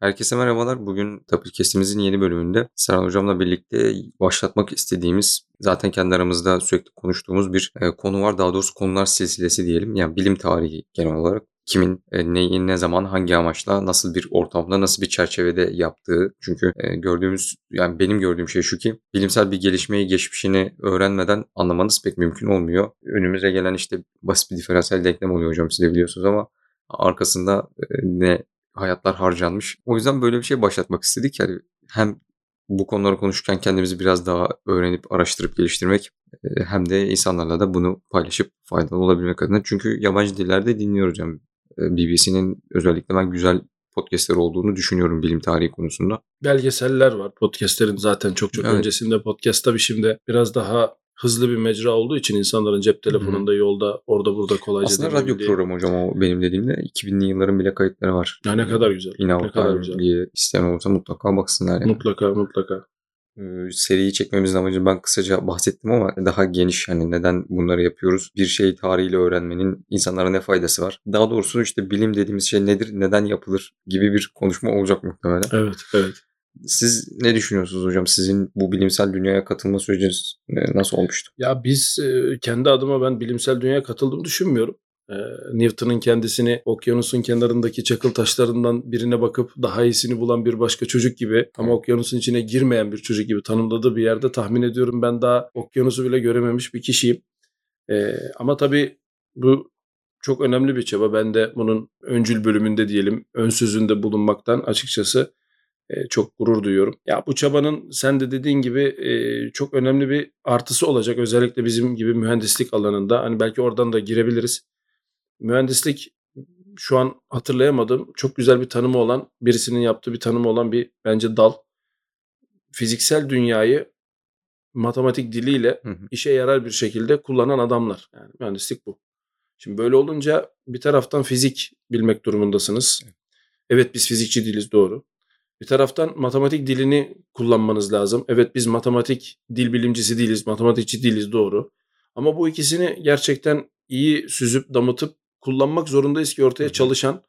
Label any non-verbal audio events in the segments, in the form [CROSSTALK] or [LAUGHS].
Herkese merhabalar. Bugün Tapirkestimizin yeni bölümünde Serhan Hocam'la birlikte başlatmak istediğimiz, zaten kendi aramızda sürekli konuştuğumuz bir e, konu var. Daha doğrusu konular silsilesi diyelim. Yani bilim tarihi genel olarak. Kimin e, neyi, ne zaman, hangi amaçla, nasıl bir ortamda, nasıl bir çerçevede yaptığı. Çünkü e, gördüğümüz, yani benim gördüğüm şey şu ki bilimsel bir gelişmeyi, geçmişini öğrenmeden anlamanız pek mümkün olmuyor. Önümüze gelen işte basit bir diferansiyel denklem oluyor hocam siz de biliyorsunuz ama arkasında ne hayatlar harcanmış. O yüzden böyle bir şey başlatmak istedik. Yani hem bu konuları konuşurken kendimizi biraz daha öğrenip araştırıp geliştirmek hem de insanlarla da bunu paylaşıp faydalı olabilmek adına. Çünkü yabancı dillerde dinliyoruz yani BBC'nin özellikle ben güzel podcastleri olduğunu düşünüyorum bilim tarihi konusunda. Belgeseller var. Podcastlerin zaten çok çok evet. öncesinde podcast tabii şimdi biraz daha hızlı bir mecra olduğu için insanların cep telefonunda, Hı-hı. yolda, orada burada kolayca Aslında radyo programı hocam o benim dediğimde 2000'li yılların bile kayıtları var. Ya ne kadar güzel. Yine ne kadar güzel. diye isteyen olursa mutlaka baksınlar. Yani. Mutlaka mutlaka. Ee, seriyi çekmemizin amacı ben kısaca bahsettim ama daha geniş hani neden bunları yapıyoruz? Bir şeyi tarihiyle öğrenmenin insanlara ne faydası var? Daha doğrusu işte bilim dediğimiz şey nedir, neden yapılır gibi bir konuşma olacak muhtemelen. Evet, evet. Siz ne düşünüyorsunuz hocam? Sizin bu bilimsel dünyaya katılma süreciniz nasıl olmuştu? Ya biz kendi adıma ben bilimsel dünyaya katıldığımı düşünmüyorum. Newton'un kendisini okyanusun kenarındaki çakıl taşlarından birine bakıp daha iyisini bulan bir başka çocuk gibi ama okyanusun içine girmeyen bir çocuk gibi tanımladığı bir yerde tahmin ediyorum ben daha okyanusu bile görememiş bir kişiyim. Ama tabii bu çok önemli bir çaba. Ben de bunun öncül bölümünde diyelim ön sözünde bulunmaktan açıkçası çok gurur duyuyorum. Ya bu çabanın sen de dediğin gibi çok önemli bir artısı olacak. Özellikle bizim gibi mühendislik alanında. Hani belki oradan da girebiliriz. Mühendislik şu an hatırlayamadım. Çok güzel bir tanımı olan, birisinin yaptığı bir tanımı olan bir bence dal. Fiziksel dünyayı matematik diliyle hı hı. işe yarar bir şekilde kullanan adamlar. Yani mühendislik bu. Şimdi böyle olunca bir taraftan fizik bilmek durumundasınız. Evet biz fizikçi değiliz doğru. Bir taraftan matematik dilini kullanmanız lazım. Evet biz matematik dil bilimcisi değiliz, matematikçi değiliz doğru. Ama bu ikisini gerçekten iyi süzüp damıtıp kullanmak zorundayız ki ortaya çalışan,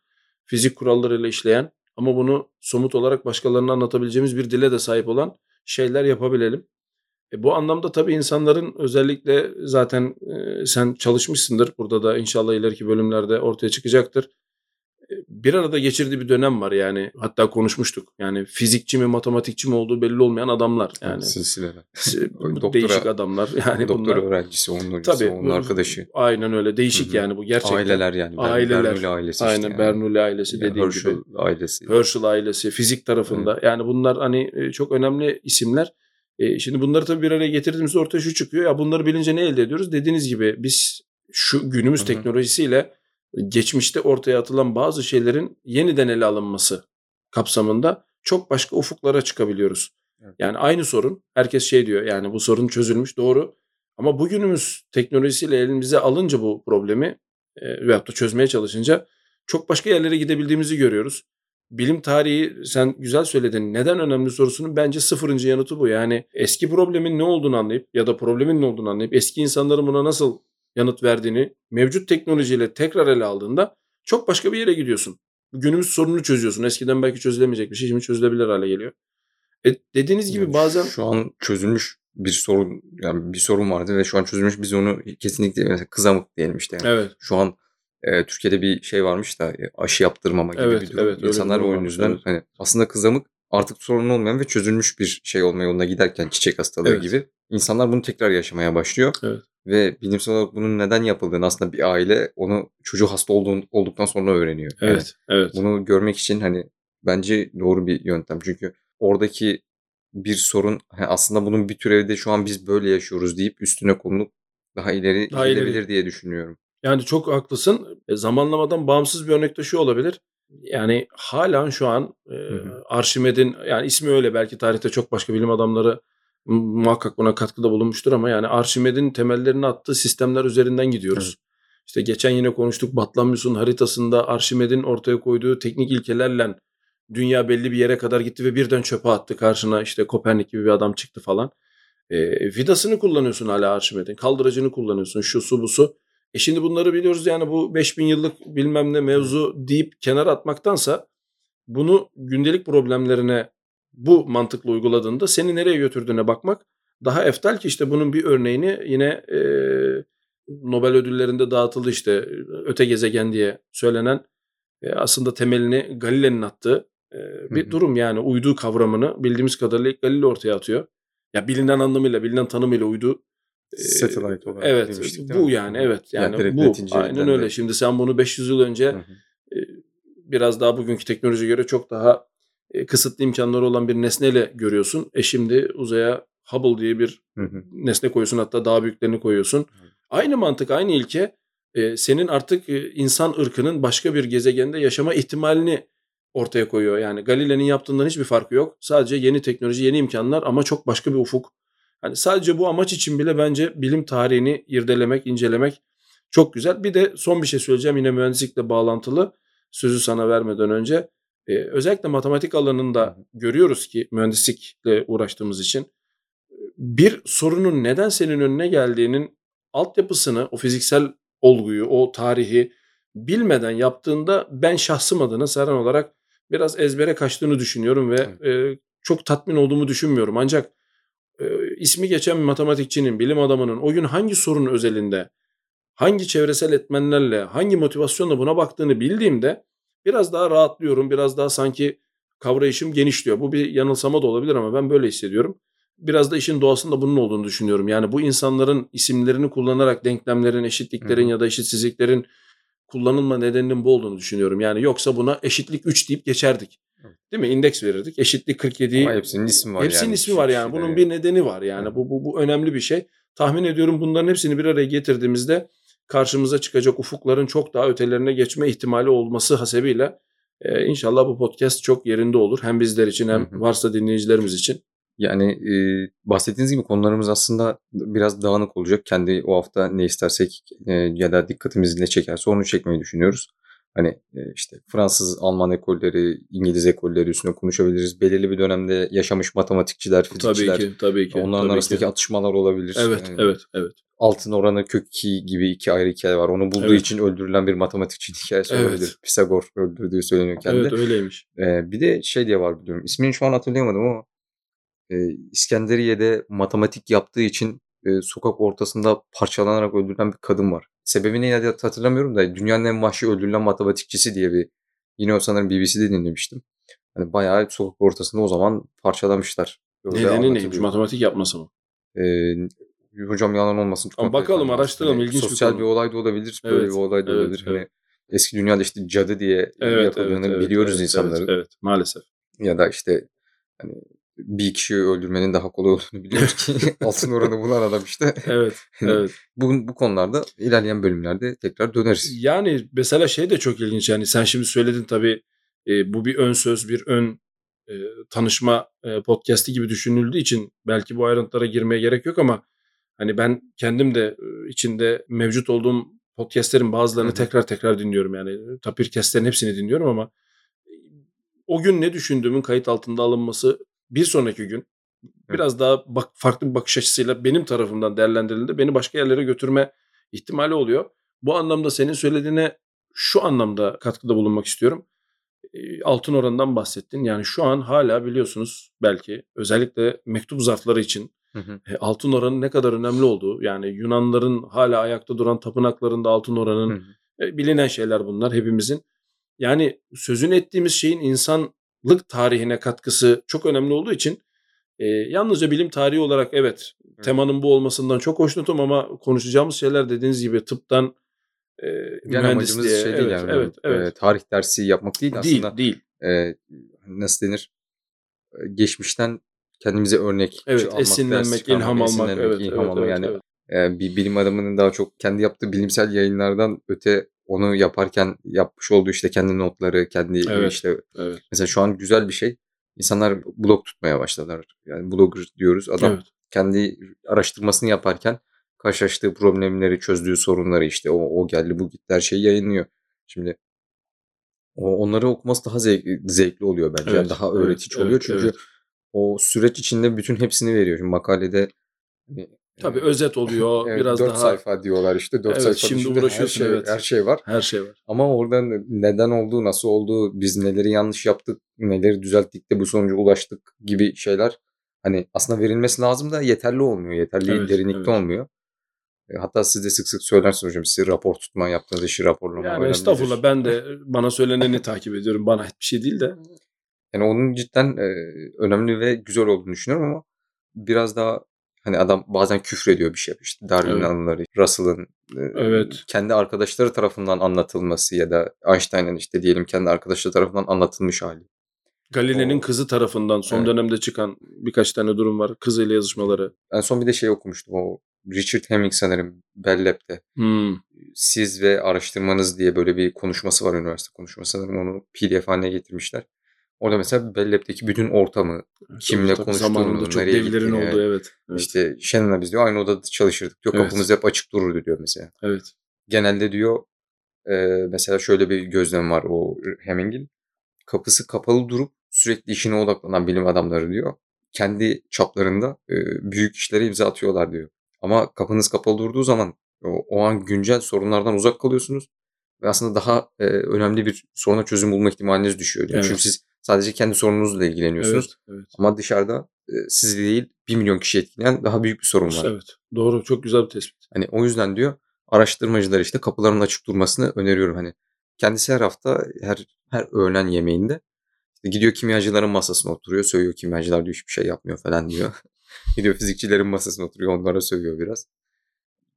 fizik kurallarıyla işleyen ama bunu somut olarak başkalarına anlatabileceğimiz bir dile de sahip olan şeyler yapabilelim. E bu anlamda tabii insanların özellikle zaten e, sen çalışmışsındır. Burada da inşallah ileriki bölümlerde ortaya çıkacaktır bir arada geçirdiği bir dönem var yani. Hatta konuşmuştuk. Yani fizikçi mi matematikçi mi olduğu belli olmayan adamlar. Yani silsileler. [LAUGHS] değişik adamlar. Yani doktor bunlar, öğrencisi, onun hocası, tabii, onun arkadaşı. Aynen öyle. Değişik Hı-hı. yani bu gerçekten. Aileler yani. Aileler. Bernoulli ailesi Aynen işte yani. Bernoulli ailesi yani dediğim Herschel gibi. ailesi. Herschel ailesi fizik tarafında. Evet. Yani bunlar hani e, çok önemli isimler. E, şimdi bunları tabii bir araya getirdiğimizde ortaya şu çıkıyor. Ya bunları bilince ne elde ediyoruz? Dediğiniz gibi biz şu günümüz Hı-hı. teknolojisiyle geçmişte ortaya atılan bazı şeylerin yeniden ele alınması kapsamında çok başka ufuklara çıkabiliyoruz. Evet. Yani aynı sorun herkes şey diyor yani bu sorun çözülmüş doğru ama bugünümüz teknolojisiyle elimize alınca bu problemi e, veyahut da çözmeye çalışınca çok başka yerlere gidebildiğimizi görüyoruz. Bilim tarihi sen güzel söyledin. Neden önemli sorusunun bence sıfırıncı yanıtı bu. Yani eski problemin ne olduğunu anlayıp ya da problemin ne olduğunu anlayıp eski insanların buna nasıl yanıt verdiğini mevcut teknolojiyle tekrar ele aldığında çok başka bir yere gidiyorsun. Günümüz sorununu çözüyorsun. Eskiden belki çözülemeyecek bir şey şimdi çözülebilir hale geliyor. E, dediğiniz gibi bazen... Şu an çözülmüş bir sorun yani bir sorun vardı ve şu an çözülmüş biz onu kesinlikle mesela kızamık diyelim işte. Yani. Evet. Şu an e, Türkiye'de bir şey varmış da e, aşı yaptırmama gibi evet, bir durum. Evet, İnsanlar o yüzden evet. hani aslında kızamık artık sorun olmayan ve çözülmüş bir şey olma yoluna giderken çiçek hastalığı evet. gibi insanlar bunu tekrar yaşamaya başlıyor. Evet. Ve bilimsel olarak bunun neden yapıldığını aslında bir aile onu çocuğu hasta olduğun, olduktan sonra öğreniyor. Evet, yani evet. Bunu görmek için hani bence doğru bir yöntem. Çünkü oradaki bir sorun aslında bunun bir türevi de şu an biz böyle yaşıyoruz deyip üstüne konulup daha ileri daha gidebilir ileri. diye düşünüyorum. Yani çok haklısın. E, zamanlamadan bağımsız bir örnek de şu olabilir. Yani halen şu an e, Arşimed'in yani ismi öyle belki tarihte çok başka bilim adamları muhakkak buna katkıda bulunmuştur ama yani Arşimed'in temellerini attığı sistemler üzerinden gidiyoruz. Evet. İşte geçen yine konuştuk Batlamyus'un haritasında Arşimed'in ortaya koyduğu teknik ilkelerle dünya belli bir yere kadar gitti ve birden çöpe attı. Karşına işte Kopernik gibi bir adam çıktı falan. E, vidasını kullanıyorsun hala Arşimed'in. Kaldırıcını kullanıyorsun. Şu su bu su. E şimdi bunları biliyoruz yani bu 5000 yıllık bilmem ne mevzu deyip kenara atmaktansa bunu gündelik problemlerine bu mantıkla uyguladığında seni nereye götürdüğüne bakmak daha eftal ki işte bunun bir örneğini yine e, Nobel ödüllerinde dağıtıldı işte öte gezegen diye söylenen e, aslında temelini Galile'nin attığı e, bir Hı hı. durum yani uydu kavramını bildiğimiz kadarıyla Galile ortaya atıyor. Ya bilinen anlamıyla, bilinen tanımıyla uydu Satellite olarak Evet, demiştik bu yani evet yani direkt bu aynen de- öyle. Şimdi sen bunu 500 yıl önce Hı hı. biraz daha bugünkü teknolojiye göre çok daha e, kısıtlı imkanları olan bir nesneyle görüyorsun. E şimdi uzaya Hubble diye bir Hı hı. nesne koyuyorsun hatta daha büyüklerini koyuyorsun. Aynı mantık, aynı ilke e, senin artık e, insan ırkının başka bir gezegende yaşama ihtimalini ortaya koyuyor. Yani Galile'nin yaptığından hiçbir farkı yok. Sadece yeni teknoloji, yeni imkanlar ama çok başka bir ufuk. Hani sadece bu amaç için bile bence bilim tarihini irdelemek, incelemek çok güzel. Bir de son bir şey söyleyeceğim yine mühendislikle bağlantılı. Sözü sana vermeden önce. E, özellikle matematik alanında görüyoruz ki mühendislikle uğraştığımız için bir sorunun neden senin önüne geldiğinin altyapısını, o fiziksel olguyu, o tarihi bilmeden yaptığında ben şahsım adına Serhan olarak biraz ezbere kaçtığını düşünüyorum ve e, çok tatmin olduğumu düşünmüyorum. Ancak e, ismi geçen bir matematikçinin, bilim adamının o gün hangi sorun özelinde, hangi çevresel etmenlerle, hangi motivasyonla buna baktığını bildiğimde biraz daha rahatlıyorum, biraz daha sanki kavrayışım genişliyor. Bu bir yanılsama da olabilir ama ben böyle hissediyorum. Biraz da işin doğasında bunun olduğunu düşünüyorum. Yani bu insanların isimlerini kullanarak denklemlerin, eşitliklerin Hı hı. ya da eşitsizliklerin kullanılma nedeninin bu olduğunu düşünüyorum. Yani yoksa buna eşitlik 3 deyip geçerdik. Değil mi? İndeks verirdik. Eşitlik 47'yi Ama hepsinin ismi var Hepsinin yani. ismi var yani. Şurada Bunun bir nedeni var yani. Evet. Bu, bu, bu önemli bir şey. Tahmin ediyorum bunların hepsini bir araya getirdiğimizde karşımıza çıkacak ufukların çok daha ötelerine geçme ihtimali olması hasebiyle e, inşallah bu podcast çok yerinde olur. Hem bizler için hem varsa dinleyicilerimiz için. Yani e, bahsettiğiniz gibi konularımız aslında biraz dağınık olacak. Kendi o hafta ne istersek e, ya da dikkatimizi ne çekerse onu çekmeyi düşünüyoruz. Hani e, işte Fransız, Alman ekolleri, İngiliz ekolleri üstüne konuşabiliriz. Belirli bir dönemde yaşamış matematikçiler, fizikçiler. Tabii ki, tabii ki. Onların tabii arasındaki ki. atışmalar olabilir. Evet, Yani evet, evet. Altın oranı kök 2 gibi iki ayrı hikaye var. Onu bulduğu Evet. için öldürülen bir matematikçinin hikayesi Evet. olabilir. Pisagor öldürdüğü söyleniyor kendi. Evet öyleymiş. Ee, bir de şey diye var biliyorum. İsmini şu an hatırlayamadım ama e, İskenderiye'de matematik yaptığı için e, sokak ortasında parçalanarak öldürülen bir kadın var. Sebebini yine de hatırlamıyorum da dünyanın en vahşi öldürülen matematikçisi diye bir yine o sanırım BBC'de dinlemiştim. Hani bayağı sokak ortasında o zaman parçalamışlar. Öyle Nedeni neymiş? Matematik yapması mı? Ee, hocam yalan olmasın. Ama kontrol bakalım, araştıralım, Hani ilginç bir Sosyal konu. bir olay da olabilir. Böyle Evet, bir olay da evet, olabilir. Hani evet. eski dünyada işte cadı diye yapıldığını biliyoruz evet, insanların. Evet, evet, maalesef. Ya da işte hani bir kişiyi öldürmenin daha kolay olduğunu biliyoruz ki [LAUGHS] altın oranı bulan adam işte. Evet, [LAUGHS] evet. bu, bu konularda ilerleyen bölümlerde tekrar döneriz. Yani mesela şey de çok ilginç yani sen şimdi söyledin tabii e, bu bir ön söz bir ön e, tanışma e, podcast'i gibi düşünüldüğü için belki bu ayrıntılara girmeye gerek yok ama hani ben kendim de e, içinde mevcut olduğum podcast'lerin bazılarını Hı hı. tekrar tekrar dinliyorum yani tapirkestlerin hepsini dinliyorum ama e, o gün ne düşündüğümün kayıt altında alınması bir sonraki gün biraz daha bak, farklı bir bakış açısıyla benim tarafımdan değerlendirildiğinde beni başka yerlere götürme ihtimali oluyor. Bu anlamda senin söylediğine şu anlamda katkıda bulunmak istiyorum. E, Altın oranından bahsettin. Yani şu an hala biliyorsunuz belki özellikle mektup zarfları için Hı hı. e, altın oranın ne kadar önemli olduğu yani Yunanların hala ayakta duran tapınaklarında altın Hı oranın hı. e, bilinen şeyler bunlar hepimizin. Yani sözünü ettiğimiz şeyin insanlık tarihine katkısı çok önemli olduğu için e, yalnızca bilim tarihi olarak evet Hı. temanın bu olmasından çok hoşnutum ama konuşacağımız şeyler dediğiniz gibi tıptan e, Yani amacımız şey değil evet, yani. evet, evet. e, tarih dersi yapmak değil değil aslında. değil. e, nasıl denir? E, Geçmişten kendimize örnek Evet almak, ders esinlenmek, çıkarmak, ilham almak. Evet, ilham evet, almak. evet, yani evet. e, bir bilim adamının daha çok kendi yaptığı bilimsel yayınlardan öte onu yaparken yapmış olduğu işte kendi notları, kendi Evet. işte evet. mesela şu an güzel bir şey. İnsanlar blog tutmaya başladılar. Yani blogger diyoruz. Adam evet. kendi araştırmasını yaparken karşılaştığı problemleri, çözdüğü sorunları işte o, o geldi bu gitti her şeyi yayınlıyor. Şimdi o, onları okuması daha zevkli, zevkli oluyor bence. Yani Evet, daha evet, öğretici evet, oluyor çünkü evet. O süreç içinde bütün hepsini veriyor. Şimdi makalede hani, Tabii özet oluyor [LAUGHS] Evet, biraz 4 daha sayfa diyorlar işte. 4 Evet, sayfa şimdi içinde her uğraşıyorsun, şey, evet. her şey var. her şey var. Ama orada neden olduğu, nasıl olduğu, biz neleri yanlış yaptık, neleri düzelttik de bu sonuca ulaştık gibi şeyler hani aslında verilmesi lazım da yeterli olmuyor. Yeterli Evet, derinlikte evet. olmuyor. E, Hatta siz de sık sık söylersiniz hocam. Siz rapor tutma, yaptığınız işi raporlama Yani estağfurullah ben de bana söyleneni takip ediyorum. Bana ait bir şey değil de. Yani onun cidden e, önemli ve güzel olduğunu düşünüyorum ama biraz daha hani adam bazen küfrediyor bir şey. İşte Darwin'in Evet. anıları, Russell'ın e, Evet. kendi arkadaşları tarafından anlatılması ya da Einstein'ın işte diyelim kendi arkadaşları tarafından anlatılmış hali. Galile'nin O- kızı tarafından son Evet. dönemde çıkan birkaç tane durum var. Kızıyla yazışmaları. En son bir de şey okumuştum. O Richard Hemming sanırım Bell Lab'de. Hmm. Siz ve araştırmanız diye böyle bir konuşması var üniversite konuşması. Sanırım onu PDF haline getirmişler. Orada mesela Bell Lab'deki bütün ortamı, Kimle Tabii konuştuğunu, çok nereye devlerin gittiğini, olduğu evet. Evet. işte Shannon'la biz diyor aynı odada çalışırdık diyor. Evet. Kapımız hep açık dururdu diyor mesela. evet. Genelde diyor e, mesela şöyle bir gözlem var o Hemming'in. Kapısı kapalı durup sürekli işine odaklanan bilim adamları diyor. Kendi çaplarında e, büyük işlere imza atıyorlar diyor. Ama kapınız kapalı durduğu zaman o, o an güncel sorunlardan uzak kalıyorsunuz. Ve aslında daha e, önemli bir soruna çözüm bulma ihtimaliniz düşüyor diyor. Evet. Çünkü siz sadece kendi sorununuzla ilgileniyorsunuz. Evet. Evet. Ama dışarıda e, sizi değil 1 milyon kişi etkileyen daha büyük bir sorun var. Evet. Doğru. Çok güzel bir tespit. Hani o yüzden diyor araştırmacılar işte kapıların açık durmasını öneriyorum. Hani kendisi her hafta her her öğlen yemeğinde gidiyor kimyacıların masasına oturuyor. Söylüyor kimyacılar diyor hiçbir şey yapmıyor falan diyor. [LAUGHS] gidiyor fizikçilerin masasına oturuyor onlara sövüyor biraz.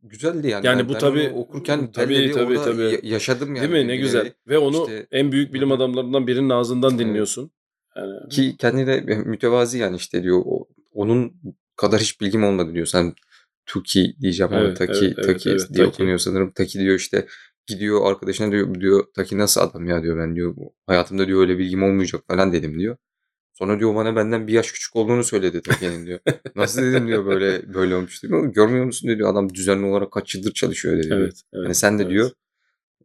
Güzeldi yani. Yani Ben- bu onu okurken orada tabii. ya- yaşadım yani. Değil mi? Ne güzel. Ve onu İşte- en büyük bilim adamlarından birinin ağzından dinliyorsun. Yani Ki kendine de mütevazi yani işte diyor onun kadar hiç bilgim olmadı diyor. Sen Tuki diyeceğim ama Evet, Taki, evet, evet, Taki evet, diye Taki. okunuyor sanırım. Taki diyor işte gidiyor arkadaşına diyor, diyor Taki nasıl adam ya diyor ben diyor hayatımda diyor öyle bilgim olmayacak falan dedim diyor. Sonra diyor bana benden bir yaş küçük olduğunu söyledi Taki'nin diyor. Nasıl dedim diyor böyle böyle olmuş diyor. Görmüyor musun diyor adam düzenli olarak kaç yıldır çalışıyor dedi. diyor. evet. evet Hani sen de evet. diyor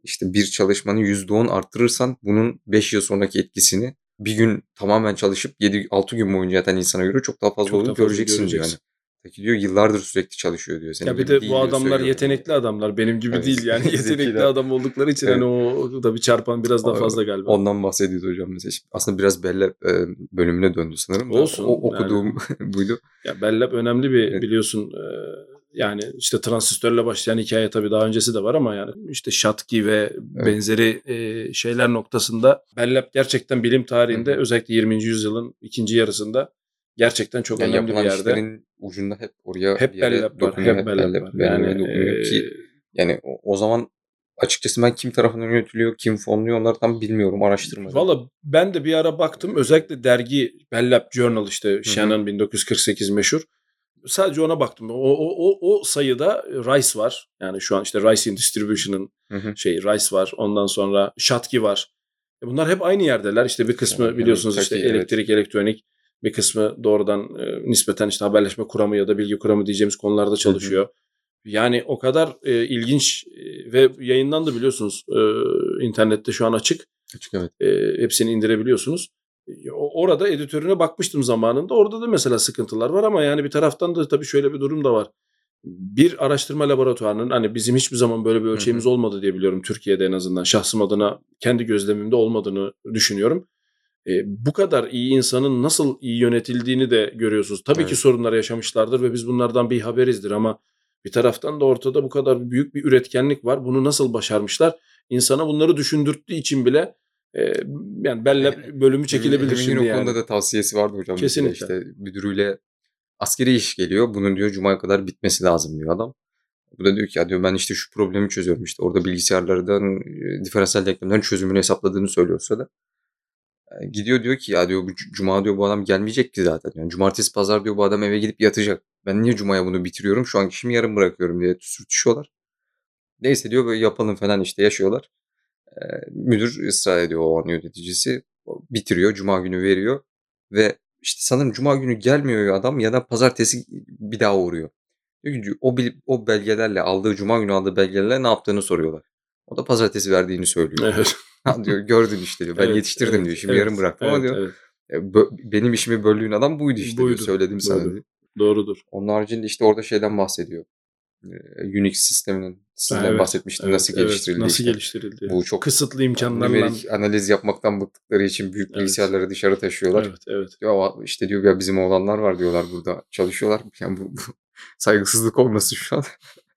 işte bir çalışmanı %10 arttırırsan bunun 5 yıl sonraki etkisini bir gün tamamen çalışıp 7-6 gün boyunca yatan insana göre çok daha fazla Çok olduğunu daha fazla göreceksin, diyor. göreceksin. Yani. Peki diyor yıllardır sürekli çalışıyor diyor. Senin Ya bir de bu adamlar yetenekli adamlar. Benim gibi Evet, değil yani. [LAUGHS] Yetenekli adam oldukları için hani o da bir çarpan biraz daha fazla galiba. Ondan bahsediyordu hocam mesela. Aslında biraz Belle e, bölümüne döndü sanırım. Olsun, O, okuduğum [LAUGHS] buydu. Ya Bellab önemli bir Evet. biliyorsun e, yani işte transistörle başlayan hikaye tabii daha öncesi de var ama yani işte Schottky ve benzeri e, şeyler noktasında Bellab gerçekten bilim tarihinde hı. özellikle 20. yüzyılın ikinci yarısında gerçekten çok Yani önemli bir yerde. işlerin ucunda hep oraya Hep Bellab var. Hep Bellab Bellab- var. Yani dokunuyor e, ki yani o, o zaman açıkçası ben kim tarafından yönetiliyor, kim fonluyor onları tam bilmiyorum, araştırmadım. Valla ben de bir ara baktım. Özellikle dergi Bellab Journal işte Shannon 1948 meşhur. Sadece ona baktım. O, o, o, o sayıda Rice var. Yani şu an işte Rice Distribution'ın şey Rice var. Ondan sonra Schottky var. E Bunlar hep aynı yerdeler. İşte bir kısmı Yani biliyorsunuz tabii, işte evet. elektrik, elektronik. Bir kısmı doğrudan e, nispeten işte haberleşme kuramı ya da bilgi kuramı diyeceğimiz konularda çalışıyor. Yani o kadar e, ilginç e, ve yayınlandı biliyorsunuz e, internette şu an açık. Açık evet. E, hepsini indirebiliyorsunuz. E, Orada editörüne bakmıştım zamanında. Orada da mesela sıkıntılar var ama yani bir taraftan da tabii şöyle bir durum da var. Bir araştırma laboratuvarının hani bizim hiçbir zaman böyle bir ölçeğimiz olmadı diye biliyorum Türkiye'de en azından. Şahsım adına kendi gözlemimde olmadığını düşünüyorum. E, bu kadar iyi insanın nasıl iyi yönetildiğini de görüyorsunuz. Tabii Evet. ki sorunlar yaşamışlardır ve biz bunlardan bir haberizdir ama bir taraftan da ortada bu kadar büyük bir üretkenlik var. Bunu nasıl başarmışlar? İnsana bunları düşündürttüğü için bile e, yani Bellab bölümü çekilebilir Emin'in şimdi o yani. konuda da tavsiyesi vardı hocam. Kesinlikle. işte müdürüyle askeri iş geliyor. Bunun diyor Cuma'ya kadar bitmesi lazım diyor adam. Bu da diyor ki ya diyor ben işte şu problemi çözüyorum işte. Orada bilgisayarlardan e, diferansiyel denklemlerin çözümünü hesapladığını söylüyorsa da gidiyor diyor ki ya diyor bu Cuma diyor bu adam gelmeyecek ki zaten. Yani cumartesi pazar diyor bu adam eve gidip yatacak. Ben niye Cuma'ya bunu bitiriyorum? Şu an işimi yarım bırakıyorum diye sürtüşüyorlar. Neyse diyor böyle yapalım falan işte yaşıyorlar. E, müdür ısrar ediyor o an yöneticisi. Bitiriyor. Cuma günü veriyor. Ve işte sanırım Cuma günü gelmiyor adam ya da pazartesi bir daha uğruyor. Ki o, o belgelerle aldığı Cuma günü aldığı belgelerle ne yaptığını soruyorlar. O da pazartesi verdiğini söylüyor. Evet. Diyor gördün işte diyor. Ben Evet, yetiştirdim evet, diyor. Şimdi evet, yarım bıraktım ama evet, diyor. evet. "E, benim işimi böldüğün adam buydu işte Buydu, diyor. Söyledim sana buydu. diyor. Doğrudur. Onun haricinde işte orada şeyden bahsediyor. Ee, Unix sisteminin sizden Evet, bahsetmiştim Evet, nasıl evet. geliştirildi. Nasıl işte. geliştirildi? Bu çok kısıtlı imkanlarla. Analiz yapmaktan bıktıkları için büyük Evet. bilgisayarları dışarı taşıyorlar. Evet, evet. Ya işte diyor ya bizim oğlanlar var diyorlar burada çalışıyorlar. Yani bu, bu [LAUGHS] saygısızlık olması şu an.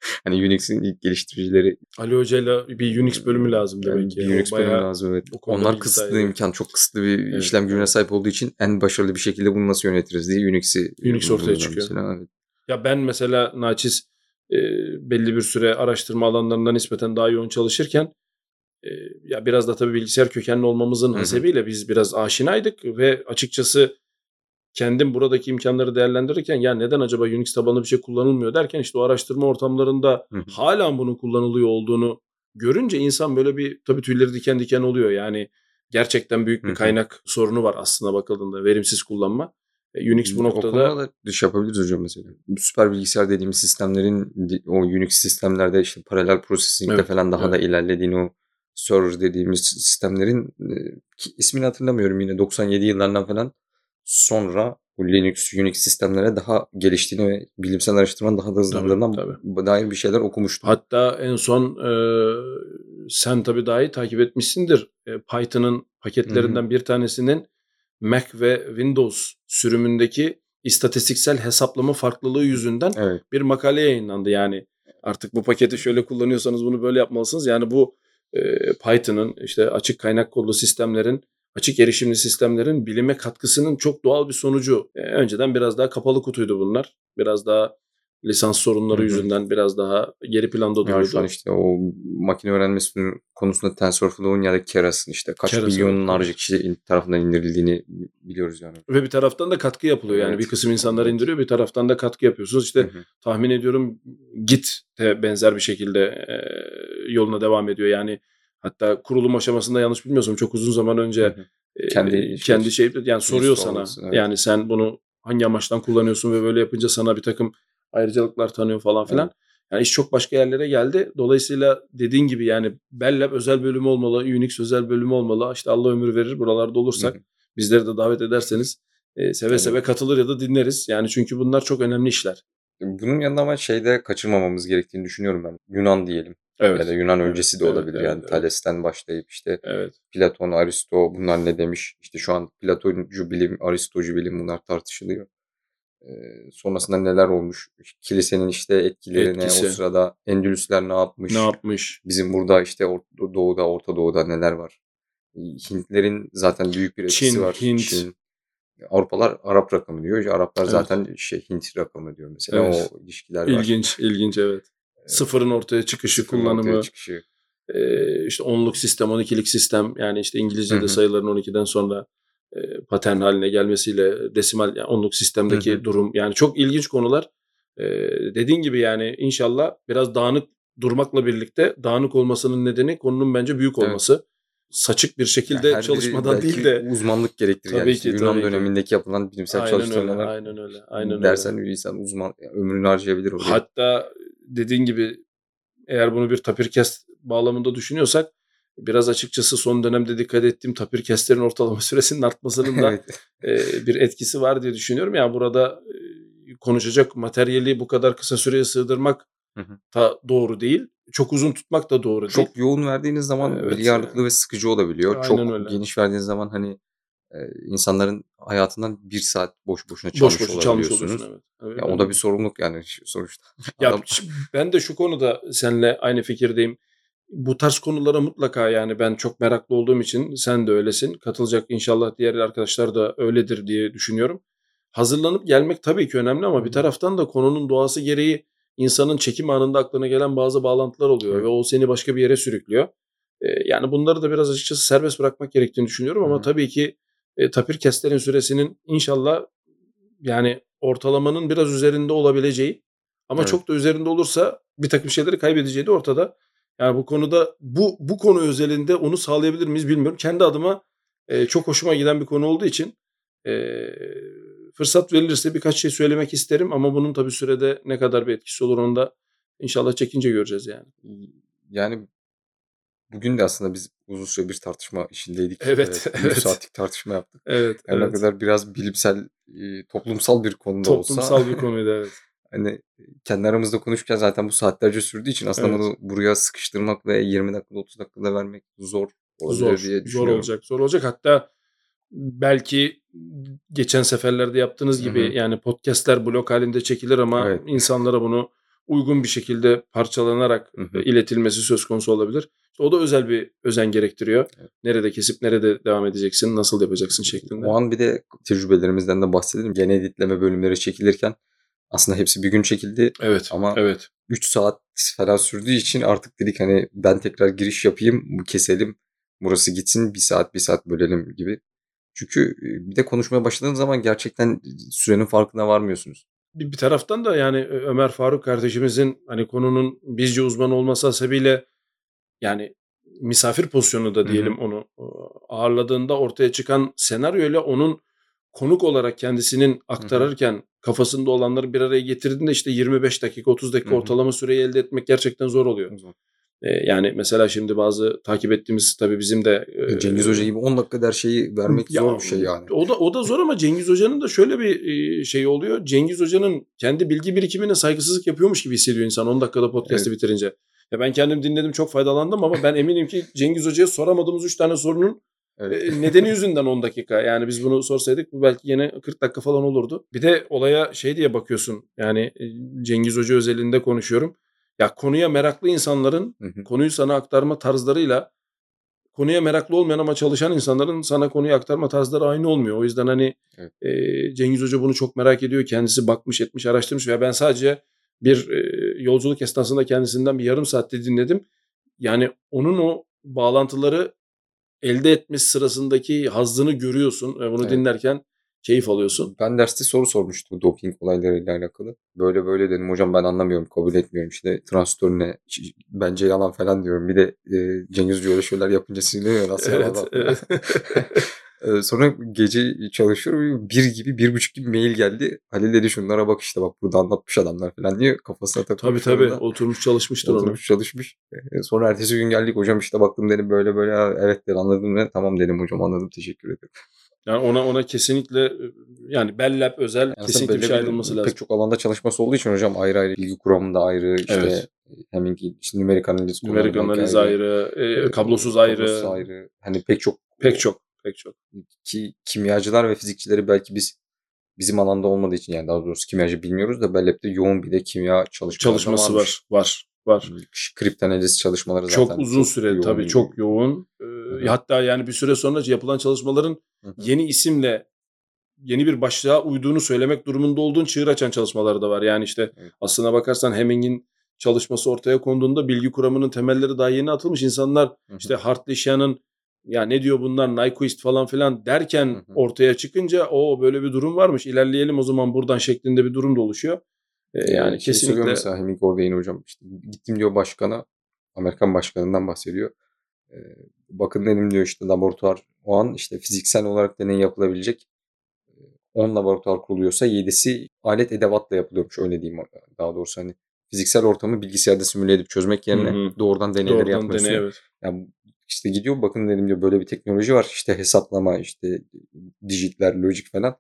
[LAUGHS] hani Unix'in ilk geliştiricileri Ali Hoca'yla bir Unix bölümü lazım yani demek ki. bir Unix O bölümü lazım evet. Onlar kısıtlı sahibi. imkan, çok kısıtlı bir Evet, işlem gücüne sahip olduğu için en başarılı bir şekilde bunu nasıl yönetiriz diye Unix'i Unix ortaya çıkıyor. mesela, evet. Ya ben mesela naçiz e, belli bir süre araştırma alanlarında nispeten daha yoğun çalışırken e, ya biraz da tabii bilgisayar kökenli olmamızın Hı hı. hasebiyle biz biraz aşinaydık ve açıkçası kendim buradaki imkanları değerlendirirken ya neden acaba Unix tabanlı bir şey kullanılmıyor derken işte o araştırma ortamlarında Hı hala bunun kullanılıyor olduğunu görünce insan böyle bir tabii tüyleri diken diken oluyor. Yani gerçekten büyük bir hı. kaynak sorunu var aslında bakıldığında verimsiz kullanma. E, Unix bu O noktada konuda da dış yapabiliriz hocam mesela. Süper bilgisayar dediğimiz sistemlerin o Unix sistemlerde işte paralel processing'de Evet, falan daha da evet. ilerlediğini o server dediğimiz sistemlerin e, ismini hatırlamıyorum yine 97 yıllarından falan sonra Linux, Unix sistemlere daha geliştiğini ve bilimsel araştırmanın daha da hızlandığından tabii. dair bir şeyler okumuştum. Hatta en son e, sen tabii daha iyi takip etmişsindir. E, Python'ın paketlerinden bir tanesinin Mac ve Windows sürümündeki istatistiksel hesaplama farklılığı yüzünden Evet. bir makale yayınlandı. Yani artık bu paketi şöyle kullanıyorsanız bunu böyle yapmalısınız. Yani bu e, Python'ın işte açık kaynak kodlu sistemlerin açık erişimli sistemlerin bilime katkısının çok doğal bir sonucu. E, önceden biraz daha kapalı kutuydu bunlar. Biraz daha lisans sorunları Hı hı. yüzünden biraz daha geri planda Yani duruyordu. şu an işte o makine öğrenmesi konusunda TensorFlow'un ya da Keras'ın işte kaç Keras, milyonlarca kişi tarafından indirildiğini biliyoruz yani. Ve bir taraftan da katkı yapılıyor. Yani Evet. bir kısım insanlar indiriyor bir taraftan da katkı yapıyorsunuz. İşte Hı hı. tahmin ediyorum Git de benzer bir şekilde yoluna devam ediyor. Yani hatta kurulum aşamasında yanlış bilmiyorsam çok uzun zaman önce Hı hı. e, Kendi kendi, şey- şey yani soruyor sana. olması, evet. Yani sen bunu hangi amaçtan kullanıyorsun ve böyle yapınca sana bir takım ayrıcalıklar tanıyor falan filan. Yani iş çok başka yerlere geldi. Dolayısıyla dediğin gibi yani Bell Lab özel bölümü olmalı, Unix özel bölümü olmalı. İşte Allah ömür verir buralarda olursak Hı hı. bizleri de davet ederseniz e, seve Tabii. seve katılır ya da dinleriz. Yani çünkü bunlar çok önemli işler. Bunun yanında ama şeyde kaçırmamamız gerektiğini düşünüyorum ben. Yunan diyelim. Evet. Ya da Yunan öncesi de olabilir evet, yani. evet. Thales'ten başlayıp işte Evet. Platon, Aristo bunlar ne demiş? İşte şu an Platoncu bilim, Aristocu bilim bunlar tartışılıyor. Ee, sonrasında neler olmuş? Kilisenin işte etkilerine Etkisi. o sırada Endülüsler ne yapmış? Ne yapmış? Bizim burada işte Or- Doğu'da, Orta Doğu'da neler var? Hintlerin zaten büyük bir etkisi Çin, var. Hint. Çin. Avrupalar Arap rakamı diyor. Araplar Evet. zaten şey Hint rakamı diyor mesela. Evet. O ilişkiler var. İlginç, ilginç evet. Sıfırın ortaya çıkışı, Sıfırın ortaya kullanımı, çıkışı. e, işte onluk sistem, 12'lik sistem yani işte İngilizce'de hı. sayıların 12'den sonra e, patern haline gelmesiyle desimal yani onluk sistemdeki Hı hı. durum yani çok ilginç konular. E, dediğin gibi yani inşallah biraz dağınık durmakla birlikte dağınık olmasının nedeni konunun bence büyük Evet. olması. Saçık bir şekilde Yani çalışmadan değil de uzmanlık gerektirir. yani Tabii işte ki, Yunan tabii ki. dönemindeki yapılan bilimsel aynen öyle, çalışmalar aynen öyle, aynen öyle. dersen bir insan uzman yani ömrünü harcayabilir oraya. Hatta dediğin gibi eğer bunu bir tapirkest bağlamında düşünüyorsak biraz açıkçası son dönemde dikkat ettiğim tapirkestlerin ortalama [LAUGHS] süresinin artmasının da e, bir etkisi var diye düşünüyorum. Yani burada e, konuşacak materyali bu kadar kısa süreye sığdırmak Hı hı. da doğru değil. Çok uzun tutmak da doğru değil. Çok yoğun verdiğiniz zaman Evet. bilgi ağırlıklı ve sıkıcı olabiliyor. Aynen Çok öyle. geniş verdiğiniz zaman hani e, insanların hayatından bir saat boş boşuna boş çalmış boş çalmış olabiliyorsunuz. oluyorsun. Evet. Evet, Ya o evet. da bir sorumluluk yani sonuçta. [LAUGHS] Ya Adam- ben de şu konuda seninle aynı fikirdeyim. Bu tarz konulara mutlaka yani ben çok meraklı olduğum için sen de öylesin. Katılacak inşallah diğer arkadaşlar da öyledir diye düşünüyorum. Hazırlanıp gelmek tabii ki önemli ama bir taraftan da konunun doğası gereği insanın çekim anında aklına gelen bazı bağlantılar oluyor Evet. ve o seni başka bir yere sürüklüyor. Yani bunları da biraz açıkçası serbest bırakmak gerektiğini düşünüyorum ama hı. tabii ki e, tapir kestlerin süresinin inşallah yani ortalamanın biraz üzerinde olabileceği ama Evet. çok da üzerinde olursa bir takım şeyleri kaybedeceği de ortada. Yani bu konuda bu bu konu özelinde onu sağlayabilir miyiz bilmiyorum. Kendi adıma e, çok hoşuma giden bir konu olduğu için e, fırsat verilirse birkaç şey söylemek isterim ama bunun tabii sürede ne kadar bir etkisi olur onu da inşallah çekince göreceğiz yani. yani bugün de aslında biz uzun süre bir tartışma içindeydik. Evet, Ee, [LAUGHS] bir evet. saatlik tartışma yaptık. Evet. Her ne evet. kadar biraz bilimsel, e, toplumsal bir konuda olsa Toplumsal bir konuydu evet. [LAUGHS] hani kendi aramızda konuşurken zaten bu saatlerce sürdüğü için aslında Evet. bunu buraya sıkıştırmak ve 20 dakikada 30 dakikada vermek zor olabilir Zor, diye zor düşünüyorum. olacak, zor olacak. Hatta belki geçen seferlerde yaptığınız gibi hı. yani podcastler blok halinde çekilir ama Evet. insanlara bunu uygun bir şekilde parçalanarak Hı hı. iletilmesi söz konusu olabilir. İşte o da özel bir özen gerektiriyor. Evet. Nerede kesip nerede devam edeceksin, nasıl yapacaksın şeklinde. O an bir de tecrübelerimizden de bahsedelim. Gene editleme bölümleri çekilirken aslında hepsi bir gün çekildi. Evet, Ama evet. 3 saat falan sürdüğü için artık dedik hani ben tekrar giriş yapayım, keselim, burası gitsin, bir saat bir saat bölelim gibi. Çünkü e, bir de konuşmaya başladığın zaman gerçekten sürenin farkına varmıyorsunuz. Bir, bir taraftan da yani Ömer Faruk kardeşimizin hani konunun bizce uzmanı olması hasebiyle yani misafir pozisyonu da diyelim onu e, ağırladığında ortaya çıkan senaryoyla onun konuk olarak kendisinin aktarırken kafasında olanları bir araya getirdiğinde işte 25 dakika 30 dakika Hı hı. ortalama süreyi elde etmek gerçekten zor oluyor. E, yani mesela şimdi bazı takip ettiğimiz tabii bizim de e, Cengiz Hoca gibi 10 dakikada her şeyi vermek ya, zor bir şey yani. O da o da zor ama Cengiz Hoca'nın da şöyle bir şey oluyor. Cengiz Hoca'nın kendi bilgi birikimine saygısızlık yapıyormuş gibi hissediyor insan 10 dakikada podcast'ı bitirince. Ya ben kendim dinledim çok faydalandım ama ben eminim ki Cengiz Hoca'ya soramadığımız 3 tane sorunun Evet. e, nedeni yüzünden 10 dakika. Yani biz bunu sorsaydık bu belki yine 40 dakika falan olurdu. Bir de olaya şey diye bakıyorsun. Yani Cengiz Hoca özelinde konuşuyorum. Ya konuya meraklı insanların Hı hı. konuyu sana aktarma tarzlarıyla konuya meraklı olmayan ama çalışan insanların sana konuyu aktarma tarzları aynı olmuyor. O yüzden hani Evet. e, Cengiz Hoca bunu çok merak ediyor. Kendisi bakmış etmiş araştırmış ve ben sadece bir e, yolculuk esnasında kendisinden bir yarım saatte dinledim. Yani onun o bağlantıları elde etmesi sırasındaki hazzını görüyorsun bunu Evet. dinlerken keyif alıyorsun. Ben derste soru sormuştum doping olaylarıyla alakalı. Böyle böyle dedim hocam ben anlamıyorum kabul etmiyorum işte transistör ne bence yalan falan diyorum. Bir de e, Cengiz öyle şeyler yapınca sinirleniyor nasıl yalan Evet, [LAUGHS] falan. evet. Sonra gece çalışıyorum bir gibi bir buçuk gibi mail geldi. Halil dedi şunlara bak işte bak burada anlatmış adamlar falan diye kafasına tabii takılmış. tabii orada. oturmuş çalışmıştır onu. Oturmuş çalışmış. E, Sonra ertesi gün geldik hocam işte baktım dedim böyle böyle "Ha, evet dedi anladım ve tamam dedim hocam anladım teşekkür ederim. Yani ona ona kesinlikle e, yani Bellab özel Yani kesinlikle bir şey ayrılması lazım. Pek çok alanda çalışması olduğu için hocam ayrı ayrı bilgi kuramında ayrı işte Evet. Hemming işte nümerik analiz Numerik analiz belki ayrı, e, e, kablosuz ayrı, kablosuz ayrı. Hani pek çok pek çok pek çok. ki kimyacılar ve fizikçileri belki biz bizim alanda olmadığı için yani daha doğrusu kimyacı bilmiyoruz da Bellab'de yoğun bir de kimya çalışmaları da Çalışması varmış. var, var, var. Kriptanaliz çalışmaları zaten Çok uzun süre yoğun tabii çok yoğun. Ee, hı. hatta yani bir süre sonra yapılan çalışmaların Hı hı. yeni isimle yeni bir başlığa uyduğunu söylemek durumunda olduğun çığır açan çalışmaları da var. Yani işte Evet. aslına bakarsan Heming'in çalışması ortaya konduğunda bilgi kuramının temelleri daha yeni atılmış. İnsanlar Hı hı. işte Hartley'nin ya ne diyor bunlar Nyquist falan filan derken Hı hı. ortaya çıkınca o böyle bir durum varmış. İlerleyelim o zaman buradan şeklinde bir durum da oluşuyor. Ee, yani şey kesinlikle mesela Heming orada yine hocam işte gittim diyor başkana Amerikan başkanından bahsediyor. Ee, bakın benim diyor işte laboratuvar o an işte fiziksel olarak deney yapılabilecek 10 laboratuvar kuruluyorsa 7'si alet edevatla yapılıyormuş öyle diyeyim daha doğrusu hani fiziksel ortamı bilgisayarda simüle edip çözmek yerine Hı hı. doğrudan deneyleri doğrudan yapmak deney evet. Yani işte gidiyor bakın dedim diyor böyle bir teknoloji var işte hesaplama işte dijitler lojik falan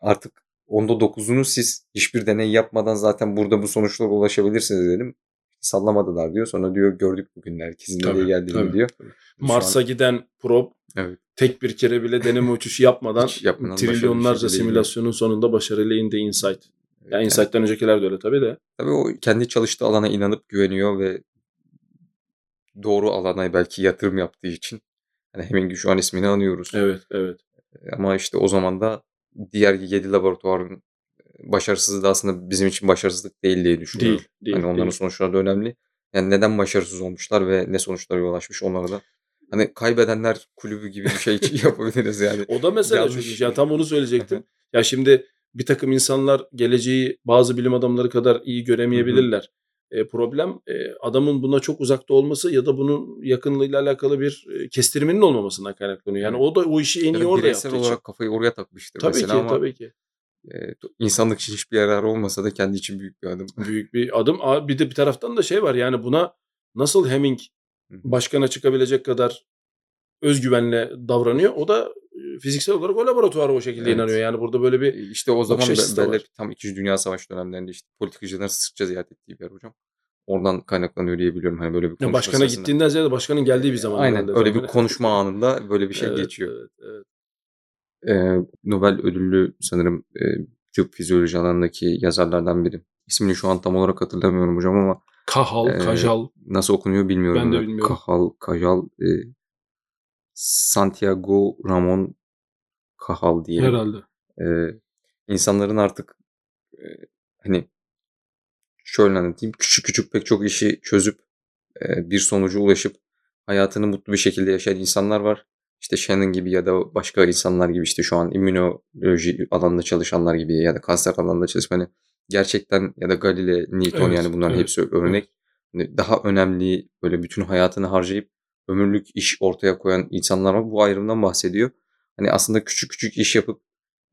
artık onda dokuzunu siz hiçbir deney yapmadan zaten burada bu sonuçlara ulaşabilirsiniz dedim. Sallamadılar diyor. Sonra diyor gördük bugün herkesin nereye Tabii, geldiğini tabii, diyor. Mars'a an- giden probe Evet. tek bir kere bile deneme [LAUGHS] uçuşu yapmadan başarılı trilyonlarca şekilde simülasyonun sonunda başarıyla indi Insight. Ya Yani Insight'tan öncekiler de öyle tabii de. tabii o kendi çalıştığı alana inanıp güveniyor ve doğru alana belki yatırım yaptığı için hani Heming'in şu an ismini anıyoruz. Evet, evet. Ama işte o zaman da diğer 7 laboratuvarın başarısızlığı da aslında bizim için başarısızlık değil diye düşünüyorum. Değil, değil. hani onların değil. sonuçları da önemli. Yani neden başarısız olmuşlar ve ne sonuçlara yol açmış onlara da hani kaybedenler kulübü gibi bir şey [LAUGHS] yapabiliriz yani. O da mesela çok ilginç. Yani tam onu söyleyecektim. ya şimdi bir takım insanlar geleceği bazı bilim adamları kadar iyi göremeyebilirler. E, problem e, adamın buna çok uzakta olması ya da bunun yakınlığıyla alakalı bir e, kestiriminin olmamasından kaynaklanıyor. Yani o da o işi en iyi orada yaptığı için. olarak kafayı oraya takmıştır Tabii mesela ki, ama tabii ki. e, insanlık için hiçbir yararı olmasa da kendi için büyük bir adım. [LAUGHS] Büyük bir adım. Bir de bir taraftan da şey var yani buna nasıl Heming başkana çıkabilecek kadar özgüvenle davranıyor. O da fiziksel olarak o laboratuvara o şekilde Evet. inanıyor. Yani burada böyle bir İşte o zaman be- belki tam 2. Dünya Savaşı dönemlerinde işte politikacıların sıkça ziyaret ettiği bir yer hocam. Oradan kaynaklanıyor diyebiliyorum. Hani böyle bir konuşma başkana sırasında. gittiğinden ziyade başkanın geldiği bir zaman. Aynen öyle bir konuşma anında böyle bir şey Evet, geçiyor. evet, evet. Ee, Nobel ödüllü sanırım e, tıp fizyoloji alanındaki yazarlardan biri. İsmini şu an tam olarak hatırlamıyorum hocam ama Kahal, Ee, Kajal. nasıl okunuyor bilmiyorum. Ben de bilmiyorum. Cajal, Cajal, e, Santiago Ramon Cajal diyelim. Herhalde. Ee, insanların artık e, hani şöyle anlatayım. Küçük küçük pek çok işi çözüp e, bir sonuca ulaşıp hayatını mutlu bir şekilde yaşayan insanlar var. İşte Shannon gibi ya da başka insanlar gibi işte şu an immünoloji alanında çalışanlar gibi ya da kanser alanında çalışan hani gerçekten ya da Galile, Newton Evet, yani bunların evet, hepsi örnek. Hani daha önemli böyle bütün hayatını harcayıp ömürlük iş ortaya koyan insanlar var. Bu ayrımdan bahsediyor. Hani aslında küçük küçük iş yapıp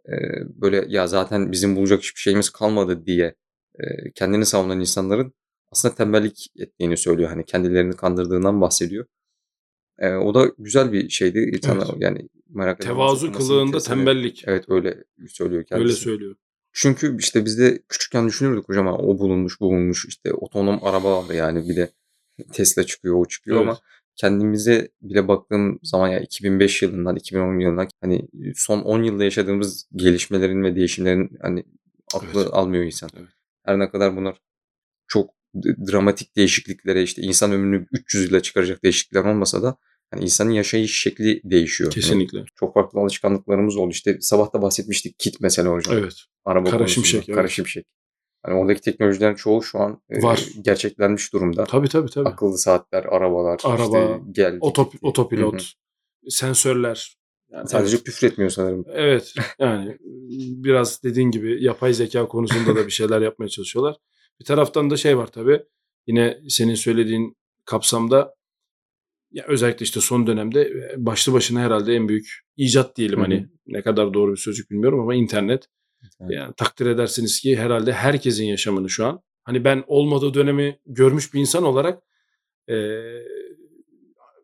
e, böyle ya zaten bizim bulacak hiçbir şeyimiz kalmadı diye e, kendini savunan insanların aslında tembellik ettiğini söylüyor. Hani kendilerini kandırdığından bahsediyor. E, o da güzel bir şeydi. Evet. yani merak Tevazu kılığında tembellik. Evet öyle söylüyor kendisi. Öyle söylüyor. Çünkü işte biz de küçükken düşünürdük hocam "Ha, o bulunmuş bu bulunmuş işte otonom araba var yani bir de [LAUGHS] Tesla çıkıyor o çıkıyor Evet. ama kendimize bile baktığım zaman ya 2005 yılından 2010 yılından hani son 10 yılda yaşadığımız gelişmelerin ve değişimlerin hani aklı Evet. almıyor insan. Evet. Her ne kadar bunlar çok dramatik değişikliklere işte insan ömrünü 300 yıla çıkaracak değişiklikler olmasa da hani insanın yaşayış şekli değişiyor. Yani Kesinlikle. çok farklı alışkanlıklarımız oldu. İşte sabah da bahsetmiştik kit mesela hocam. Evet. Araba Kara konusunda. şimşek, Kara evet. şimşek. Hani oradaki teknolojilerin çoğu şu an e, Var. gerçeklenmiş durumda. Tabii tabii tabii. Akıllı saatler, arabalar, Araba, işte geldi. Otop, gitti. otopilot, Hı hı. sensörler. Yani Sadece evet. püfretmiyor sanırım. Evet [LAUGHS] yani biraz dediğin gibi yapay zeka konusunda da bir şeyler yapmaya çalışıyorlar. Bir taraftan da şey var tabii yine senin söylediğin kapsamda ya özellikle işte son dönemde e, başlı başına herhalde en büyük icat diyelim Hı hı. hani ne kadar doğru bir sözcük bilmiyorum ama internet. Evet. Yani takdir edersiniz ki herhalde herkesin yaşamını şu an hani ben olmadığı dönemi görmüş bir insan olarak e,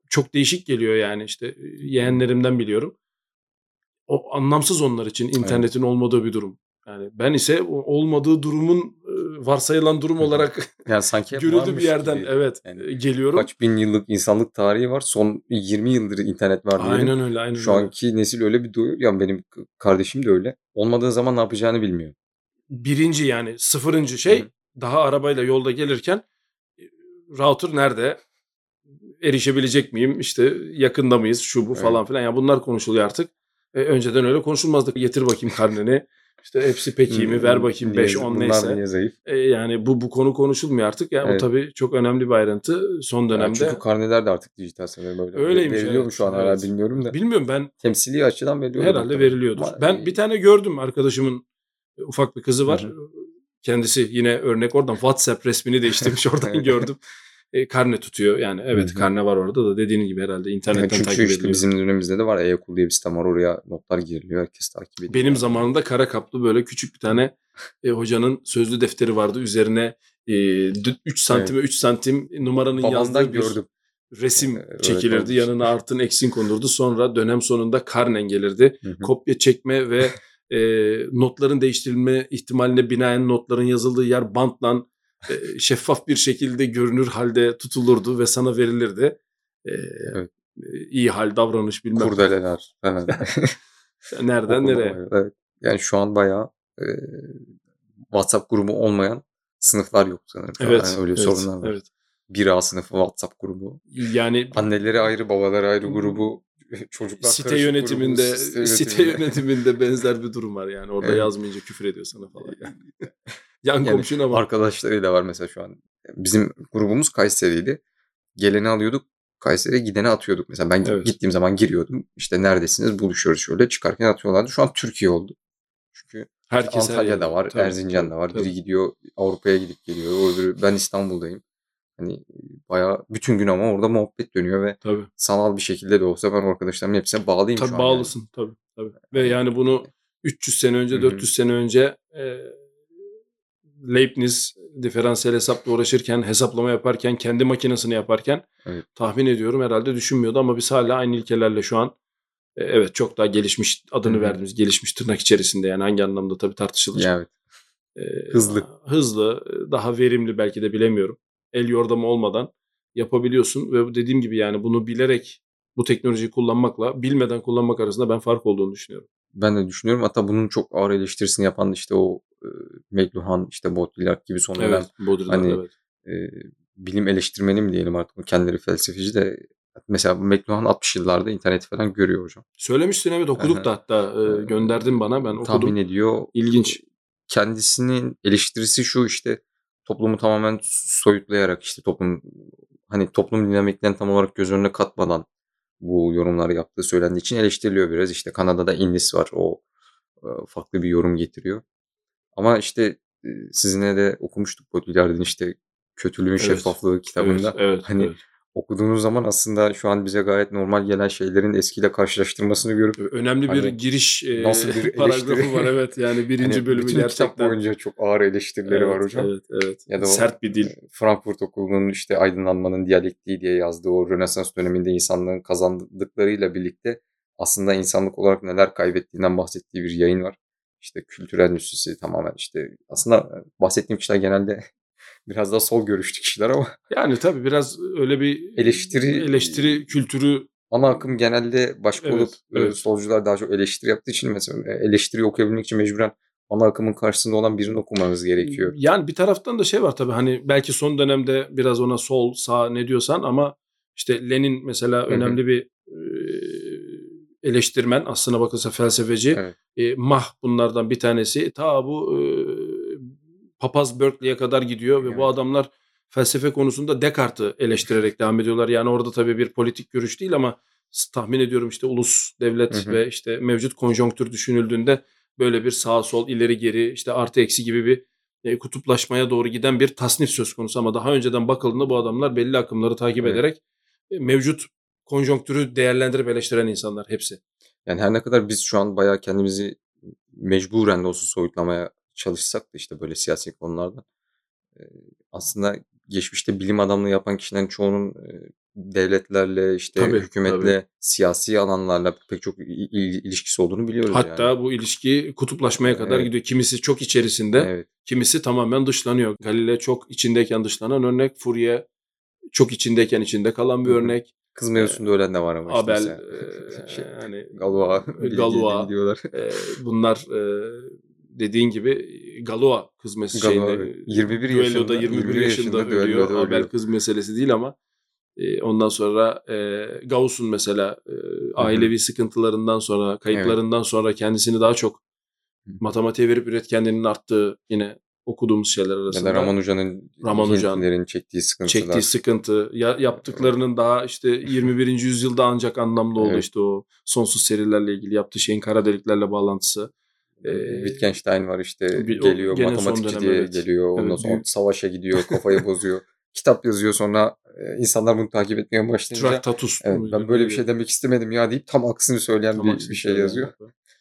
çok değişik geliyor yani işte yeğenlerimden biliyorum. O anlamsız onlar için internetin olmadığı bir durum. Yani ben ise olmadığı durumun e, varsayılan durum olarak [LAUGHS] Yani sanki varmış bir yerden gibi. evet Yani e, geliyorum. Kaç bin yıllık insanlık tarihi var. Son 20 yıldır internet var diyelim. Aynen öyle aynen Şu öyle. anki nesil öyle bir duyuyor. Yani benim kardeşim de öyle. Olmadığı zaman ne yapacağını bilmiyor. Birinci yani sıfırıncı şey Hı. daha arabayla yolda gelirken e, router nerede? Erişebilecek miyim? İşte yakında mıyız? Şu bu Evet. falan filan. Yani bunlar konuşuluyor artık. E, önceden öyle konuşulmazdı. Getir bakayım karneni. İşte hepsi peki mi? Ver bakayım Niye- 5 10 bunlar neyse. niye zayıf? E, yani bu bu konu konuşulmuyor artık. Yani Evet. o tabii çok önemli bir ayrıntı son Yani dönemde. çünkü karneler de artık dijital sanırım öyle. Öyleymiş, Veriliyor mu evet. şu an hala Evet. bilmiyorum da. Bilmiyorum ben Temsili açıdan veriliyor. herhalde muhtemelen. veriliyordur. Ama- Ben bir tane gördüm arkadaşımın e, ufak bir kızı var. Hı hı. Kendisi yine örnek oradan WhatsApp resmini değiştirmiş oradan [LAUGHS] gördüm. E, karne tutuyor yani evet Hı hı. karne var orada da dediğin gibi herhalde Yani internetten çünkü takip işte ediliyor. bizim dönemimizde de var. E-okul diye bir sistem var. Oraya notlar giriliyor. Herkes takip ediyor. Benim zamanımda kara kaplı böyle küçük bir tane e, hocanın sözlü defteri vardı. Üzerine e, 3 santime 3 santim numaranın Babamdan yazdığı bir gördüm. resim Ee, öyle çekilirdi. Yanına artın eksin konulurdu. Sonra dönem sonunda karnen gelirdi. Hı hı. Kopya çekme ve e, notların değiştirilme ihtimaline binaen notların yazıldığı yer bantla e, şeffaf bir şekilde görünür halde tutulurdu ve sana verilirdi. E, Evet. e, iyi hal, davranış bilmem. Kurdeleler falan. [LAUGHS] Nereden nereye? Evet. Yani şu an bayağı e, WhatsApp grubu olmayan sınıflar yok sanırım. Evet. Yani öyle evet, sorunlar var. Evet. 1A sınıfı WhatsApp grubu. Yani Anneleri ayrı, babaları ayrı grubu. Çocuklar site yönetiminde grubu, site yönetiminde benzer bir durum var yani. Orada Evet. yazmayınca küfür ediyor sana falan. Yani. [LAUGHS] Yan Yani komşuna bak. Arkadaşlarıyla var mesela şu an. Bizim grubumuz Kayseri'ydi. Geleni alıyorduk. Kayseri'ye gideni atıyorduk. Mesela ben Evet. gittiğim zaman giriyordum. İşte neredesiniz buluşuyoruz şöyle. Çıkarken atıyorlardı. Şu an Türkiye oldu. Çünkü Herkes her Antalya'da yerde. var, Tabii, Erzincan'da var. tabii. Biri gidiyor Avrupa'ya gidip geliyor. Öbürü ben İstanbul'dayım. Hani bayağı bütün gün ama orada muhabbet dönüyor ve Tabii. sanal bir şekilde de olsa ben arkadaşlarımın hepsine bağlıyım Tabii şu an. bağlısın tabii tabii. Ve yani bunu 300 sene önce, Hı hı. 400 sene önce e, Leibniz diferansiyel hesapla uğraşırken, hesaplama yaparken, kendi makinesini yaparken Evet. tahmin ediyorum herhalde düşünmüyordu ama biz hala aynı ilkelerle şu an e, evet çok daha gelişmiş adını hı. verdiğimiz gelişmiş tırnak içerisinde yani hangi anlamda tabii tartışılır. Ya evet. E, Hızlı. Hızlı, daha verimli belki de bilemiyorum. El yordamı olmadan yapabiliyorsun ve dediğim gibi yani bunu bilerek bu teknolojiyi kullanmakla bilmeden kullanmak arasında ben fark olduğunu düşünüyorum. Ben de düşünüyorum. Hatta bunun çok ağır eleştirisini yapan işte o e, McLuhan, işte Baudrillard gibi son dönem Evet, hani evet. e, bilim eleştirmeni mi diyelim artık kendileri felsefeci de mesela McLuhan 60 yıllarda interneti falan görüyor hocam. Söylemiştin evet okuduk da hatta e, gönderdin bana ben okudum. Tahmin ediyor. İlginç. Kendisinin eleştirisi şu işte toplumu tamamen soyutlayarak işte toplum hani toplum dinamiklerini tam olarak göz önüne katmadan bu yorumları yaptığı söylendiği için eleştiriliyor biraz. İşte Kanada'da Innis var. O e, farklı bir yorum getiriyor. Ama işte e, sizinle de okumuştuk Baudrillard'ın işte Kötülüğün Evet. Şeffaflığı kitabında. Evet, evet, hani evet. Okuduğunuz zaman aslında şu an bize gayet normal gelen şeylerin eskiyle karşılaştırmasını görüp Önemli bir Hani giriş e, nasıl bir [LAUGHS] paragrafı var evet yani [LAUGHS] birinci hani bölümü bütün gerçekten. kitap boyunca çok ağır eleştirileri evet, var hocam. Evet, evet. Ya da Sert bir dil. Frankfurt Okulu'nun işte aydınlanmanın diyalektiği diye yazdığı o Rönesans döneminde insanlığın kazandıklarıyla birlikte aslında insanlık olarak neler kaybettiğinden bahsettiği bir yayın var. İşte kültürel endüstrisi tamamen işte aslında bahsettiğim kişiler genelde biraz daha sol görüşlü kişiler ama [LAUGHS] Yani tabii biraz öyle bir Eleştiri- eleştiri kültürü ana akım genelde başka Evet, olup e, evet. solcular daha çok eleştiri yaptığı için mesela e, eleştiri okuyabilmek için mecburen ana akımın karşısında olan birini okumanız gerekiyor. Yani bir taraftan da şey var tabii hani belki son dönemde biraz ona sol sağ ne diyorsan ama işte Lenin mesela önemli bir e, eleştirmen aslına bakılsa felsefeci. Evet. E, Mah bunlardan bir tanesi. Ta bu e, Papaz Berkeley'e kadar gidiyor ve bu adamlar felsefe konusunda Descartes'i eleştirerek devam ediyorlar. Yani orada tabii bir politik görüş değil ama tahmin ediyorum işte ulus, devlet Hı hı. ve işte mevcut konjonktür düşünüldüğünde böyle bir sağ sol ileri geri işte artı eksi gibi bir e, kutuplaşmaya doğru giden bir tasnif söz konusu ama daha önceden bakıldığında bu adamlar belli akımları takip Evet. ederek e, mevcut konjonktürü değerlendirip eleştiren insanlar hepsi. Yani her ne kadar biz şu an bayağı kendimizi mecburen de olsa soyutlamaya çalışsak da işte böyle siyasi konularda aslında geçmişte bilim adamlığı yapan kişilerin çoğunun devletlerle işte Tabii, hükümetle siyasi alanlarla pek çok il- il- ilişkisi olduğunu biliyoruz Hatta yani. bu ilişki kutuplaşmaya kadar Evet. gidiyor. Kimisi çok içerisinde, Evet. kimisi tamamen dışlanıyor. Galile çok içindeyken dışlanan örnek, Fourier çok içindeyken içinde kalan bir örnek. Kız mevzusunda ölen de var ama işte Abel, mesela. e, [LAUGHS] Şey, hani Galois. Galois. [LAUGHS] diyorlar. e, bunlar e, dediğin gibi Galois kız meselesi şeyinde, evet. 21 düelloda yaşında- 21 21 yaşında, yaşında ölüyor. düelloda Abel ölüyor. kız meselesi değil ama e, ondan sonra e, Gauss'un mesela e, ailevi sıkıntılarından sonra, kayıplarından sonra kendisini daha çok matematiğe verip üretkenliğinin arttığı yine okuduğumuz şeyler Ya arasında. da Ramanujan'ın Ramanujan. Hintlilerin çektiği sıkıntılar. çektiği sıkıntı, ya, yaptıklarının daha işte 21. yüzyılda ancak anlamlı oldu Evet. işte o sonsuz serilerle ilgili yaptığı şeyin kara deliklerle bağlantısı. Ee, Wittgenstein var işte bir- o geliyor matematikçi diye evet. geliyor ondan Evet, sonra büyük- savaşa gidiyor kafayı [LAUGHS] bozuyor kitap yazıyor sonra e, insanlar bunu takip etmeye başlayınca Traktatus. evet, ben böyle bir şey demek istemedim ya deyip tam aksini söyleyen Tam bir, aksini bir şey yazıyor.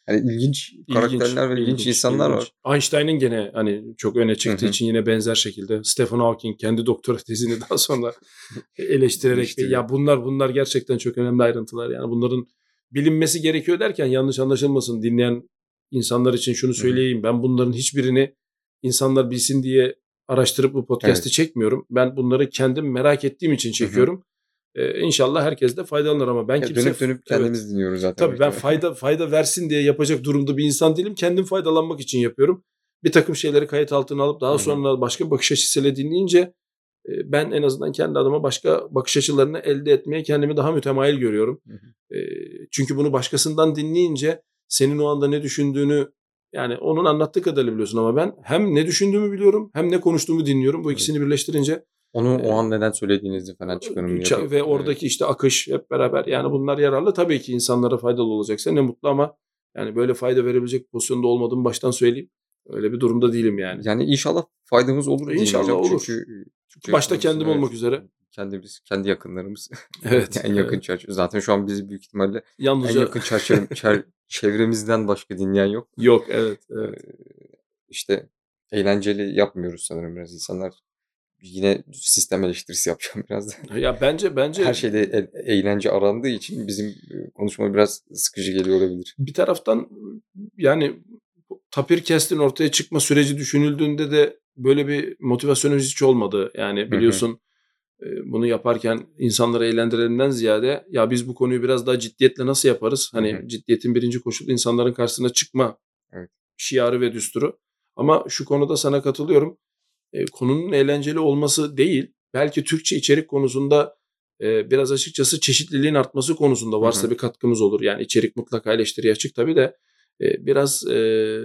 Hani ilginç karakterler ve ilginç, insanlar ilginç. var. Einstein'ın gene hani çok öne çıktığı Hı hı. için yine benzer şekilde Stephen Hawking kendi doktora [LAUGHS] tezini daha sonra eleştirerek Eleştiriyor. ya bunlar bunlar gerçekten çok önemli ayrıntılar. Yani bunların bilinmesi gerekiyor derken yanlış anlaşılmasın dinleyen insanlar için şunu söyleyeyim. Ben bunların hiçbirini insanlar bilsin diye araştırıp bu podcast'i Evet. çekmiyorum. Ben bunları kendim merak ettiğim için çekiyorum. Ee, inşallah herkes de faydalanır ama ben Ya kimse dönüp dönüp Evet. kendimiz dinliyoruz zaten. Tabii ben [LAUGHS] fayda fayda versin diye yapacak durumda bir insan değilim. Kendim faydalanmak için yapıyorum. Bir takım şeyleri kayıt altına alıp daha Hı hı. sonra başka bakış açısıyla dinleyince e, ben en azından kendi adıma başka bakış açılarını elde etmeye kendimi daha mütemayil görüyorum. Hı hı. E, Çünkü bunu başkasından dinleyince senin o anda ne düşündüğünü yani onun anlattığı kadarıyla biliyorsun ama ben hem ne düşündüğümü biliyorum hem ne konuştuğumu dinliyorum. Bu ikisini birleştirince Onu Ee, o an neden söylediğinizi falan çıkarım ve oradaki işte akış hep beraber yani bunlar yararlı tabii ki insanlara faydalı olacaksa ne mutlu ama yani böyle fayda verebilecek pozisyonda olmadığımı baştan söyleyeyim. Öyle bir durumda değilim yani. Yani inşallah faydamız olur İnşallah hocam. olur. Çünkü, çünkü Başta kendim evet, olmak üzere. Kendimiz, kendi yakınlarımız. Evet. [LAUGHS] en yakın evet. çerçeve. Zaten şu an bizi büyük ihtimalle en Yalnızca yakın çerçeve, çer- çevremizden başka dinleyen yok. yok evet evet. İşte eğlenceli yapmıyoruz sanırım biraz insanlar. Yine sistem eleştirisi yapacağım [LAUGHS] biraz da. Ya bence bence Her şeyde e- eğlence arandığı için bizim konuşma biraz sıkıcı geliyor olabilir. bir taraftan yani Tapir Kest'in ortaya çıkma süreci düşünüldüğünde de böyle bir motivasyonumuz hiç olmadı. Yani biliyorsun e, bunu yaparken insanları eğlendirenden ziyade ya biz bu konuyu biraz daha ciddiyetle nasıl yaparız? Hani Hı hı. ciddiyetin birinci koşulu insanların karşısına çıkma Evet. şiarı ve düsturu. Ama şu konuda sana katılıyorum. E, konunun eğlenceli olması değil, belki Türkçe içerik konusunda e, biraz açıkçası çeşitliliğin artması konusunda varsa Hı hı. bir katkımız olur. Yani içerik mutlaka eleştiriye açık tabii de e, biraz e,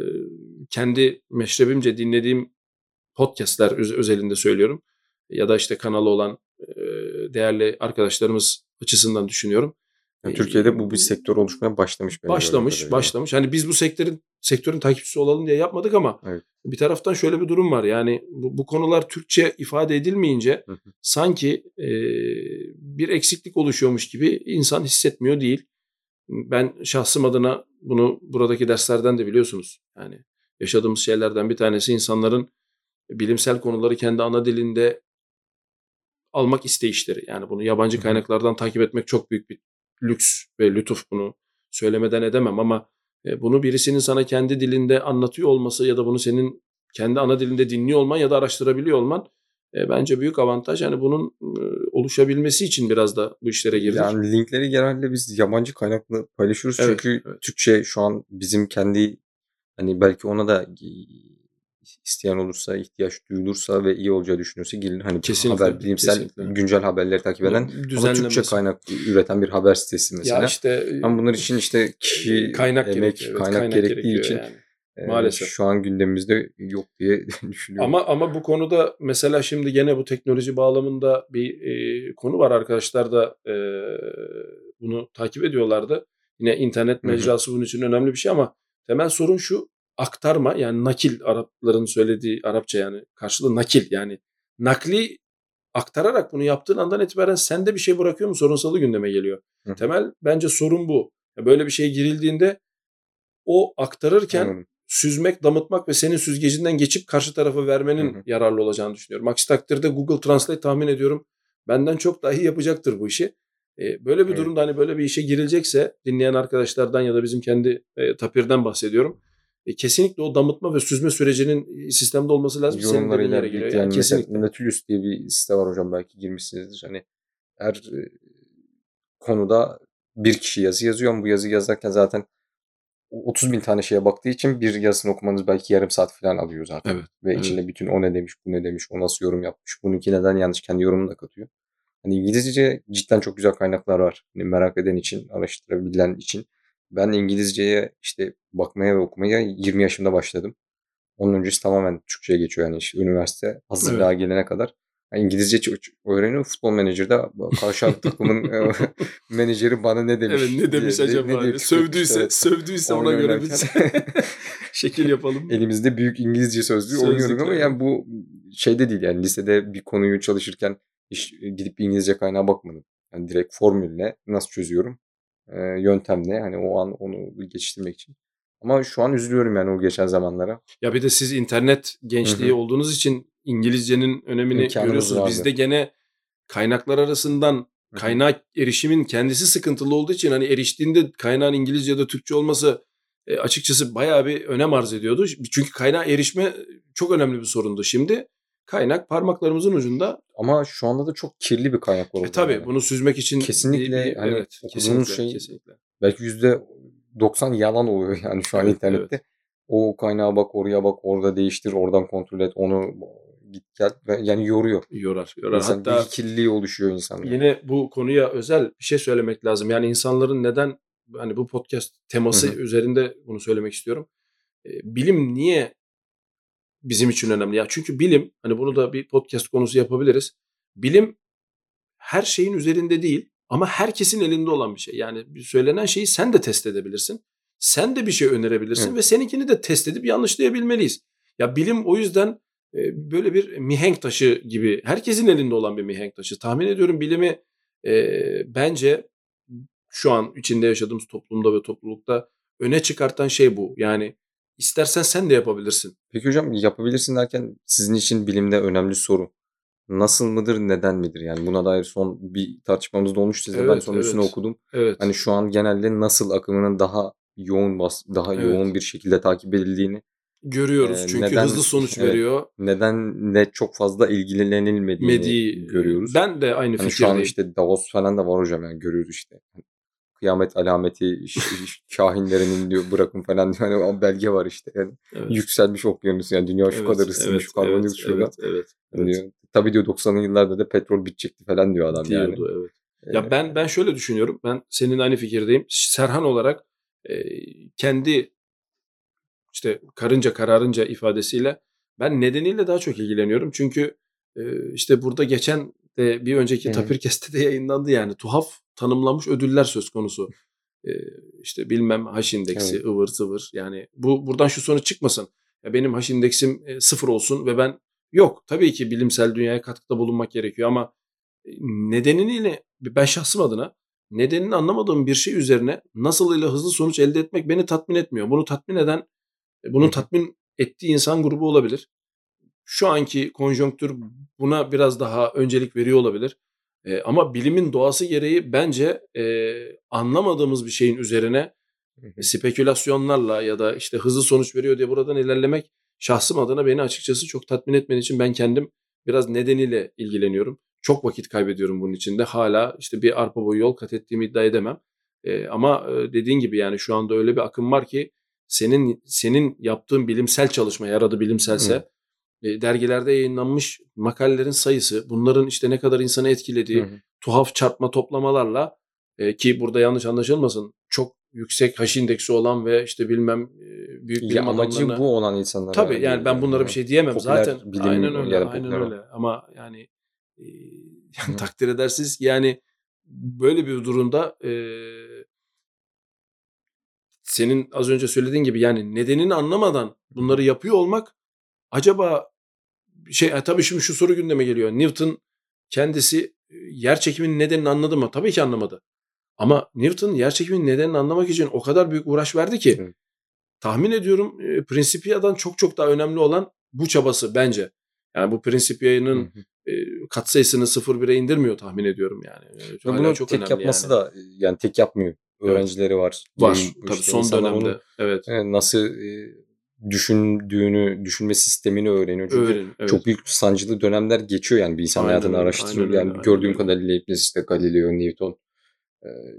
kendi meşrebimce dinlediğim podcastler öz- özelinde söylüyorum. Ya da işte kanalı olan değerli arkadaşlarımız açısından düşünüyorum. Yani Türkiye'de bu bir sektör oluşmaya başlamış. Başlamış, başlamış. Hani biz bu sektörün sektörün takipçisi olalım diye yapmadık ama Evet. bir taraftan şöyle bir durum var. Yani bu, bu konular Türkçe ifade edilmeyince Hı hı. sanki e, bir eksiklik oluşuyormuş gibi insan hissetmiyor değil. Ben şahsım adına bunu buradaki derslerden de biliyorsunuz. Yani yaşadığımız şeylerden bir tanesi insanların bilimsel konuları kendi ana dilinde almak isteyişleri. Yani bunu yabancı kaynaklardan takip etmek çok büyük bir lüks ve lütuf bunu söylemeden edemem ama e, bunu birisinin sana kendi dilinde anlatıyor olması ya da bunu senin kendi ana dilinde dinliyor olman ya da araştırabiliyor olman e, bence büyük avantaj. Yani bunun e, oluşabilmesi için biraz da bu işlere girdik. Yani linkleri genelde biz yabancı kaynakla paylaşıyoruz. Evet, Çünkü evet. Türkçe şu an bizim kendi hani belki ona da isteyen olursa, ihtiyaç duyulursa ve iyi olacağı düşünüyorsa gelir. Hani Kesinlikle, haber, bilimsel kesinlikle. güncel haberleri takip eden ama Türkçe kaynak üreten bir haber sitesi mesela. Ya işte ama bunlar için işte kişi, kaynak emek, gerekiyor. evet, kaynak, gerektiği için yani. e, maalesef. şu an gündemimizde yok diye [LAUGHS] düşünüyorum. Ama ama bu konuda mesela şimdi gene bu teknoloji bağlamında bir e, konu var arkadaşlar da e, bunu takip ediyorlardı. Yine internet mecrası bunun için önemli bir şey ama temel sorun şu aktarma yani nakil Arapların söylediği Arapça yani karşılığı nakil yani nakli aktararak bunu yaptığın andan itibaren sende bir şey bırakıyor mu sorunsalı gündeme geliyor. Hı. Temel bence sorun bu. Böyle bir şey girildiğinde o aktarırken Anladım. süzmek, damıtmak ve senin süzgecinden geçip karşı tarafa vermenin Hı hı. yararlı olacağını düşünüyorum. Aksi takdirde Google Translate tahmin ediyorum benden çok daha iyi yapacaktır bu işi. Ee, böyle bir Evet. durumda hani böyle bir işe girilecekse dinleyen arkadaşlardan ya da bizim kendi e, tapirden bahsediyorum. E, kesinlikle o damıtma ve süzme sürecinin e, sistemde olması lazım. Yorumlarıyla birlikte Yani yani kesinlikle. Nautilus diye bir site var hocam belki girmişsinizdir. Hani her e, konuda bir kişi yazı yazıyor ama bu yazı yazarken zaten 30 bin tane şeye baktığı için bir yazısını okumanız belki yarım saat falan alıyor zaten. Evet, Ve evet. içinde bütün o ne demiş, bu ne demiş, o nasıl yorum yapmış, bununki neden yanlış kendi yorumunu da katıyor. Hani İngilizce cidden çok güzel kaynaklar var. Hani merak eden için, araştırabilen için. Ben İngilizceye işte bakmaya ve okumaya 20 yaşımda başladım. Onun öncesi tamamen Türkçe'ye geçiyor yani işte üniversite hazırlığa gelene kadar. Yani İngilizce öğreniyorum. Futbol menajerde karşı takımın e, [LAUGHS] menajeri bana ne demiş. Evet ne demiş diye- acaba? ne diye Hani küfretmiş, sövdüyse, evet. sövdüyse ona göre biz [LAUGHS] şekil [LAUGHS] yapalım. Elimizde büyük İngilizce sözlüğü Sözlükler. oynuyorum ama yani bu şeyde değil yani lisede bir konuyu çalışırken hiç gidip bir İngilizce kaynağa bakmadım. Yani direkt formülle nasıl çözüyorum e, yöntemle hani o an onu geçiştirmek için. Ama şu an üzülüyorum yani o geçen zamanlara. Ya bir de siz internet gençliği Hı hı. olduğunuz için İngilizcenin önemini İmkanımız görüyorsunuz. vardı. Bizde gene kaynaklar arasından kaynak erişimin kendisi sıkıntılı olduğu için hani eriştiğinde kaynağın İngilizce ya da Türkçe olması e, açıkçası bayağı bir önem arz ediyordu. Çünkü kaynağa erişme çok önemli bir sorundu. Şimdi kaynak parmaklarımızın ucunda. Ama şu anda da çok kirli bir kaynak var. E tabii yani. bunu süzmek için Kesinlikle bir- hani evet, kesinlikle, şey- kesinlikle. Belki yüzde 90 yalan oluyor [LAUGHS] yani şu an Evet, internette. O kaynağa bak, oraya bak, orada değiştir, oradan kontrol et, onu git gel. Yani yoruyor. Yorar, yorar. İnsan Hatta kirliliği oluşuyor insanda. Yine bu konuya özel bir şey söylemek lazım. Yani insanların neden hani bu podcast teması Hı hı. üzerinde bunu söylemek istiyorum. E, bilim niye bizim için önemli? Ya çünkü bilim hani bunu da bir podcast konusu yapabiliriz. Bilim her şeyin üzerinde değil ama herkesin elinde olan bir şey. Yani söylenen şeyi sen de test edebilirsin. Sen de bir şey önerebilirsin Evet. ve seninkini de test edip yanlışlayabilmeliyiz. Ya bilim o yüzden e, böyle bir mihenk taşı gibi herkesin elinde olan bir mihenk taşı. Tahmin ediyorum bilimi e, bence şu an içinde yaşadığımız toplumda ve toplulukta öne çıkartan şey bu. Yani istersen sen de yapabilirsin. Peki hocam yapabilirsin derken sizin için bilimde önemli soru. Nasıl mıdır, neden midir? Yani buna dair son bir tartışmamız da olmuştu. Size ben Evet, sonra üstüne evet. okudum. Evet. Hani şu an genelde nasıl akımının daha yoğun bas, daha Evet. yoğun bir şekilde takip edildiğini, Görüyoruz Ee, çünkü neden- hızlı sonuç evet. veriyor. nedenle çok fazla ilgilenilmediğini Medi görüyoruz. Ben de aynı Hani şu an fikirdeyim. işte Davos falan da var hocam yani görüyoruz işte. Kıyamet alameti kahinlerinin diyor bırakın falan diyor. Hani o belge var işte. Yani Evet. yükselmiş okyanus yani dünya şu Evet, kadar ısınmış, evet, şu karbondioksit evet, şurada. Evet, evet, evet. Diyor. Tabii diyor 90'lı yıllarda da petrol bitecekti falan diyor adam yani. Diyordu, evet. Ee, Ya ben ben şöyle düşünüyorum. Ben senin aynı fikirdeyim. Serhan olarak e, kendi işte karınca kararınca ifadesiyle ben nedeniyle daha çok ilgileniyorum. Çünkü e, işte burada geçen de bir önceki hı. Tapirkest'te de yayınlandı yani tuhaf tanımlanmış ödüller söz konusu. E, işte bilmem haş indeksi Evet. ıvır zıvır yani bu buradan şu sonuç çıkmasın. Ya benim haş indeksim e, sıfır olsun ve ben yok tabii ki bilimsel dünyaya katkıda bulunmak gerekiyor ama e, nedenini ben şahsım adına nedenini anlamadığım bir şey üzerine nasıl ile hızlı sonuç elde etmek beni tatmin etmiyor. Bunu tatmin eden, e, bunu tatmin ettiği insan grubu olabilir. Şu anki konjonktür buna biraz daha öncelik veriyor olabilir. E, ama bilimin doğası gereği bence e, anlamadığımız bir şeyin üzerine Hı hı. spekülasyonlarla ya da işte hızlı sonuç veriyor diye buradan ilerlemek şahsım adına beni açıkçası çok tatmin etmediği için ben kendim biraz nedeniyle ilgileniyorum. Çok vakit kaybediyorum bunun içinde. Hala işte bir arpa boyu yol kat ettiğimi iddia edemem. Ee, ama e, dediğin gibi yani şu anda öyle bir akım var ki senin senin yaptığın bilimsel çalışma eğer adı bilimselse e, dergilerde yayınlanmış makalelerin sayısı, bunların işte ne kadar insanı etkilediği, Hı hı. tuhaf çarpma toplamalarla e, ki burada yanlış anlaşılmasın çok yüksek haş indeksi olan ve işte bilmem büyük bilim Ya amacı adamlarına bu olan insanlara. tabii yani ben bunlara bir şey diyemem Popüler zaten bilim aynen öyle aynen popüler- öyle ama yani e, yani [LAUGHS] takdir edersiniz ki yani böyle bir durumda e, senin az önce söylediğin gibi yani nedenini anlamadan bunları yapıyor olmak acaba şey e, tabii şimdi şu soru gündeme geliyor. Newton kendisi e, yer çekiminin nedenini anladı mı? Tabii ki anlamadı. Ama Newton yer çekiminin nedenini anlamak için o kadar büyük uğraş verdi ki Evet. tahmin ediyorum e, Principia'dan çok çok daha önemli olan bu çabası bence. Yani bu Principia'nın e, katsayısını 0-1'e indirmiyor tahmin ediyorum yani. E, Ve bunu çok tek önemli yapması yani. da yani tek yapmıyor. Evet. Öğrencileri var. var. Bilim- Tabii son dönemde. Evet. e, nasıl e, düşündüğünü, düşünme sistemini öğreniyor. Çünkü Öğren, evet. çok büyük sancılı dönemler geçiyor yani bir insan Aynen hayatını araştırıyor. aynen Yani öyle, gördüğüm aynen kadarıyla hepimiz işte Galileo, Newton,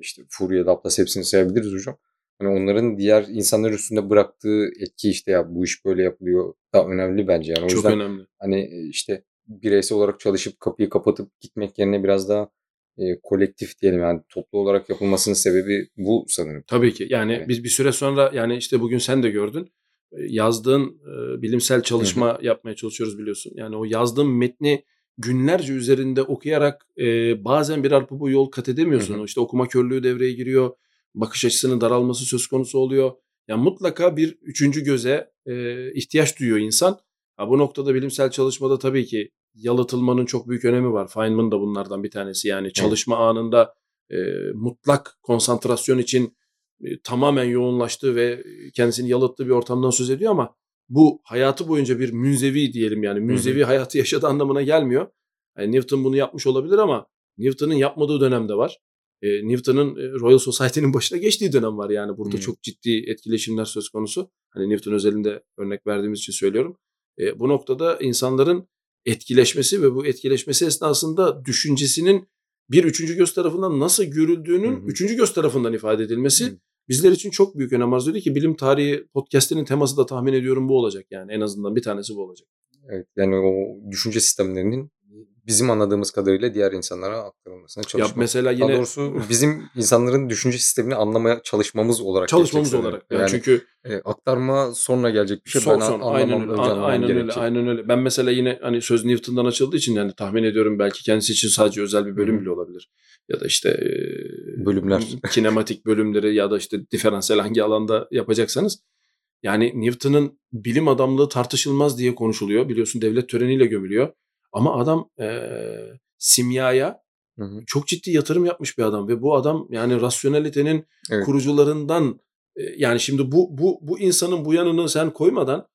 işte Fourier, Laplace hepsini sayabiliriz hocam. Hani onların diğer insanlar üstünde bıraktığı etki işte ya bu iş böyle yapılıyor da önemli bence yani. O Çok yüzden önemli. hani e, işte bireysel olarak çalışıp kapıyı kapatıp gitmek yerine biraz daha e, kolektif diyelim yani toplu olarak yapılmasının sebebi bu sanırım. Tabii ki. Yani Evet. biz bir süre sonra yani işte bugün sen de gördün. Yazdığın e, bilimsel çalışma yapmaya çalışıyoruz biliyorsun. Yani o yazdığın metni günlerce üzerinde okuyarak e, bazen bir arpa boyu yol kat edemiyorsun. Hı hı. İşte okuma körlüğü devreye giriyor. Bakış açısının daralması söz konusu oluyor. Yani mutlaka bir üçüncü göze e, ihtiyaç duyuyor insan. Ha, bu noktada bilimsel çalışmada tabii ki yalıtılmanın çok büyük önemi var. Feynman da bunlardan bir tanesi. Yani çalışma anında e, mutlak konsantrasyon için tamamen yoğunlaştığı ve kendisini yalıttığı bir ortamdan söz ediyor ama bu hayatı boyunca bir münzevi diyelim yani münzevi hayatı yaşadığı anlamına gelmiyor. Yani Newton bunu yapmış olabilir ama Newton'un yapmadığı dönem de var. E, Newton'un e, Royal Society'nin başına geçtiği dönem var yani burada Hı. çok ciddi etkileşimler söz konusu. Hani Newton özelinde örnek verdiğimiz için söylüyorum. E, bu noktada insanların etkileşmesi ve bu etkileşmesi esnasında düşüncesinin bir üçüncü göz tarafından nasıl görüldüğünün Hı hı. üçüncü göz tarafından ifade edilmesi Hı. Bizler için çok büyük önem arz ediyor ki bilim tarihi podcast'inin teması da tahmin ediyorum bu olacak yani en azından bir tanesi bu olacak. Evet yani o düşünce sistemlerinin bizim anladığımız kadarıyla diğer insanlara aktarılmasına Ya çalışmak. mesela Daha yine doğrusu bizim insanların düşünce sistemini anlamaya çalışmamız olarak çalışmamız olarak. sanırım. Yani çünkü e, aktarma sonra gelecek bir şey. son ben son anlamam, aynen öyle. önce a- anlamam Aynen öyle. Aynen öyle. Ben mesela yine hani söz Newton'dan açıldığı için yani tahmin ediyorum belki kendisi için sadece özel bir bölüm hı. bile olabilir. Ya da işte Bölümler. kinematik bölümleri ya da işte diferansiyel hangi alanda yapacaksanız yani Newton'un bilim adamlığı tartışılmaz diye konuşuluyor. Biliyorsun devlet töreniyle gömülüyor. Ama adam e, simyaya Hı hı. çok ciddi yatırım yapmış bir adam ve bu adam yani rasyonelitenin Evet. kurucularından e, yani şimdi bu bu bu insanın bu yanını sen koymadan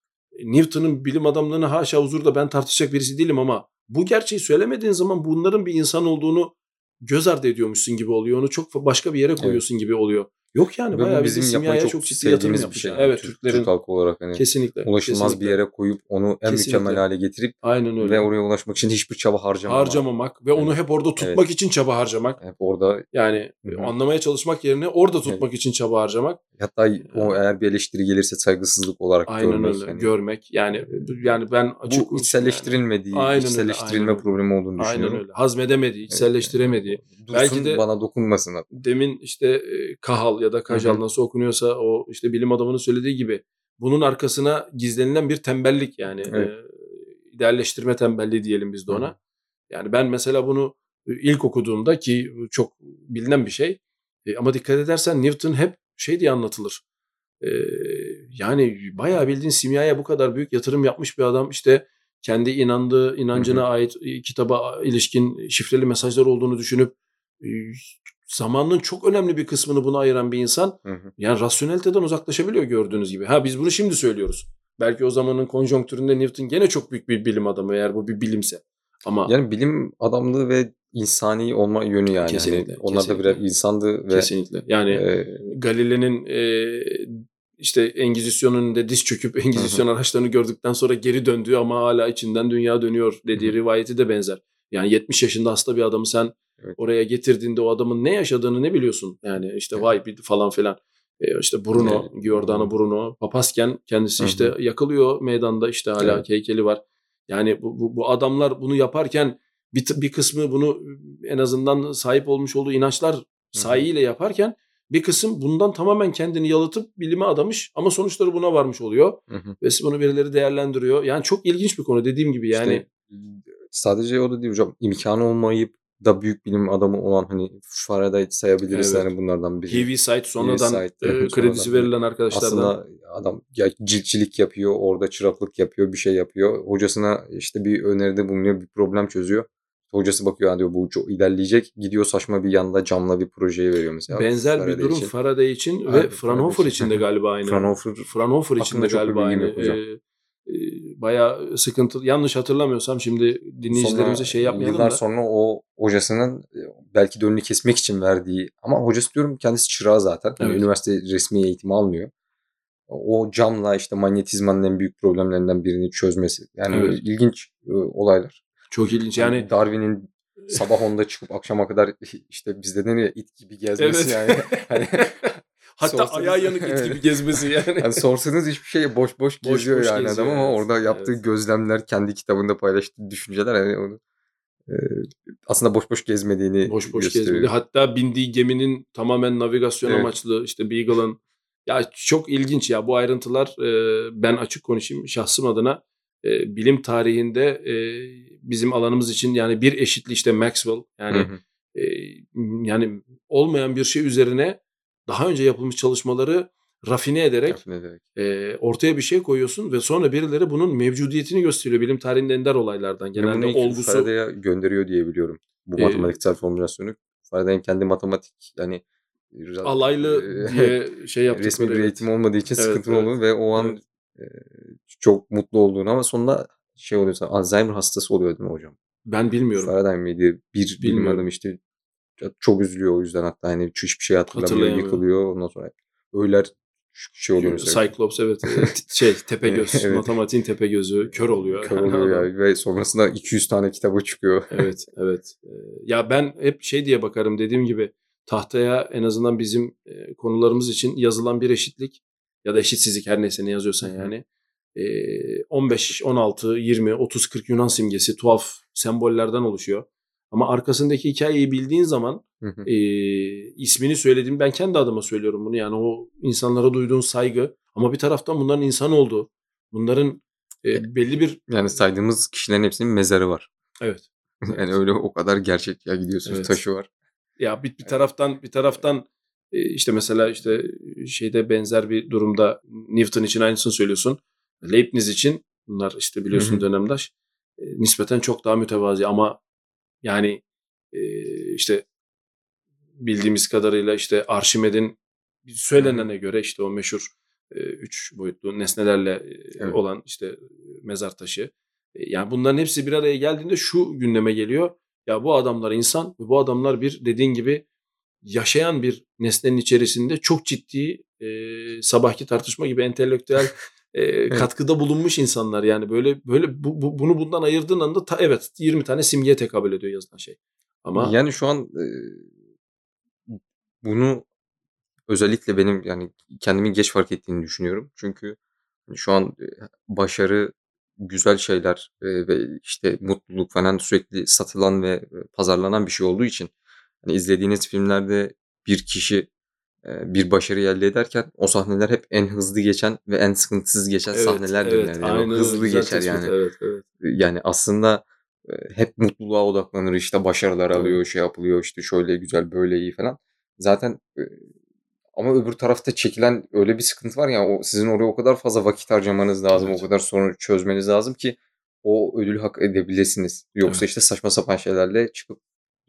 Newton'un bilim adamlarını haşa huzurda ben tartışacak birisi değilim ama bu gerçeği söylemediğin zaman bunların bir insan olduğunu göz ardı ediyormuşsun gibi oluyor. Onu çok başka bir yere koyuyorsun gibi oluyor. Yok yani Ve bayağı bizim bizim simyaya çok çok, ciddi yatırım bir yapmışlar. şey. Evet Türk, Türklerin Türk halkı olarak hani kesinlikle. ulaşılmaz kesinlikle. bir yere koyup onu en Kesinlikle. mükemmel hale getirip Aynen öyle. ve oraya ulaşmak için hiçbir çaba harcamamak. harcamamak ve onu hep orada tutmak için çaba harcamak. Hep orada Yani Hı hı. anlamaya çalışmak yerine orada tutmak için çaba harcamak. hatta o eğer bir eleştiri gelirse saygısızlık olarak Aynen görmek. öyle. yani. Görmek. Yani yani ben açık bu içselleştirilmediği, Aynen öyle, içselleştirilme aynen öyle. problemi olduğunu Aynen düşünüyorum. öyle. Hazmedemediği, içselleştiremediği. Dursun Belki de- bana dokunmasın. Demin işte e, Kahal ya da Kajal nasıl okunuyorsa o işte bilim adamının söylediği gibi bunun arkasına gizlenilen bir tembellik yani Evet. e, idealleştirme tembelliği diyelim biz de ona. hı. Yani ben mesela bunu ilk okuduğumda ki çok bilinen bir şey e, ama dikkat edersen Newton hep şey diye anlatılır. E, yani bayağı bildiğin simyaya bu kadar büyük yatırım yapmış bir adam işte kendi inandığı inancına ait e, kitaba ilişkin şifreli mesajlar olduğunu düşünüp e, zamanın çok önemli bir kısmını buna ayıran bir insan Hı hı. yani rasyoneliteden uzaklaşabiliyor gördüğünüz gibi. Ha biz bunu şimdi söylüyoruz. Belki o zamanın konjonktüründe Newton gene çok büyük bir bilim adamı eğer bu bir bilimse. Ama Yani bilim adamlığı ve insani olma yönü yani. Kesinlikle, Hani onlar da kesinlikle. birer insandı ve kesinlikle. Yani e, Galile'nin e, işte Engizisyon'un önünde diz çöküp Engizisyon araçlarını gördükten sonra geri döndüğü ama hala içinden dünya dönüyor dediği Hı rivayeti de benzer. Yani 70 yaşında hasta bir adamı sen Evet. oraya getirdiğinde o adamın ne yaşadığını ne biliyorsun? Yani işte vay bir falan filan. E, işte Bruno, Evet. Giordano Bruno, papazken kendisi Hı hı. işte yakılıyor meydanda işte hala Evet. heykeli var. Yani bu, bu, bu adamlar bunu yaparken bir, bir kısmı bunu en azından sahip olmuş olduğu inançlar sahiyle yaparken bir kısım bundan tamamen kendini yalıtıp bilime adamış ama sonuçları buna varmış oluyor. hı hı. Ve bunu birileri değerlendiriyor. Yani çok ilginç bir konu dediğim gibi yani. İşte sadece o da değil hocam. İmkanı olmayıp da büyük bilim adamı olan hani Faraday sayabiliriz Evet. yani bunlardan biri. Heavy Site sonradan Site, e, sonradan. kredisi verilen arkadaşlardan. Aslında adam ya ciltçilik yapıyor, orada çıraklık yapıyor, bir şey yapıyor. Hocasına işte bir öneride bulunuyor, bir problem çözüyor. Hocası bakıyor "Ha," diyor bu çok ilerleyecek. Gidiyor saçma bir yanda camla bir projeyi veriyor mesela. Benzer bir Faraday durum için. Faraday için ve Fraunhofer için de galiba aynı. Fraunhofer Fraunhofer için de bir galiba aynı. Ee, bayağı sıkıntı. Yanlış hatırlamıyorsam şimdi dinleyicilerimize Sonra şey yapmayalım yıllar da. sonra o hocasının e, belki de önünü kesmek için verdiği ama hocası diyorum kendisi çırağı zaten. Yani Evet. üniversite resmi eğitimi almıyor. O camla işte manyetizmanın en büyük problemlerinden birini çözmesi. Yani Evet. ilginç e, olaylar. Çok ilginç. Yani Yani Darwin'in [LAUGHS] sabah 10'da çıkıp akşama kadar işte bizde ya it gibi gezmesi Evet. yani. [LAUGHS] Hatta sorsanız- ayağı yanık it [LAUGHS] gibi gezmesi yani. yani sorsanız hiçbir şey boş boş Boş geziyor boş yani geziyor, adam ama evet. orada yaptığı Evet. gözlemler kendi kitabında paylaştığı düşünceler hani onu e, aslında boş boş gezmediğini boş boş gösteriyor. gezmedi. Hatta bindiği geminin tamamen navigasyon Evet. amaçlı işte Beagle'ın ya çok ilginç ya bu ayrıntılar e, ben açık konuşayım şahsım adına e, bilim tarihinde e, bizim alanımız için yani bir eşitli işte Maxwell yani Hı hı. e, yani olmayan bir şey üzerine daha önce yapılmış çalışmaları rafine ederek e, ortaya bir şey koyuyorsun ve sonra birileri bunun mevcudiyetini gösteriyor. Bilim tarihinin ender olaylardan. Genelde bunu ilk olgusu Faraday'a gönderiyor diye biliyorum. Bu Ee, matematiksel formülasyonu. Faraday'ın kendi matematik yani alaylı e, diye [LAUGHS] şey yaptıkları. resmi bir evet. eğitim olmadığı için Evet, sıkıntılı evet. olduğunu ve o an Evet. e, çok mutlu olduğunu ama sonunda şey oluyor Alzheimer hastası oluyor değil mi hocam? Ben bilmiyorum. Faraday mıydı? Bir bilim Bilmiyorum. adamı işte çok üzülüyor o yüzden hatta hani hiçbir şey hatırlamıyor, yıkılıyor. Ondan sonra öğler şey oluyor mesela. Cyclops evet. e, [LAUGHS] şey Tepegöz. Evet. Matematiğin Tepegöz'ü kör oluyor. Kör oluyor yani [LAUGHS] ve sonrasında 200 tane kitabı çıkıyor. evet, evet. Ee, Ya ben hep şey diye bakarım dediğim gibi tahtaya en azından bizim e, konularımız için yazılan bir eşitlik ya da eşitsizlik her neyse ne yazıyorsan yani. Ee, 15, 16, 20, 30, 40 Yunan simgesi tuhaf sembollerden oluşuyor. Ama arkasındaki hikayeyi bildiğin zaman Hı hı. e, ismini söylediğim ben kendi adıma söylüyorum bunu yani o insanlara duyduğun saygı ama bir taraftan bunların insan olduğu bunların e, belli bir yani saydığımız kişilerin hepsinin mezarı var. evet [LAUGHS] Yani öyle o kadar gerçek ya gidiyorsunuz Evet. taşı var. ya bir, bir taraftan bir taraftan işte mesela işte şeyde benzer bir durumda Newton için aynısını söylüyorsun. Leibniz için bunlar işte biliyorsun Hı hı. dönemdaş e, nispeten çok daha mütevazi ama yani e, işte bildiğimiz kadarıyla işte Arşimed'in söylenene göre işte o meşhur e, üç boyutlu nesnelerle e, Evet. olan işte mezar taşı. E, Yani bunların hepsi bir araya geldiğinde şu gündeme geliyor. Ya bu adamlar insan ve bu adamlar bir dediğin gibi yaşayan bir nesnenin içerisinde çok ciddi e, sabahki tartışma gibi entelektüel e, katkıda bulunmuş insanlar. Yani böyle böyle bu, bu- bunu bundan ayırdığın anda ta, evet 20 tane simgeye tekabül ediyor yazılan şey. Ama Yani şu an e, bunu özellikle benim yani kendimi geç fark ettiğini düşünüyorum. Çünkü hani şu an e, başarı, güzel şeyler e, ve işte mutluluk falan sürekli satılan ve e, pazarlanan bir şey olduğu için hani izlediğiniz filmlerde bir kişi bir başarı elde ederken o sahneler hep en hızlı geçen ve en sıkıntısız geçen evet, sahnelerdir evet, yani. Yani aynen hızlı geçer tespit, yani. Evet, evet. Yani aslında e, hep mutluluğa odaklanır işte başarılar Tabii. alıyor şey yapılıyor işte şöyle güzel böyle iyi falan. Zaten e, ama öbür tarafta çekilen öyle bir sıkıntı var ya o sizin oraya o kadar fazla vakit harcamanız lazım Evet. o kadar sorunu çözmeniz lazım ki o ödülü hak edebilirsiniz. Yoksa Evet. işte saçma sapan şeylerle çıkıp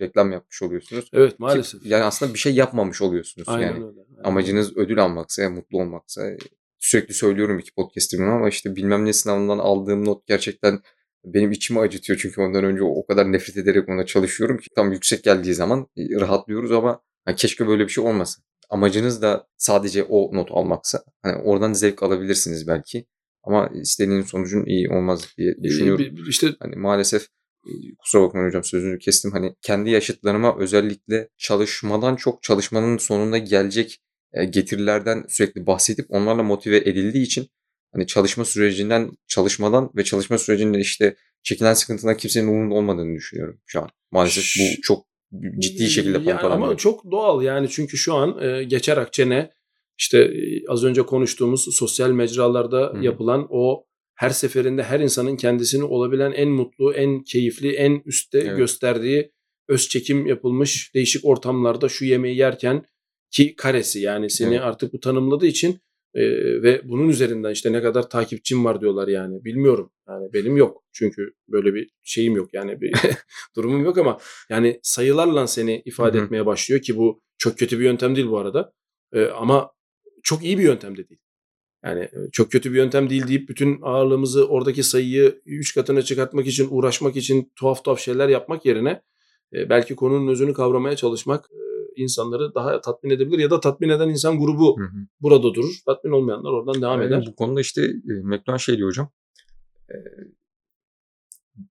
reklam yapmış oluyorsunuz. Evet Ki maalesef. yani aslında bir şey yapmamış oluyorsunuz Aynen yani. öyle. aynen Amacınız ödül almaksa, mutlu olmaksa sürekli söylüyorum iki podcast'imde ama işte bilmem ne sınavından aldığım not gerçekten benim içimi acıtıyor. Çünkü ondan önce o kadar nefret ederek ona çalışıyorum ki tam yüksek geldiği zaman e, rahatlıyoruz ama ha, keşke böyle bir şey olmasa. Amacınız da sadece o not almaksa hani oradan zevk alabilirsiniz belki ama istediğiniz sonucun iyi olmaz diye düşünüyorum. İşte Hani maalesef e, kusura bakmayın hocam sözünüzü kestim. Hani kendi yaşıtlarıma özellikle çalışmadan çok çalışmanın sonunda gelecek e, getirilerden sürekli bahsedip onlarla motive edildiği için hani çalışma sürecinden çalışmadan ve çalışma sürecinde işte çekilen sıkıntıdan kimsenin umurunda olmadığını düşünüyorum şu an. Maalesef bu çok ciddi şekilde yani pompalanıyor. ama çok doğal yani çünkü şu an e, geçer akçene işte e, az önce konuştuğumuz sosyal mecralarda hı. yapılan o her seferinde her insanın kendisini olabilen en mutlu, en keyifli, en üstte Evet. gösterdiği öz çekim yapılmış değişik ortamlarda şu yemeği yerken ki karesi yani seni Evet. artık bu tanımladığı için e, ve bunun üzerinden işte ne kadar takipçim var diyorlar yani bilmiyorum yani benim yok çünkü böyle bir şeyim yok yani bir [LAUGHS] [LAUGHS] durumum yok ama yani sayılarla seni ifade Hı hı. etmeye başlıyor ki bu çok kötü bir yöntem değil bu arada E, ama çok iyi bir yöntem de değil. Yani e, çok kötü bir yöntem değil deyip bütün ağırlığımızı oradaki sayıyı 3 katına çıkartmak için uğraşmak için tuhaf tuhaf şeyler yapmak yerine e, belki konunun özünü kavramaya çalışmak e, insanları daha tatmin edebilir ya da tatmin eden insan grubu Hı hı. burada durur. Tatmin olmayanlar oradan devam Aynen, eder. Bu konuda işte McLuhan şey diyor hocam. E,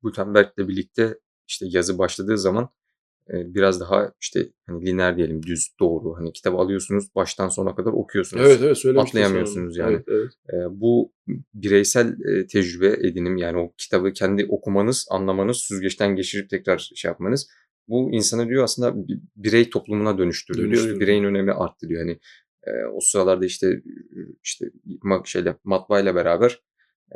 Gutenberg'le birlikte işte yazı başladığı zaman biraz daha işte hani lineer diyelim düz doğru hani kitabı alıyorsunuz baştan sona kadar okuyorsunuz. Evet evet Atlayamıyorsunuz yani. Evet, evet. Bu bireysel tecrübe edinim yani o kitabı kendi okumanız, anlamanız, süzgeçten geçirip tekrar şey yapmanız bu insanı diyor aslında bir birey toplumuna. Dönüştürdü. Bireyin önemi arttı diyor. Hani o sıralarda işte işte şeyle matbaayla beraber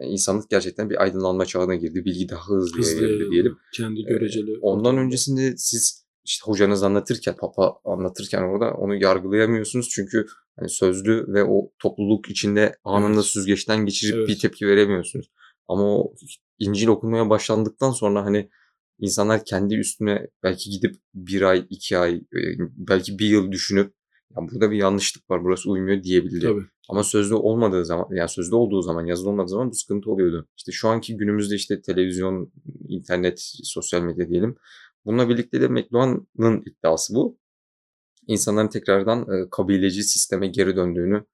insanlık gerçekten bir aydınlanma çağına girdi. Bilgi daha hızlı, Hızlı yayıldı diyelim. Kendi Ee, göreceli. Ondan öncesinde siz işte hocanız anlatırken, papa anlatırken orada onu yargılayamıyorsunuz. Çünkü hani sözlü ve o topluluk içinde anında Evet. süzgeçten geçirip Evet. bir tepki veremiyorsunuz. Ama o İncil okunmaya başlandıktan sonra hani insanlar kendi üstüne belki gidip bir ay, iki ay, e, belki bir yıl düşünüp ya burada bir yanlışlık var, burası uymuyor diyebildi. Tabii. Ama sözlü olmadığı zaman, yani sözlü olduğu zaman, yazılı olmadığı zaman bu sıkıntı oluyordu. İşte şu anki günümüzde işte televizyon, internet, sosyal medya diyelim. Bununla birlikte de McLuhan'ın iddiası bu. İnsanların tekrardan e, kabileci sisteme geri döndüğünü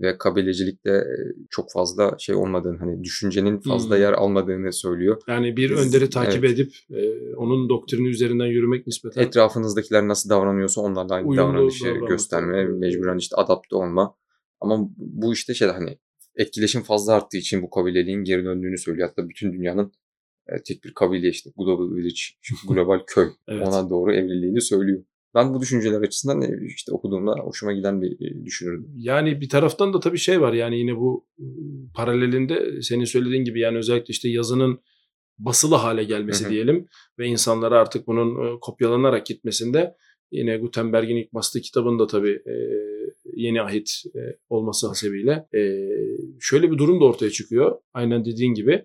ve kabilecilikte e, çok fazla şey olmadığını, hani düşüncenin fazla Hmm. yer almadığını söylüyor. Yani bir Biz- önderi takip evet. edip e, onun doktrini üzerinden yürümek nispeten Etrafınızdakiler nasıl davranıyorsa onlarla aynı davranışı davranmak, gösterme, mecburen işte adapte olma. Ama bu işte şey hani etkileşim fazla arttığı için bu kabileliğin geri döndüğünü söylüyor. Hatta bütün dünyanın e, tek bir kabile işte global village, [LAUGHS] global köy Evet. ona doğru evrildiğini söylüyor. Ben bu düşünceler açısından e, işte okuduğumda hoşuma giden bir e, düşünürdüm. Yani bir taraftan da tabii şey var yani yine bu paralelinde senin söylediğin gibi yani özellikle işte yazının basılı hale gelmesi diyelim ve insanlara artık bunun kopyalanarak gitmesinde yine Gutenberg'in ilk bastığı kitabında tabii e, yeni ahit e, olması hasebiyle e, şöyle bir durum da ortaya çıkıyor. Aynen dediğin gibi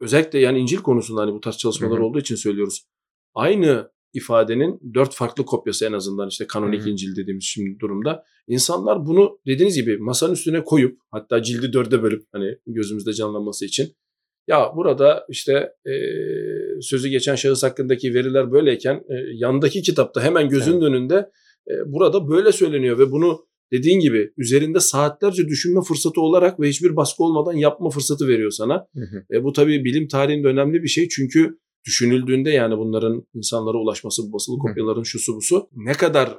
özellikle yani İncil konusunda hani bu tarz çalışmalar Hı hı. olduğu için söylüyoruz. Aynı ifadenin dört farklı kopyası en azından işte kanonik Hı hı. İncil dediğimiz şimdi durumda. İnsanlar bunu dediğiniz gibi masanın üstüne koyup hatta cildi dörde bölüp hani gözümüzde canlanması için ya burada işte e, sözü geçen şahıs hakkındaki veriler böyleyken e, yandaki kitapta hemen gözünün önünde e, burada böyle söyleniyor ve bunu dediğin gibi üzerinde saatlerce düşünme fırsatı olarak ve hiçbir baskı olmadan yapma fırsatı veriyor sana. Hı hı. E, bu tabii bilim tarihinde önemli bir şey çünkü düşünüldüğünde yani bunların insanlara ulaşması, bu basılı kopyaların şusu busu ne kadar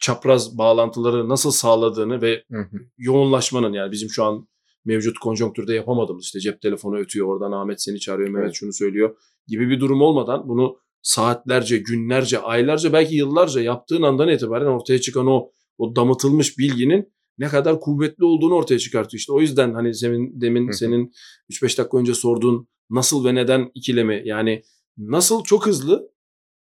çapraz bağlantıları nasıl sağladığını ve Hı hı. yoğunlaşmanın yani bizim şu an mevcut konjonktürde yapamadığımız işte cep telefonu ötüyor oradan Ahmet seni çağırıyor Mehmet Evet. şunu söylüyor gibi bir durum olmadan bunu saatlerce, günlerce, aylarca belki yıllarca yaptığın andan itibaren ortaya çıkan o o damıtılmış bilginin ne kadar kuvvetli olduğunu ortaya çıkartıyor. İşte o yüzden hani senin demin senin 3-5 dakika önce sorduğun nasıl ve neden ikilemi yani nasıl çok hızlı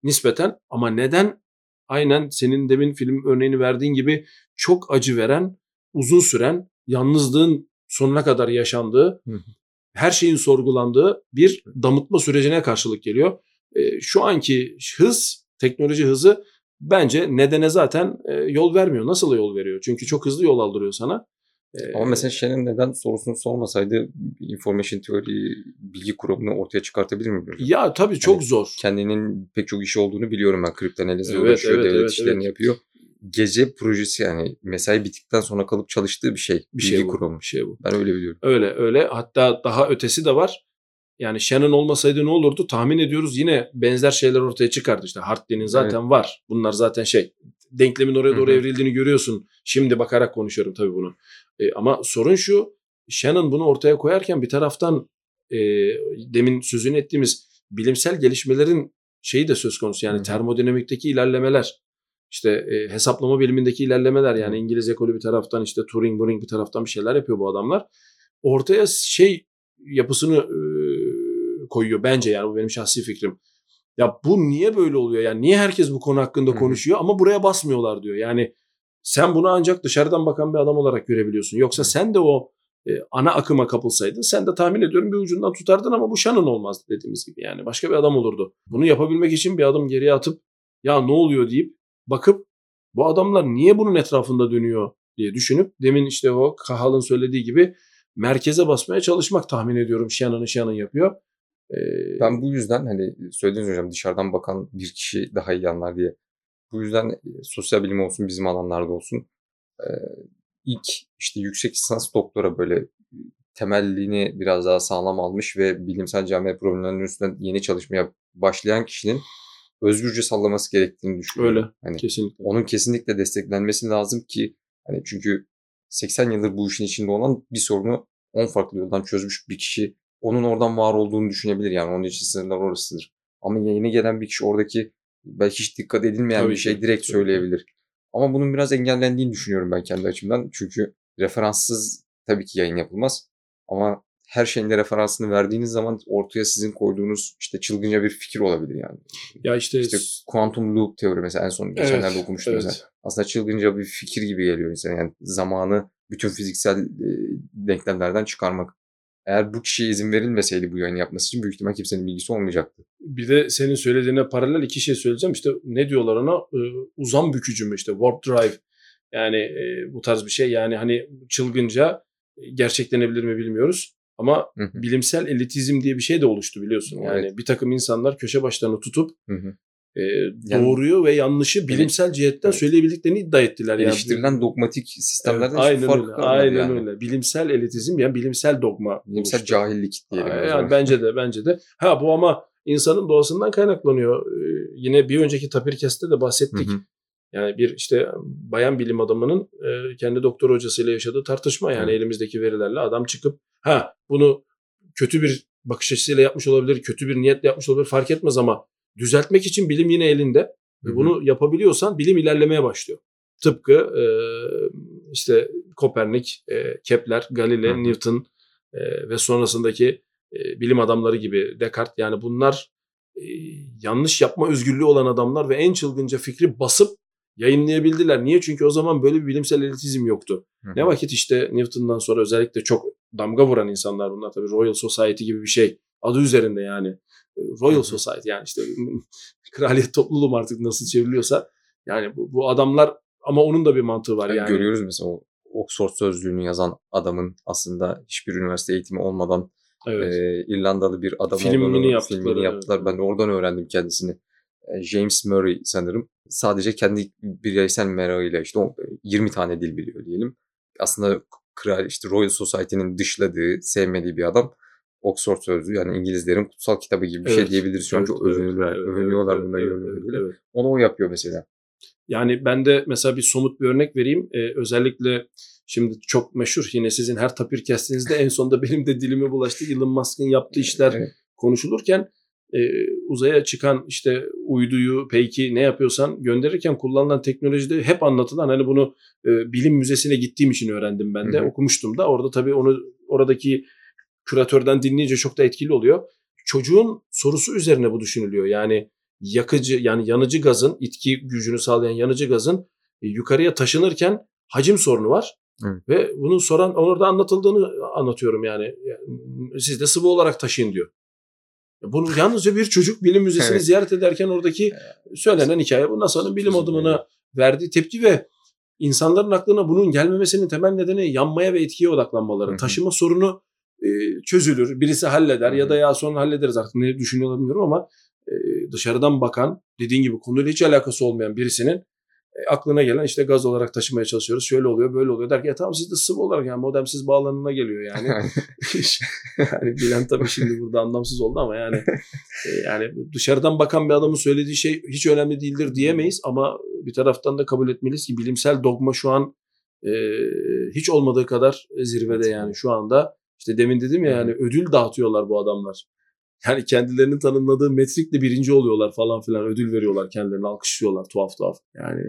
nispeten ama neden aynen senin demin film örneğini verdiğin gibi çok acı veren, uzun süren, yalnızlığın sonuna kadar yaşandığı, her şeyin sorgulandığı bir damıtma sürecine karşılık geliyor. E, şu anki hız, teknoloji hızı bence nedene zaten e, yol vermiyor. Nasıl yol veriyor? Çünkü çok hızlı yol aldırıyor sana. E, Ama mesela Shannon neden sorusunu sormasaydı information teori bilgi kuramını ortaya çıkartabilir mi? ya tabii çok Hani zor. Kendinin pek çok işi olduğunu biliyorum ben. Kriptanalizle Evet, uğraşıyor, evet, devlet evet, işlerini evet. yapıyor. Gece projesi yani mesai bittikten sonra kalıp çalıştığı bir şey. Bir bilgi şey bu. kuramı. Bir şey bu. Ben öyle biliyorum. Öyle öyle. Hatta daha ötesi de var. Yani Shannon olmasaydı ne olurdu? Tahmin ediyoruz yine benzer şeyler ortaya çıkardı. İşte Hartley'nin zaten var. Bunlar zaten şey denklemin oraya doğru Hı hı. evrildiğini görüyorsun. Şimdi bakarak konuşuyorum tabii bunu. E, ama sorun şu. Shannon bunu ortaya koyarken bir taraftan e, demin sözünü ettiğimiz bilimsel gelişmelerin şeyi de söz konusu. Yani Hı hı. termodinamikteki ilerlemeler. işte e, hesaplama bilimindeki ilerlemeler yani. İngiliz ekolü bir taraftan işte Turing, Turing bir taraftan bir şeyler yapıyor bu adamlar. Ortaya şey yapısını e, koyuyor bence yani bu benim şahsi fikrim. Ya bu niye böyle oluyor? Yani niye herkes bu konu hakkında konuşuyor ama buraya basmıyorlar diyor. Yani sen bunu ancak dışarıdan bakan bir adam olarak görebiliyorsun. Yoksa sen de o e, ana akıma kapılsaydın sen de tahmin ediyorum bir ucundan tutardın ama bu Shannon olmazdı dediğimiz gibi. Yani başka bir adam olurdu. Bunu yapabilmek için bir adım geriye atıp ya ne oluyor deyip bakıp bu adamlar niye bunun etrafında dönüyor diye düşünüp demin işte o Kahal'ın söylediği gibi merkeze basmaya çalışmak tahmin ediyorum Shannon'ı Shannon yapıyor. Ben bu yüzden hani söylediğiniz hocam dışarıdan bakan bir kişi daha iyi anlar diye. Bu yüzden sosyal bilim olsun bizim alanlarda olsun. ilk işte yüksek lisans doktora böyle temellini biraz daha sağlam almış ve bilimsel camia problemlerinin üstünden yeni çalışmaya başlayan kişinin özgürce sallaması gerektiğini düşünüyorum. Öyle. Hani kesinlikle. onun kesinlikle desteklenmesi lazım ki hani çünkü 80 yıldır bu işin içinde olan bir sorunu 10 farklı yoldan çözmüş bir kişi onun oradan var olduğunu düşünebilir yani onun için sınırlar orasıdır. Ama yeni gelen bir kişi oradaki belki hiç dikkat edilmeyen Tabii bir şey ki, direkt tabii söyleyebilir. Ama bunun biraz engellendiğini düşünüyorum ben kendi açımdan. Çünkü referanssız tabii ki yayın yapılmaz. Ama her şeyin de referansını verdiğiniz zaman ortaya sizin koyduğunuz işte çılgınca bir fikir olabilir yani. Ya işte, İşte kuantum loop teori mesela en son geçenlerde evet, okumuştum evet. mesela. Aslında çılgınca bir fikir gibi geliyor insana. Yani zamanı bütün fiziksel denklemlerden çıkarmak. Eğer bu kişiye izin verilmeseydi bu yayını yapması için büyük ihtimal kimsenin bilgisi olmayacaktı. Bir de senin söylediğine paralel iki şey söyleyeceğim. İşte ne diyorlar ona? Ee, uzam bükücü mü işte warp drive. Yani e, bu tarz bir şey. Yani hani çılgınca e, gerçeklenebilir mi bilmiyoruz. Ama Hı hı, bilimsel elitizm diye bir şey de oluştu biliyorsun. Yani Evet. bir takım insanlar köşe başlarını tutup hı hı. E, Yani- doğruyu ve yanlışı bilimsel cihetten Evet. söyleyebildiklerini iddia ettiler. Yani Eleştirilen dogmatik sistemlerden Evet, aynen farkı öyle. Aynen yani. öyle. Bilimsel elitizm yani bilimsel dogma. Bilimsel oluştu. cahillik diyelim. o Yani bence de bence de. Ha bu ama insanın doğasından kaynaklanıyor. Ee, yine bir önceki Tapirkest'te de bahsettik. Hı hı. Yani bir işte bayan bilim adamının e, kendi doktor hocasıyla yaşadığı tartışma yani Hı. elimizdeki verilerle adam çıkıp ha bunu kötü bir bakış açısıyla yapmış olabilir, kötü bir niyetle yapmış olabilir fark etmez ama düzeltmek için bilim yine elinde. Ve bunu yapabiliyorsan bilim ilerlemeye başlıyor. Tıpkı e, işte Kopernik, e, Kepler, Galile, Hı hı. Newton e, ve sonrasındaki e, bilim adamları gibi Descartes yani bunlar e, yanlış yapma özgürlüğü olan adamlar ve en çılgınca fikri basıp yayınlayabildiler. Niye? Çünkü o zaman böyle bir bilimsel elitizm yoktu. Hı hı. Ne vakit işte Newton'dan sonra özellikle çok damga vuran insanlar bunlar tabii Royal Society gibi bir şey. Adı üzerinde yani. Royal. Society yani işte [LAUGHS] kraliyet topluluğu mu artık nasıl çevriliyorsa. Yani bu, bu adamlar ama onun da bir mantığı var Yani yani. Görüyoruz mesela o Oxford sözlüğünü yazan adamın aslında hiçbir üniversite eğitimi olmadan Evet. e, İrlandalı bir adam Filmini olduğunu yaptıkları, filmini evet. yaptılar. Ben de oradan öğrendim kendisini. James Murray sanırım. Sadece kendi bireysel merakıyla işte o 20 tane dil biliyor diyelim. Aslında kral işte Royal Society'nin dışladığı, sevmediği bir adam. Oxford sözlüğü yani İngilizlerin kutsal kitabı gibi bir şey Evet. diyebiliriz. Şu an Evet, çok evet, övünürler, evet, övünüyorlar evet, bunda evet, evet. Onu o yapıyor mesela. Yani ben de mesela bir somut bir örnek vereyim. Ee, özellikle şimdi çok meşhur yine sizin her tapir kestinizde en sonunda benim de dilime bulaştı. Elon Musk'ın yaptığı işler Evet. konuşulurken e, uzaya çıkan işte uyduyu, peki ne yapıyorsan gönderirken kullanılan teknolojide hep anlatılan hani bunu e, bilim müzesine gittiğim için öğrendim ben de Hı hı. okumuştum da orada tabii onu oradaki küratörden dinleyince çok da etkili oluyor. Çocuğun sorusu üzerine bu düşünülüyor. Yani yakıcı yani yanıcı gazın itki gücünü sağlayan yanıcı gazın e, yukarıya taşınırken hacim sorunu var. Evet. Ve bunu soran orada anlatıldığını anlatıyorum yani. Siz de sıvı olarak taşıyın diyor. Bunu [LAUGHS] yalnızca bir çocuk bilim müzesini Evet. ziyaret ederken oradaki söylenen hikaye bu NASA'nın bilim adımına verdiği tepki ve insanların aklına bunun gelmemesinin temel nedeni yanmaya ve etkiye odaklanmaları. Hı hı. Taşıma sorunu e, çözülür, birisi halleder ya da ya sonra hallederiz artık ne düşünüyorlar bilmiyorum ama e, dışarıdan bakan dediğin gibi konuyla hiç alakası olmayan birisinin e, aklına gelen işte gaz olarak taşımaya çalışıyoruz. Şöyle oluyor, böyle oluyor der ki ya tamam siz de sıvı olarak yani modemsiz bağlanına geliyor yani. [LAUGHS] [LAUGHS] yani bilen tabii şimdi burada anlamsız oldu ama yani e, yani dışarıdan bakan bir adamın söylediği şey hiç önemli değildir diyemeyiz ama bir taraftan da kabul etmeliyiz ki bilimsel dogma şu an e, hiç olmadığı kadar zirvede yani şu anda işte demin dedim ya yani ödül dağıtıyorlar bu adamlar. Yani kendilerinin tanımladığı metrikle birinci oluyorlar falan filan ödül veriyorlar kendilerini alkışlıyorlar tuhaf tuhaf. Yani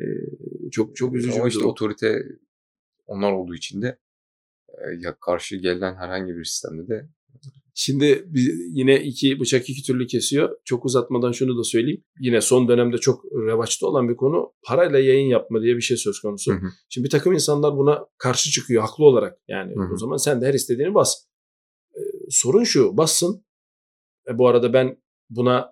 çok çok üzücü Ama işte otorite onlar olduğu için de e, ya karşı gelen herhangi bir sistemde de Şimdi yine iki bıçak iki türlü kesiyor. Çok uzatmadan şunu da söyleyeyim. Yine son dönemde çok revaçta olan bir konu parayla yayın yapma diye bir şey söz konusu. Hı hı. Şimdi bir takım insanlar buna karşı çıkıyor haklı olarak. Yani Hı hı. o zaman sen de her istediğini bas. Ee, sorun şu bassın. E, bu arada ben buna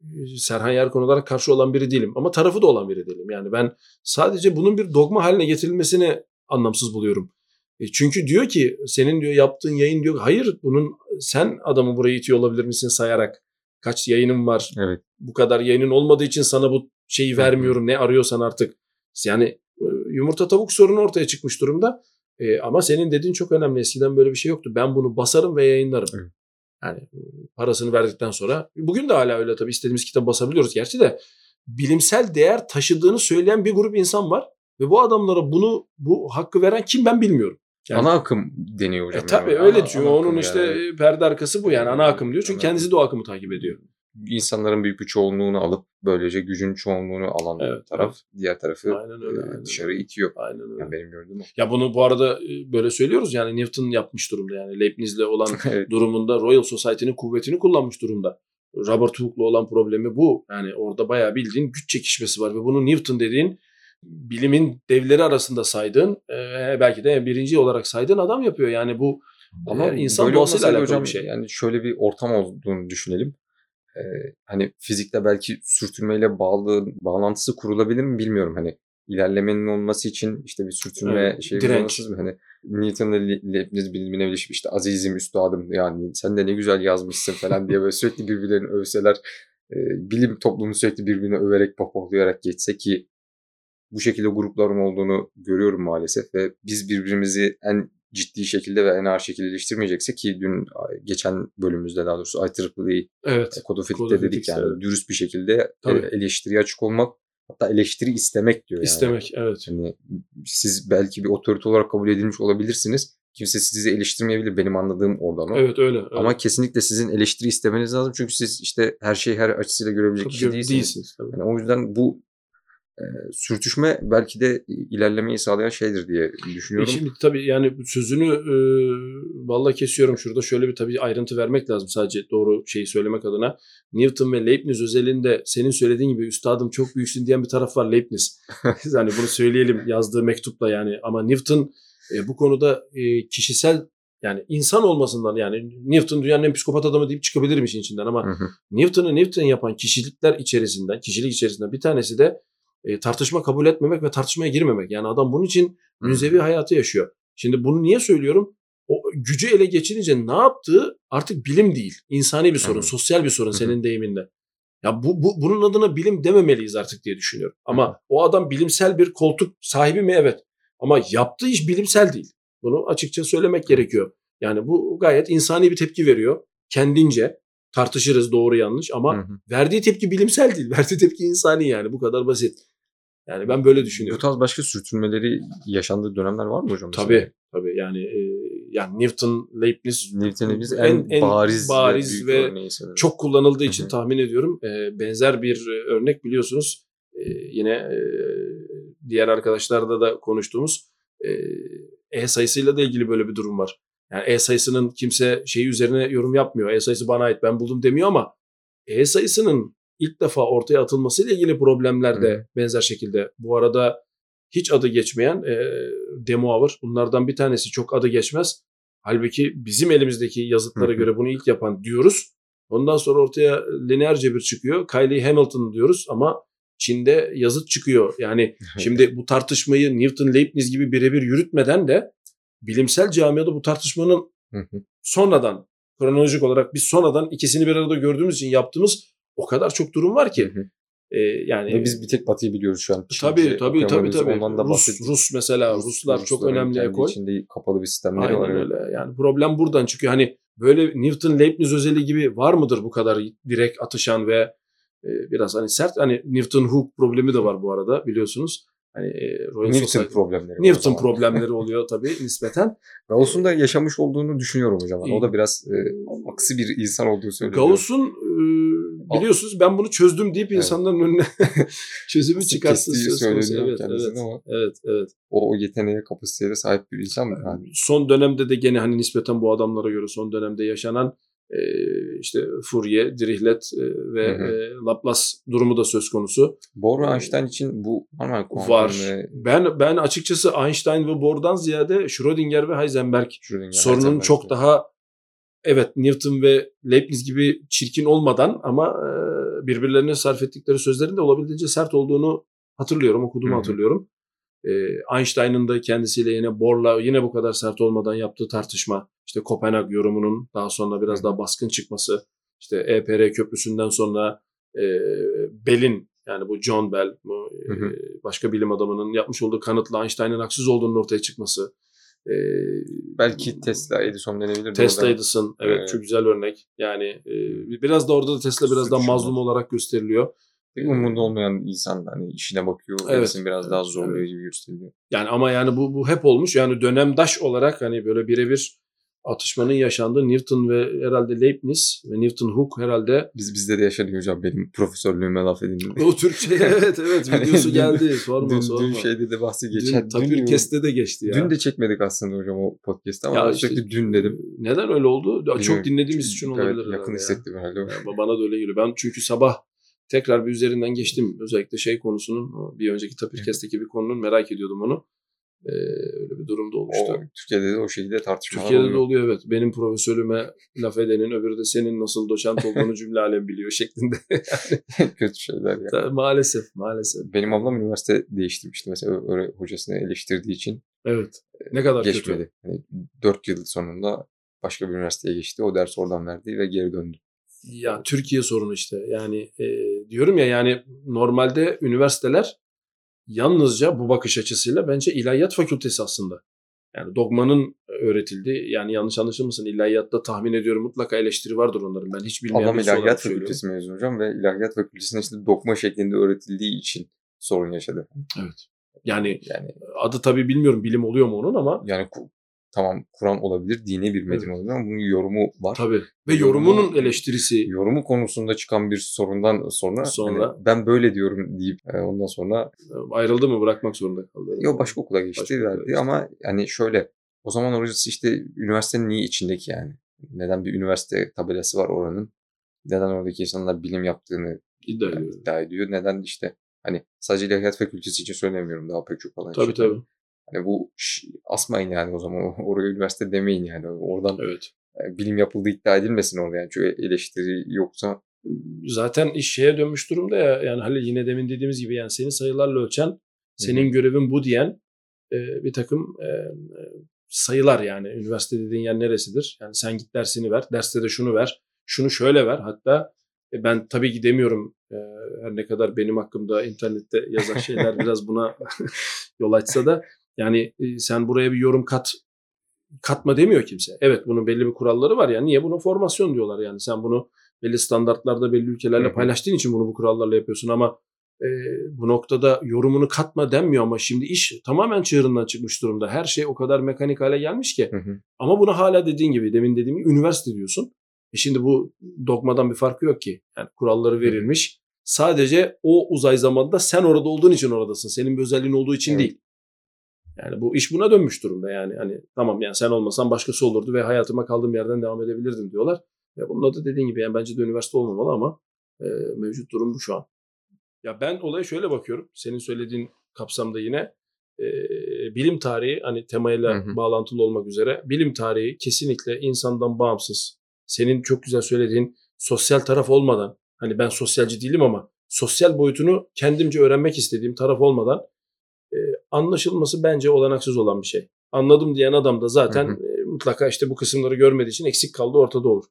e, Serhan Yarkon olarak karşı olan biri değilim. Ama tarafı da olan biri değilim. Yani ben sadece bunun bir dogma haline getirilmesini anlamsız buluyorum. E, çünkü diyor ki senin diyor yaptığın yayın diyor hayır bunun sen adamı buraya itiyor olabilir misin sayarak kaç yayınım var evet bu kadar yayının olmadığı için sana bu şeyi vermiyorum ne arıyorsan artık. Yani e, yumurta tavuk sorunu ortaya çıkmış durumda. E, ama senin dediğin çok önemli. Eskiden böyle bir şey yoktu. Ben bunu basarım ve yayınlarım. Evet. Yani e, parasını verdikten sonra. Bugün de hala öyle tabii. istediğimiz kitabı basabiliyoruz gerçi de. Bilimsel değer taşıdığını söyleyen bir grup insan var. Ve bu adamlara bunu bu hakkı veren kim ben bilmiyorum. Yani- ana akım deniyor hocam. E, tabii yani. öyle Ana- diyor. ana Onun işte yani. perde arkası bu yani ana akım diyor. Çünkü Ana kendisi de o akımı takip ediyor. insanların büyük bir çoğunluğunu alıp böylece gücün çoğunluğunu alan Evet, taraf diğer tarafı Aynen öyle. e, aynen dışarı öyle. itiyor. Aynen öyle. Yani benim gördüğüm o. Ya bunu bu arada e, böyle söylüyoruz yani Newton yapmış durumda yani Leibniz'le olan [LAUGHS] evet. durumunda Royal Society'nin kuvvetini kullanmış durumda. Robert Hooke'la olan problemi bu. Yani orada bayağı bildiğin güç çekişmesi var ve bunu Newton dediğin bilimin devleri arasında saydığın e, belki de birinci olarak saydığın adam yapıyor. Yani bu Ama e, insan doğasıyla alakalı hocam, bir şey. Yani şöyle bir ortam olduğunu düşünelim. Ee, hani fizikte belki sürtünmeyle bağlı bağlantısı kurulabilir mi bilmiyorum. Hani ilerlemenin olması için işte bir sürtünme Evet, şey olmasız mı? Hani Newton'la Le- Leibniz bilimine birleşip işte azizim üstadım yani sen de ne güzel yazmışsın falan diye böyle sürekli birbirlerini övseler e, bilim toplumu sürekli birbirine överek pohpohlayarak geçse ki bu şekilde grupların olduğunu görüyorum maalesef ve biz birbirimizi en ciddi şekilde ve en ağır şekilde eleştirmeyeceksek ki dün geçen bölümümüzde daha doğrusu IEEE Evet. Kodofitik'te Code of dedik Ethics, yani evet. dürüst bir şekilde e, Tabii. eleştiriye açık olmak hatta eleştiri istemek diyor yani. İstemek evet. Hani siz belki bir otorite olarak kabul edilmiş olabilirsiniz. Kimse sizi eleştirmeyebilir benim anladığım oradan o. Evet öyle. evet. Ama kesinlikle sizin eleştiri istemeniz lazım çünkü siz işte her şeyi her açısıyla görebilecek Tabii kişi değilsiniz. değilsiniz. tabii. Yani o yüzden bu e, sürtüşme belki de ilerlemeyi sağlayan şeydir diye E düşünüyorum. şimdi tabii yani sözünü e, valla kesiyorum şurada. Şöyle bir tabii ayrıntı vermek lazım sadece doğru şeyi söylemek adına. Newton ve Leibniz özelinde senin söylediğin gibi üstadım çok büyüksün diyen bir taraf var Leibniz. [LAUGHS] hani bunu söyleyelim yazdığı mektupla yani. Ama Newton e, bu konuda e, kişisel Yani insan olmasından yani Newton dünyanın en psikopat adamı deyip çıkabilirim işin içinden ama. Newton'u Newton yapan kişilikler içerisinden, kişilik içerisinden bir tanesi de e, tartışma kabul etmemek ve tartışmaya girmemek. Yani adam bunun için münzevi hayatı yaşıyor. Şimdi bunu niye söylüyorum? O gücü ele geçirince ne yaptığı artık bilim değil. insani bir sorun, Hı hı. sosyal bir sorun Hı hı. senin deyiminle. Ya bu, bu bunun adına bilim dememeliyiz artık diye düşünüyorum. Ama o adam bilimsel bir koltuk sahibi mi? Evet. Ama yaptığı iş bilimsel değil. Bunu açıkça söylemek gerekiyor. Yani bu gayet insani bir tepki veriyor. Kendince tartışırız doğru yanlış ama Hı hı. verdiği tepki bilimsel değil. [LAUGHS] Verdiği tepki insani yani bu kadar basit. Yani ben böyle Bu düşünüyorum. tarz başka sürtünmeleri yaşandığı dönemler var mı hocam? Tabii tabii yani e, yani Newton, Leibniz Newton'un biz en, bariz, bariz ve, ve çok kullanıldığı için Hı hı. tahmin ediyorum. E, benzer bir e, örnek biliyorsunuz. E, yine e, diğer arkadaşlarda da konuştuğumuz e, E sayısıyla da ilgili böyle bir durum var. Yani E sayısının kimse şeyi üzerine yorum yapmıyor. E sayısı bana ait ben buldum demiyor ama E sayısının ilk defa ortaya atılmasıyla ilgili problemler de Hı. benzer şekilde. Bu arada hiç adı geçmeyen e, demo hour bunlardan bir tanesi çok adı geçmez. Halbuki bizim elimizdeki yazıtlara Hı göre bunu ilk yapan diyoruz. Ondan sonra ortaya lineer cebir çıkıyor. Kylie Hamilton diyoruz ama Çin'de yazıt çıkıyor. Yani şimdi bu tartışmayı Newton Leibniz gibi birebir yürütmeden de bilimsel camiada bu tartışmanın sonradan kronolojik olarak biz sonradan ikisini bir arada gördüğümüz için yaptığımız o kadar çok durum var ki. Hı hı. e, yani Ve biz bir tek Batı'yı biliyoruz şu an. Çince tabii tabii tabii okuyamıyoruz. tabii. Ondan da Rus. Rus mesela Rus- Ruslar çok Rusların önemli kendi ekol. içinde kapalı bir sistemleri var. Aynen evet. öyle. Yani problem buradan çıkıyor. Hani böyle Newton Leibniz özeli gibi var mıdır bu kadar direkt atışan ve e, biraz hani sert hani Newton Hooke problemi de var bu arada biliyorsunuz. Hani e, Royal Newton Society- problemleri. Newton problemleri oluyor tabii nispeten. [LAUGHS] Gauss'un da yaşamış olduğunu düşünüyorum hocam. O da biraz e, aksi bir insan olduğu söyleniyor. Gauss'un e, biliyorsunuz ben bunu çözdüm deyip Evet. insanların önüne [LAUGHS] çözümü konusu. söyleniyor Evet, evet, ama evet, evet. o, o yeteneğe kapasiteye sahip bir insan mı? Yani? Son dönemde de gene hani nispeten bu adamlara göre son dönemde yaşanan e, işte Fourier, Dirichlet e, ve Hı hı. e, Laplace durumu da söz konusu. Bohr ve Einstein için bu? Kuantum Var. ve Ben ben açıkçası Einstein ve Bohr'dan ziyade Schrödinger ve Heisenberg Schrödinger, sorunun Heisenberg çok daha evet Newton ve Leibniz gibi çirkin olmadan ama e, birbirlerine sarf ettikleri sözlerin de olabildiğince sert olduğunu hatırlıyorum, okuduğumu Hı hı. hatırlıyorum. E, Einstein'ın da kendisiyle yine Bohr'la yine bu kadar sert olmadan yaptığı tartışma, işte Kopenhag yorumunun daha sonra biraz daha baskın çıkması, işte EPR köprüsünden sonra e, Bell'in yani bu John Bell, bu, e, Hı başka bilim adamının yapmış olduğu kanıtla Einstein'ın haksız olduğunun ortaya çıkması. E, Belki Tesla, Edison denebilir. Tesla Orada- Edison evet Evet. çok güzel örnek. Yani e, biraz da orada da Tesla biraz daha mazlum olarak gösteriliyor. Umurunda olmayan insan hani işine bakıyor. Evet. Evet. biraz daha Evet. zorluyor gibi gösteriyor. Yani ama yani bu bu hep olmuş. Yani dönemdaş olarak hani böyle birebir atışmanın yaşandığı Newton ve herhalde Leibniz ve Newton Hooke herhalde Biz bizde de yaşanıyor hocam benim profesörlüğüme laf edin. [LAUGHS] o Türkçe evet evet Hani videosu dün- geldi sorma dün, sorma. dün şeyde de bahsi Dün geçen. Tapir Kest'te de geçti ya. Dün de çekmedik aslında hocam o podcast'ı ama Ya işte- dün dedim. Neden öyle oldu? Ya Çok Bilmiyorum. dinlediğimiz için Evet, olabilir yakın ya. hissettim herhalde. Ya bana da öyle geliyor. Ben çünkü sabah tekrar bir üzerinden geçtim. Özellikle şey konusunun, bir önceki Tapirkes'teki bir konunun merak ediyordum onu. Ee, öyle bir durumda olmuştu. O, Türkiye'de de o şekilde tartışmalar Türkiye'de de oluyor. oluyor evet. Benim profesörüme laf edenin öbürü de senin nasıl doçent olduğunu cümle alem biliyor şeklinde. [LAUGHS] Kötü şeyler ya. maalesef, maalesef. Benim ablam üniversite değiştirmişti mesela öyle hocasını eleştirdiği için Evet. Ne kadar kötü. geçmedi. Hani 4 yıl sonunda başka bir üniversiteye geçti. O ders oradan verdi ve geri döndü. Ya Türkiye sorunu işte. Yani e, diyorum ya yani normalde üniversiteler yalnızca bu bakış açısıyla bence ilahiyat fakültesi aslında. Yani dogmanın öğretildiği yani yanlış anlaşılmasın ilahiyatta tahmin ediyorum mutlaka eleştiri vardır onların. Ben hiç bilmeyen olarak ilahiyat fakültesi mezunu hocam ve ilahiyat fakültesinde işte dokma şeklinde öğretildiği için sorun yaşadı. Evet. Yani Yani adı tabii bilmiyorum bilim oluyor mu onun ama yani tamam Kur'an olabilir, dini bir metin Evet. olabilir ama bunun yorumu var. tabii ve Yorumu- yorumunun eleştirisi Yorumu konusunda çıkan bir sorundan sonra, Sonra- hani ben böyle diyorum deyip e, ondan sonra ayrıldı mı bırakmak zorunda kaldı. yok başka okula geçti Başka verdi ama yani şöyle o zaman orası işte üniversitenin niye içindeki yani? Neden bir üniversite tabelası var oranın? Neden oradaki insanlar bilim yaptığını iddia yani ediyorum. iddia ediyor? Neden işte hani sadece ilahiyat fakültesi için söylemiyorum daha pek çok alan Tabii için. tabii. Hani bu ş- asmayın yani o zaman [LAUGHS] oraya üniversite demeyin yani. Oradan Evet. e, bilim yapıldığı iddia edilmesin orada yani. Çünkü eleştiri yoksa Zaten iş şeye dönmüş durumda ya. Yani Halil yine demin dediğimiz gibi yani seni sayılarla ölçen, senin görevin bu diyen e, bir takım e, sayılar yani. Üniversite dediğin yer neresidir? Yani sen git dersini ver, derste de şunu ver, şunu şöyle ver. Hatta e, ben tabii ki demiyorum e, her ne kadar benim hakkımda internette yazan şeyler [LAUGHS] biraz buna [LAUGHS] yol açsa da yani e, sen buraya bir yorum kat katma demiyor kimse. Evet bunun belli bir kuralları var yani niye bunu formasyon diyorlar yani sen bunu belli standartlarda belli ülkelerle Hı hı. paylaştığın için bunu bu kurallarla yapıyorsun ama e, bu noktada yorumunu katma denmiyor ama şimdi iş tamamen çığırından çıkmış durumda. Her şey o kadar mekanik hale gelmiş ki Hı hı. ama bunu hala dediğin gibi demin dediğim gibi üniversite diyorsun. E şimdi bu dogmadan bir farkı yok ki. Yani kuralları verilmiş. Sadece o uzay zamanında sen orada olduğun için oradasın. Senin bir özelliğin olduğu için Evet. değil. Yani bu iş buna dönmüş durumda yani. Hani tamam yani sen olmasan başkası olurdu ve hayatıma kaldığım yerden devam edebilirdim diyorlar. Ya bunun adı dediğin gibi yani bence de üniversite olmamalı ama e, mevcut durum bu şu an. Ya ben olaya şöyle bakıyorum. Senin söylediğin kapsamda yine e, bilim tarihi hani temayla Hı hı. bağlantılı olmak üzere bilim tarihi kesinlikle insandan bağımsız. Senin çok güzel söylediğin sosyal taraf olmadan hani ben sosyalci değilim ama sosyal boyutunu kendimce öğrenmek istediğim taraf olmadan anlaşılması bence olanaksız olan bir şey. Anladım diyen adam da zaten Hı e, mutlaka işte bu kısımları görmediği için eksik kaldı ortada olur.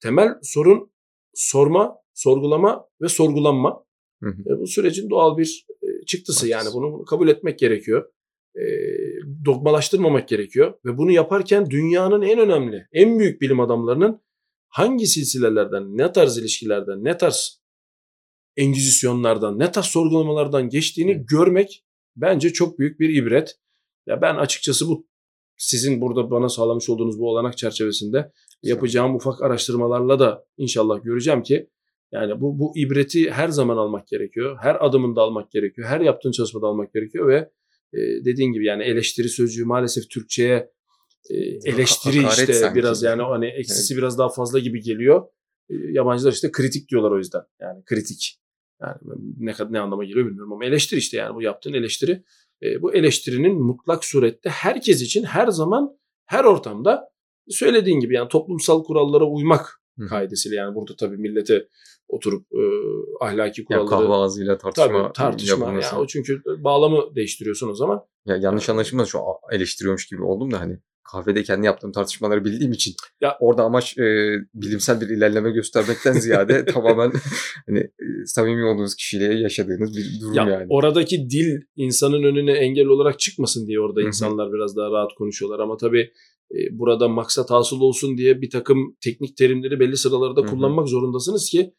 Temel sorun sorma, sorgulama ve sorgulanma. Hı hı. E, bu sürecin doğal bir e, çıktısı yani bunu kabul etmek gerekiyor. E, dogmalaştırmamak gerekiyor ve bunu yaparken dünyanın en önemli, en büyük bilim adamlarının hangi silsilelerden, ne tarz ilişkilerden, ne tarz engizisyonlardan, ne tarz sorgulamalardan geçtiğini Evet. görmek bence çok büyük bir ibret. Ya ben açıkçası bu sizin burada bana sağlamış olduğunuz bu olanak çerçevesinde yapacağım ufak araştırmalarla da inşallah göreceğim ki yani bu bu ibreti her zaman almak gerekiyor. Her adımında almak gerekiyor. Her yaptığın çalışmada almak gerekiyor ve e, dediğin gibi yani eleştiri sözcüğü maalesef Türkçeye e, eleştiri hakaret işte sanki. biraz yani hani eksisi biraz daha fazla gibi geliyor. E, yabancılar işte kritik diyorlar o yüzden. Yani kritik. Yani ne kadar ne anlama geliyor bilmiyorum ama eleştiri işte yani bu yaptığın eleştiri. E, bu eleştirinin mutlak surette herkes için her zaman her ortamda söylediğin gibi yani toplumsal kurallara uymak Hı. kaidesiyle yani burada tabii millete oturup e, ahlaki kuralları kahve ağzıyla tartışma, tabii tartışma ya o çünkü bağlamı değiştiriyorsun o zaman. Ya yanlış anlaşılmaz şu eleştiriyormuş gibi oldum da hani kahvede kendi yaptığım tartışmaları bildiğim için. Ya- orada amaç e, bilimsel bir ilerleme göstermekten ziyade [LAUGHS] tamamen hani e, samimi olduğunuz kişiyle yaşadığınız bir durum Ya yani. oradaki dil insanın önüne engel olarak çıkmasın diye orada insanlar biraz daha rahat konuşuyorlar. Ama tabii e, burada maksat hasıl olsun diye bir takım teknik terimleri belli sıralarda kullanmak zorundasınız ki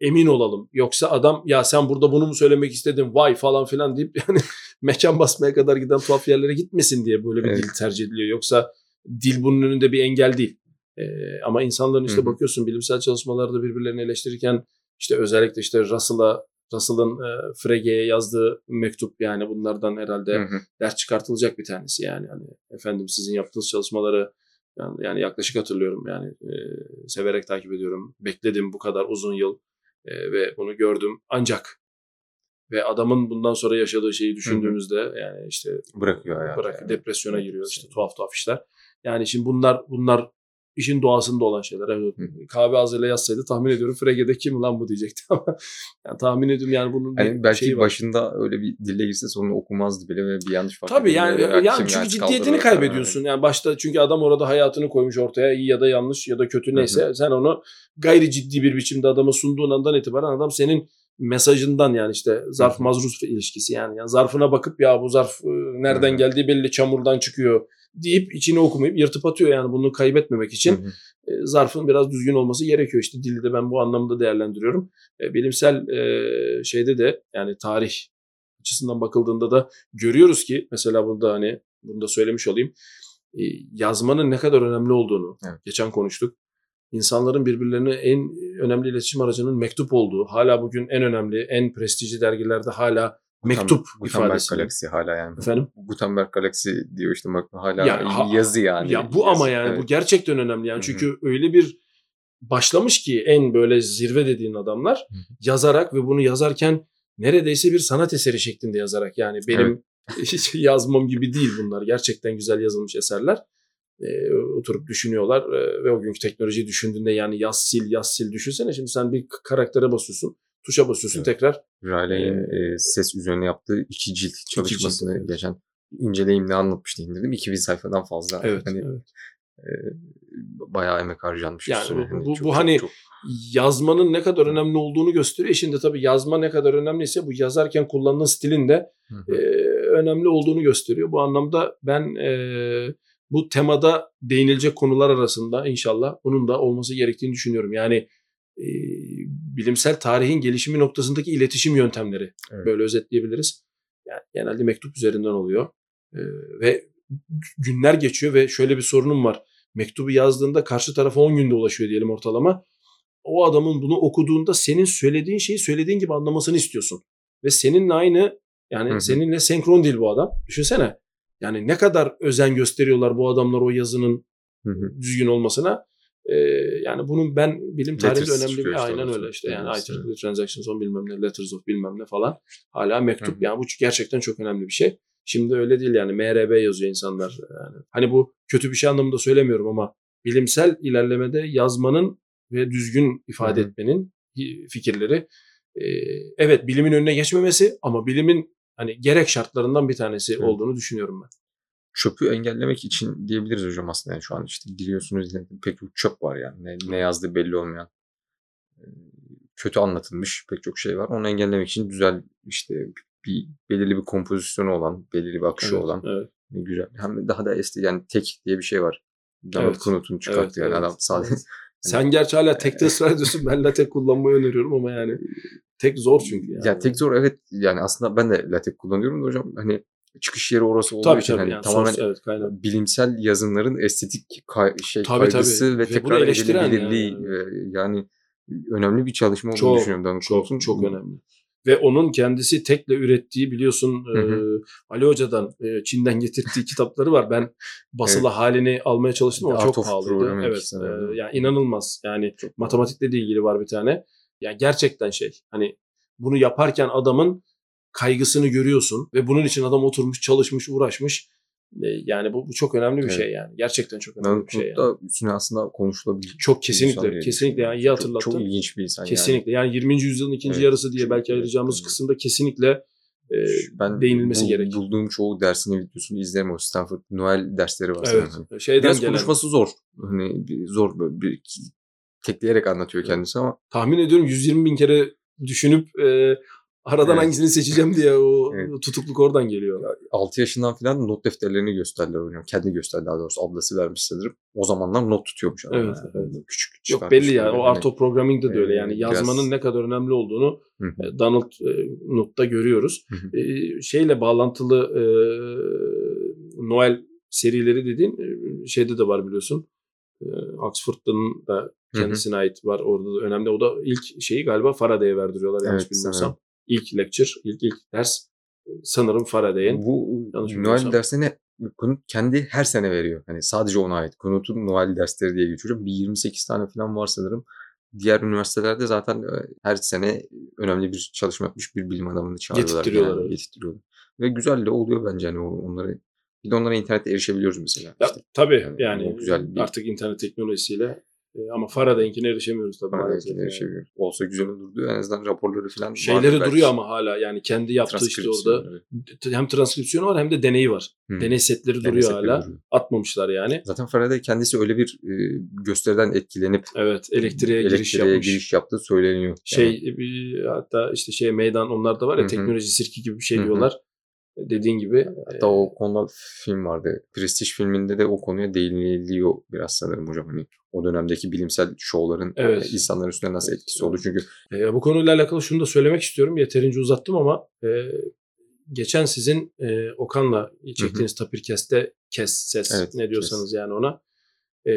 emin olalım. Yoksa adam ya sen burada bunu mu söylemek istedin vay falan filan deyip [LAUGHS] yani mekan basmaya kadar giden tuhaf yerlere gitmesin diye böyle bir Evet. dil tercih ediliyor. Yoksa dil bunun önünde bir engel değil. E, ama insanların işte Hı hı. bakıyorsun bilimsel çalışmalarda birbirlerini eleştirirken işte özellikle işte Russell'a Russell'ın e, Frege'ye yazdığı mektup yani bunlardan herhalde Hı hı. ders çıkartılacak bir tanesi yani hani efendim sizin yaptığınız çalışmaları yani, yani yaklaşık hatırlıyorum yani e, severek takip ediyorum bekledim bu kadar uzun yıl e, ve bunu gördüm ancak ve adamın bundan sonra yaşadığı şeyi düşündüğünüzde yani işte Bırakıyor hayatı. bırak yani. depresyona giriyor işte tuhaf tuhaf işler. Yani şimdi bunlar bunlar işin doğasında olan şeyler. Evet, Hı. kahve ağzıyla yazsaydı tahmin ediyorum Frege'de kim lan bu diyecekti [LAUGHS] ama yani tahmin ediyorum yani bunun bir Hani belki şeyi var. başında öyle bir dille girse sonunu okumazdı bile ve bir yanlış fark Tabii yani, yani çünkü yani ciddiyetini kaybediyorsun. Yani başta çünkü adam orada hayatını koymuş ortaya iyi ya da yanlış ya da kötü neyse sen onu gayri ciddi bir biçimde adama sunduğun andan itibaren adam senin mesajından yani işte zarf mazruf ilişkisi yani. yani zarfına bakıp ya bu zarf nereden geldiği belli çamurdan çıkıyor deyip içini okumayıp yırtıp atıyor yani bunu kaybetmemek için Hı hı. e, zarfın biraz düzgün olması gerekiyor. İşte dili de ben bu anlamda değerlendiriyorum. E, bilimsel e, şeyde de yani tarih açısından bakıldığında da görüyoruz ki mesela burada hani bunu da söylemiş olayım. yazmanın ne kadar önemli olduğunu Evet. geçen konuştuk. İnsanların birbirlerine en önemli iletişim aracının mektup olduğu, hala bugün en önemli, en prestijli dergilerde hala mektup Gutenberg ifadesi. galaksi hala yani. Efendim? Gutenberg galaksi diyor işte bak hala Ya, ha- yazı yani. Ya bu ama Yazı, yani evet. bu gerçekten önemli yani çünkü öyle bir başlamış ki en böyle zirve dediğin adamlar hı. yazarak ve bunu yazarken neredeyse bir sanat eseri şeklinde yazarak yani benim [LAUGHS] hiç yazmam gibi değil bunlar. Gerçekten güzel yazılmış eserler. E, oturup düşünüyorlar e, ve o günkü teknolojiyi düşündüğünde yani yaz sil yaz sil düşünsene şimdi sen bir karaktere basıyorsun tuşa basıyorsun Evet. tekrar Riley'in e, ses üzerine yaptığı iki cilt çalışmasını evet. geçen inceleyeyim ne anlatmıştı indirdim. 2000 sayfadan fazla. evet, Hani evet. e, bayağı emek harcanmış. Yani üstüne. bu- Hani bu- çok- bu hani çok- yazmanın ne kadar önemli olduğunu gösteriyor. E Şimdi tabii yazma ne kadar önemliyse bu yazarken kullanılan stilin de Hı e, önemli olduğunu gösteriyor. Bu anlamda ben e, bu temada değinilecek konular arasında inşallah bunun da olması gerektiğini düşünüyorum. Yani e, bilimsel tarihin gelişimi noktasındaki iletişim yöntemleri Evet. böyle özetleyebiliriz. Yani genelde mektup üzerinden oluyor E, ve günler geçiyor ve şöyle bir sorunum var. Mektubu yazdığında karşı tarafa 10 günde ulaşıyor diyelim ortalama. O adamın bunu okuduğunda senin söylediğin şeyi söylediğin gibi anlamasını istiyorsun. Ve seninle aynı yani Hı hı. seninle senkron değil bu adam. Düşünsene. Yani ne kadar özen gösteriyorlar bu adamlar o yazının Hı hı. düzgün olmasına. Ee, yani bunun ben bilim tarihinde Letters önemli bir aynen öyle işte yani IEEE Transactions on bilmem ne Letters of bilmem ne falan hala mektup Hı hı. yani bu gerçekten çok önemli bir şey. Şimdi öyle değil yani MRB yazıyor insanlar yani. Hani bu kötü bir şey anlamında söylemiyorum ama bilimsel ilerlemede yazmanın ve düzgün ifade Hı hı. etmenin fikirleri e, evet bilimin önüne geçmemesi ama bilimin hani gerek şartlarından bir tanesi Evet. olduğunu düşünüyorum ben. Çöpü engellemek için diyebiliriz hocam aslında. Yani şu an işte giriyorsunuz pek çok çöp var yani. Ne, ne yazdığı belli olmayan. e, Kötü anlatılmış pek çok şey var. Onu engellemek için güzel işte bir belirli bir kompozisyonu olan, belirli bir akışı Evet, olan evet. güzel. Hem daha da esti yani tek diye bir şey var. Donald Evet. Knuth'un çıkarttığı Evet, yani evet. adam sadece [LAUGHS] Sen gerçi hala tekte ısrar ediyorsun. Ben latek kullanmayı öneriyorum ama yani [LAUGHS] tek zor çünkü. Yani. ya tek zor evet yani aslında ben de latex kullanıyorum da hocam hani çıkış yeri orası olduğu tabii için tabii hani yani tamamen sos, evet bilimsel yazımların estetik kay- şey Tabii, kaygısı tabii. ve, Ve tekrar edilebilirliği yani. e, yani önemli bir çalışma olduğunu Çok, düşünüyorum. Donald Çok Knuth'un. çok önemli. Ve onun kendisi tekle ürettiği biliyorsun Hı e. Ali Hoca'dan e, Çin'den [LAUGHS] getirdiği kitapları var. Ben basılı halini almaya çalıştım ama Art çok pahalıydı. Evet. e, yani inanılmaz. Yani matematikle de ilgili var bir tane. Yani gerçekten şey hani bunu yaparken adamın kaygısını görüyorsun ve bunun için adam oturmuş, çalışmış, uğraşmış. E, yani bu, bu çok önemli bir Evet. şey yani. Gerçekten çok önemli Donald bir şey. Yani. üstüne aslında konuşulabilir. Çok kesinlikle, kesinlikle yani iyi Çok- hatırlattın. Çok, ilginç bir insan yani. Kesinlikle. Yani 20. yüzyılın ikinci Evet, yarısı diye çok belki ayıracağımız Evet. kısımda kesinlikle e, Ben değinilmesi bu- gerek. Bulduğum çoğu dersini videosunu izlerim o Stanford Noel dersleri var. Evet. sanırım. Şeyden Biraz gelen. konuşması zor. Hani zor böyle bir tekleyerek anlatıyor Evet. kendisi ama Tahmin ediyorum 120 bin kere düşünüp e, aradan Evet. hangisini seçeceğim diye o Evet. tutukluk oradan geliyor. 6 yaşından falan not defterlerini gösterdiler hocam. Kendi gösterdi daha doğrusu ablası vermiş sanırım. O zamanlar not tutuyormuş adam. Evet, yani. evet. Küçük Yok belli yani böyle. o art of programming'de de öyle yani biraz- yazmanın ne kadar önemli olduğunu Hı hı. e, Donald e, Knuth'ta görüyoruz. Hı hı. E, şeyle bağlantılı e, Noel serileri dediğin şeyde de var biliyorsun. Oxford'ın da Hı hı. kendisine ait var orada da önemli. O da ilk şeyi galiba Faraday'e verdiriyorlar yanlış Evet, bilmiyorsam. İlk lecture, ilk ilk ders e, sanırım Faraday'in. Bu. Noel dersini Kunut kendi her sene veriyor. Hani sadece ona ait. Kunut'un Noel dersleri diye geçiyor. Bir 28 tane falan var sanırım. Diğer üniversitelerde zaten e, her sene önemli bir çalışma yapmış bir bilim adamını çağırıyorlar. Getirtiyorlar, genelde, evet. Getirtiyorlar. Ve güzel de oluyor bence hani onları. Bir de onlara internette erişebiliyoruz mesela. Ya, İşte tabii yani yani, güzel bir- artık internet teknolojisiyle e, ama Faraday'inkine erişemiyoruz tabii. maalesef Belki yani. Olsa güzel olurdu. En azından raporları falan Şeyleri duruyor ama hala yani kendi yaptığı işte orada evet. hem transkripsiyonu var hem de deneyi var. Hı. Deney setleri Deney duruyor setleri hala. duruyor. Atmamışlar yani. Zaten Faraday kendisi öyle bir e, gösteriden etkilenip Evet elektriğe, giriş elektriğe yapmış. giriş yaptığı söyleniyor. Şey Yani bir, hatta işte şey meydan onlar da var ya Hı hı. teknoloji sirki gibi bir şey Hı hı. diyorlar. Dediğin gibi. hatta o konuda film vardı. Prestige filminde de o konuya değiniliyor biraz sanırım hocam. Hani o dönemdeki bilimsel şovların Evet. e, insanların üstüne nasıl etkisi oldu. Çünkü E, bu konuyla alakalı şunu da söylemek istiyorum. Yeterince uzattım ama e, geçen sizin e, Okan'la çektiğiniz Tapirkes'te kes ses Evet, ne diyorsanız yani ona. E,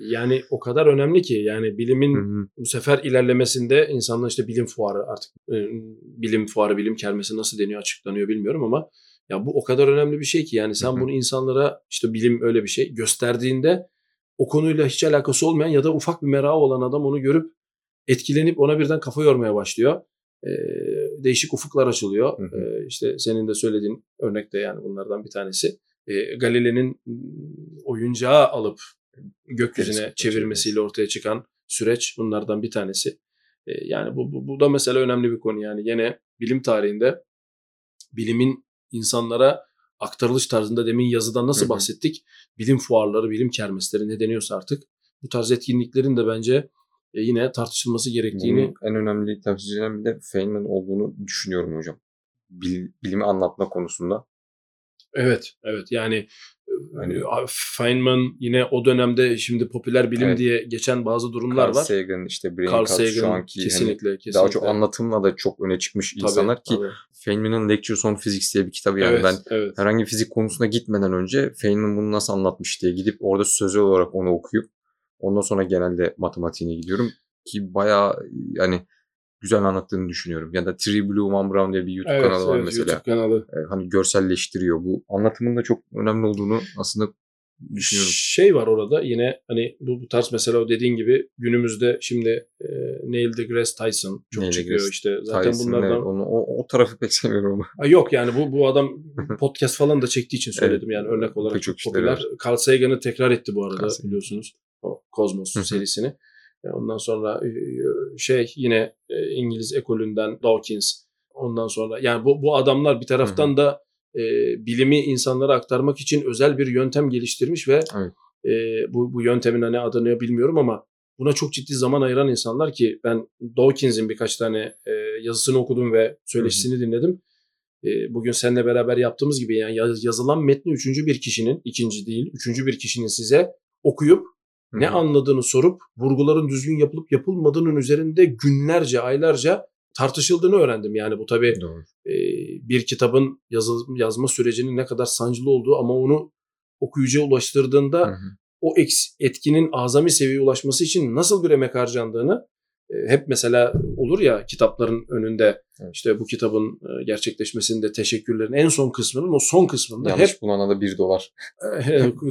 yani o kadar önemli ki yani bilimin Hı hı. bu sefer ilerlemesinde insanlar işte bilim fuarı artık e, bilim fuarı bilim kermesi nasıl deniyor açıklanıyor bilmiyorum ama ya bu o kadar önemli bir şey ki yani sen Hı hı. bunu insanlara işte bilim öyle bir şey gösterdiğinde o konuyla hiç alakası olmayan ya da ufak bir merakı olan adam onu görüp etkilenip ona birden kafa yormaya başlıyor. e, değişik ufuklar açılıyor. Hı hı. E, işte senin de söylediğin örnek de yani bunlardan bir tanesi. E, Galile'nin oyuncağı alıp gökyüzüne Teleskopla çevirmesiyle ortaya çıkan süreç bunlardan bir tanesi. E, yani bu, bu, bu da mesela önemli bir konu yani yine bilim tarihinde bilimin insanlara aktarılış tarzında demin yazıdan nasıl Hı hı. bahsettik? Bilim fuarları, bilim kermesleri ne deniyorsa artık bu tarz etkinliklerin de bence e, yine tartışılması gerektiğini Bunun en önemli temsilcilerinden bir de Feynman olduğunu düşünüyorum hocam. Bil- bilimi anlatma konusunda. Evet, evet. Yani Hani- Feynman yine o dönemde şimdi popüler bilim Evet. diye geçen bazı durumlar Carl var. Sagan, işte Brain Carl Cut şu Sagan anki hani kesinlikle, kesinlikle. daha çok anlatımla da çok öne çıkmış Tabii, insanlar ki tabii. Feynman'ın Lectures on Physics diye bir kitabı yani evet, ben evet. herhangi bir fizik konusuna gitmeden önce Feynman bunu nasıl anlatmış diye gidip orada sözel olarak onu okuyup ondan sonra genelde matematiğine gidiyorum ki bayağı yani güzel anlattığını düşünüyorum. Ya da Tree Blue One Brown diye bir YouTube Evet, kanalı var evet, mesela. YouTube kanalı. E, hani görselleştiriyor. Bu anlatımın da çok önemli olduğunu aslında düşünüyorum. Şey var orada yine hani bu, bu tarz mesela o dediğin gibi günümüzde şimdi e, Neil deGrasse Tyson çok Neil çıkıyor deGrasse işte. Zaten Tyson, bunlardan evet, onu, o, o tarafı pek sevmiyorum ama. Yok yani bu bu adam [LAUGHS] podcast falan da çektiği için söyledim yani örnek olarak Pek çok çok popüler. var. Carl Sagan'ı tekrar etti bu arada biliyorsunuz. O Cosmos serisini. E, Ondan sonra e, şey yine e, İngiliz ekolünden Dawkins. Ondan sonra yani bu bu adamlar bir taraftan da e, bilimi insanlara aktarmak için özel bir yöntem geliştirmiş ve Evet. e, bu bu yöntemin hani adını bilmiyorum ama buna çok ciddi zaman ayıran insanlar ki ben Dawkins'in birkaç tane e, yazısını okudum ve söyleşisini dinledim. E, bugün seninle beraber yaptığımız gibi yani yaz- yazılan metni üçüncü bir kişinin, ikinci değil, üçüncü bir kişinin size okuyup Ne anladığını sorup vurguların düzgün yapılıp yapılmadığının üzerinde günlerce, aylarca tartışıldığını öğrendim. Yani bu tabii Doğru. e, bir kitabın yazı, yazma sürecinin ne kadar sancılı olduğu ama onu okuyucuya ulaştırdığında Hı hı. o etkinin azami seviyeye ulaşması için nasıl bir emek harcandığını e, hep mesela olur ya kitapların önünde Evet. işte bu kitabın gerçekleşmesinde teşekkürlerin en son kısmının o son kısmında hep Yanlış bulana da bir dolar.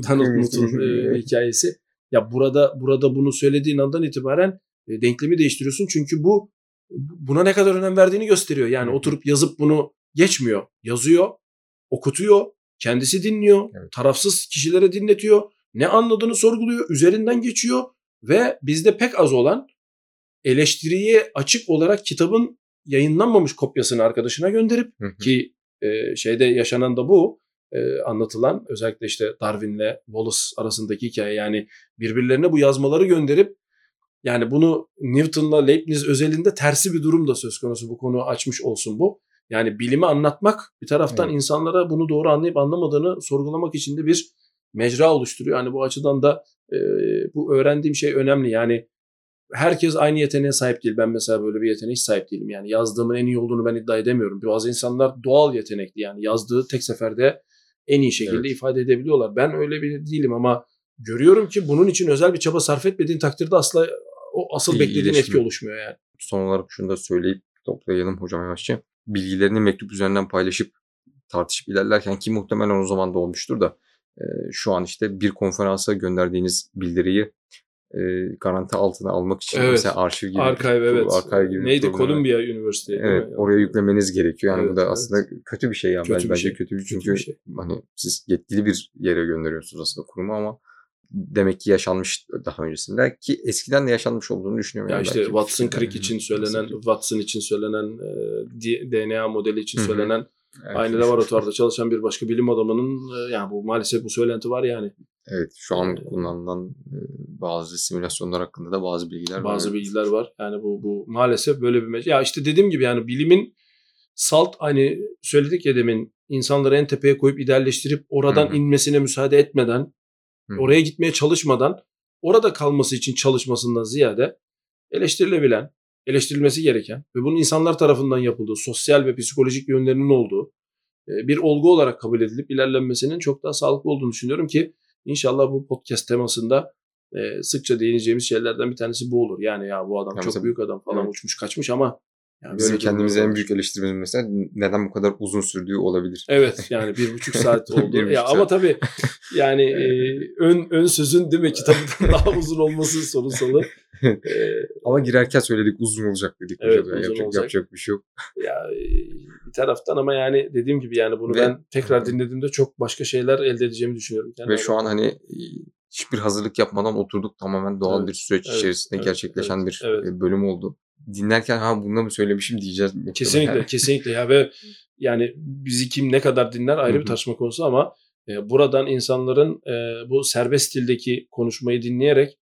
Donald Knuth'un e, hikayesi. Ya burada burada bunu söylediğin andan itibaren e, denklemi değiştiriyorsun çünkü bu buna ne kadar önem verdiğini gösteriyor. Yani oturup yazıp bunu geçmiyor. Yazıyor, okutuyor, kendisi dinliyor, Evet. tarafsız kişilere dinletiyor. Ne anladığını sorguluyor, üzerinden geçiyor ve bizde pek az olan eleştiriye açık olarak kitabın yayınlanmamış kopyasını arkadaşına gönderip Hı hı. ki e, şeyde yaşanan da bu e, anlatılan özellikle işte Darwin'le Wallace arasındaki hikaye yani birbirlerine bu yazmaları gönderip yani bunu Newton'la Leibniz özelinde tersi bir durum da söz konusu bu konu açmış olsun bu. Yani bilimi anlatmak bir taraftan Evet. insanlara bunu doğru anlayıp anlamadığını sorgulamak için de bir mecra oluşturuyor. Yani bu açıdan da e, bu öğrendiğim şey önemli. Yani herkes aynı yeteneğe sahip değil. Ben mesela böyle bir yeteneğe hiç sahip değilim. Yani yazdığımın en iyi olduğunu ben iddia edemiyorum. Bazı insanlar doğal yetenekli yani yazdığı tek seferde en iyi şekilde Evet. ifade edebiliyorlar. Ben öyle bir değilim ama görüyorum ki bunun için özel bir çaba sarf etmediğin takdirde asla o asıl İyi- beklediğin etki iyileşmiyor. oluşmuyor yani. Son olarak şunu da söyleyip toplayalım hocam yavaşça. Bilgilerini mektup üzerinden paylaşıp tartışıp ilerlerken ki muhtemelen o zaman da olmuştur da şu an işte bir konferansa gönderdiğiniz bildiriyi e, garanti altına almak için Evet. mesela arşiv gibi bir Archive tool- evet. archive gibi bir Neydi? Columbia değil Evet, mi? oraya yüklemeniz gerekiyor. Yani Evet, bu da evet. aslında kötü bir şey yani. Kötü Bence, bir şey. kötü bir Kötü çünkü bir şey. hani siz yetkili bir yere gönderiyorsunuz aslında kurumu ama demek ki yaşanmış daha öncesinde ki eskiden de yaşanmış olduğunu düşünüyorum. Ya yani işte Watson Crick için söylenen, Watson için söylenen, e, DNA modeli için Hı hı. söylenen Evet. aynı laboratuvarda çalışan bir başka bilim adamının e, yani bu maalesef bu söylenti var yani. Evet şu an Ee, kullanılan e, bazı simülasyonlar hakkında da bazı bilgiler Bazı var. bilgiler var. Yani bu bu maalesef böyle bir me- ya işte dediğim gibi yani bilimin salt hani söyledik ya demin insanları en tepeye koyup idealleştirip oradan Hı hı. inmesine müsaade etmeden Hı. oraya gitmeye çalışmadan orada kalması için çalışmasından ziyade eleştirilebilen, eleştirilmesi gereken ve bunun insanlar tarafından yapıldığı, sosyal ve psikolojik yönlerinin olduğu e, bir olgu olarak kabul edilip ilerlenmesinin çok daha sağlıklı olduğunu düşünüyorum ki inşallah bu podcast temasında e, sıkça değineceğimiz şeylerden bir tanesi bu olur. Yani ya bu adam Ya çok mesela- büyük adam falan Evet. uçmuş kaçmış ama yani Bizim kendimize en büyük eleştirimiz mesela neden bu kadar uzun sürdüğü olabilir. Evet yani bir buçuk [LAUGHS] saat oldu. Bir buçuk ya ama tabii yani [LAUGHS] e, ön ön sözün değil mi kitabından daha uzun olması sorunsalı. Ee, Ama girerken söyledik uzun olacak dedik. Evet. Yani uzun yapacak, olacak. yapacak bir şey yok. ya e, bir taraftan ama yani dediğim gibi yani bunu Ve- ben tekrar dinlediğimde çok başka şeyler elde edeceğimi düşünüyorum. kendi Ve şu an hani e, hiçbir hazırlık yapmadan oturduk tamamen doğal Evet, bir süreç evet, içerisinde evet, gerçekleşen evet, bir evet. e, bölüm oldu. Dinlerken ha bunu mı söylemişim diyeceğiz. Kesinlikle, kesinlikle ya ve yani bizi kim ne kadar dinler ayrı bir tartışma konusu ama e, buradan insanların e, bu serbest dildeki konuşmayı dinleyerek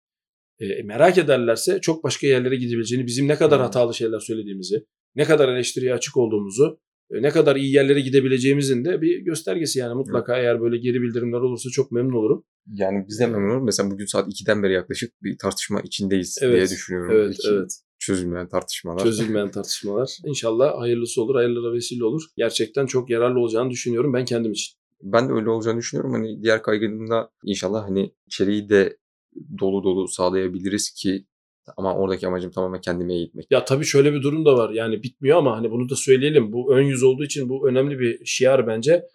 e, merak ederlerse çok başka yerlere gidebileceğini, bizim ne kadar hatalı şeyler söylediğimizi, ne kadar eleştiriye açık olduğumuzu, e, ne kadar iyi yerlere gidebileceğimizin de bir göstergesi yani mutlaka eğer böyle geri bildirimler olursa çok memnun olurum. Yani biz de memnun oluruz. Mesela bugün saat 2'den beri yaklaşık bir tartışma içindeyiz diye Evet, düşünüyorum. Evet, İki evet. Çözülmeyen tartışmalar. Çözülmeyen [LAUGHS] tartışmalar. İnşallah hayırlısı olur, hayırlara vesile olur. Gerçekten çok yararlı olacağını düşünüyorum ben kendim için. Ben de öyle olacağını düşünüyorum. Hani diğer kaygılarımda inşallah hani içeriği de dolu dolu sağlayabiliriz ki ama oradaki amacım tamamen kendime eğitmek. Ya tabii şöyle bir durum da var. Yani bitmiyor ama hani bunu da söyleyelim. Bu ön yüz olduğu için bu önemli bir şiar bence.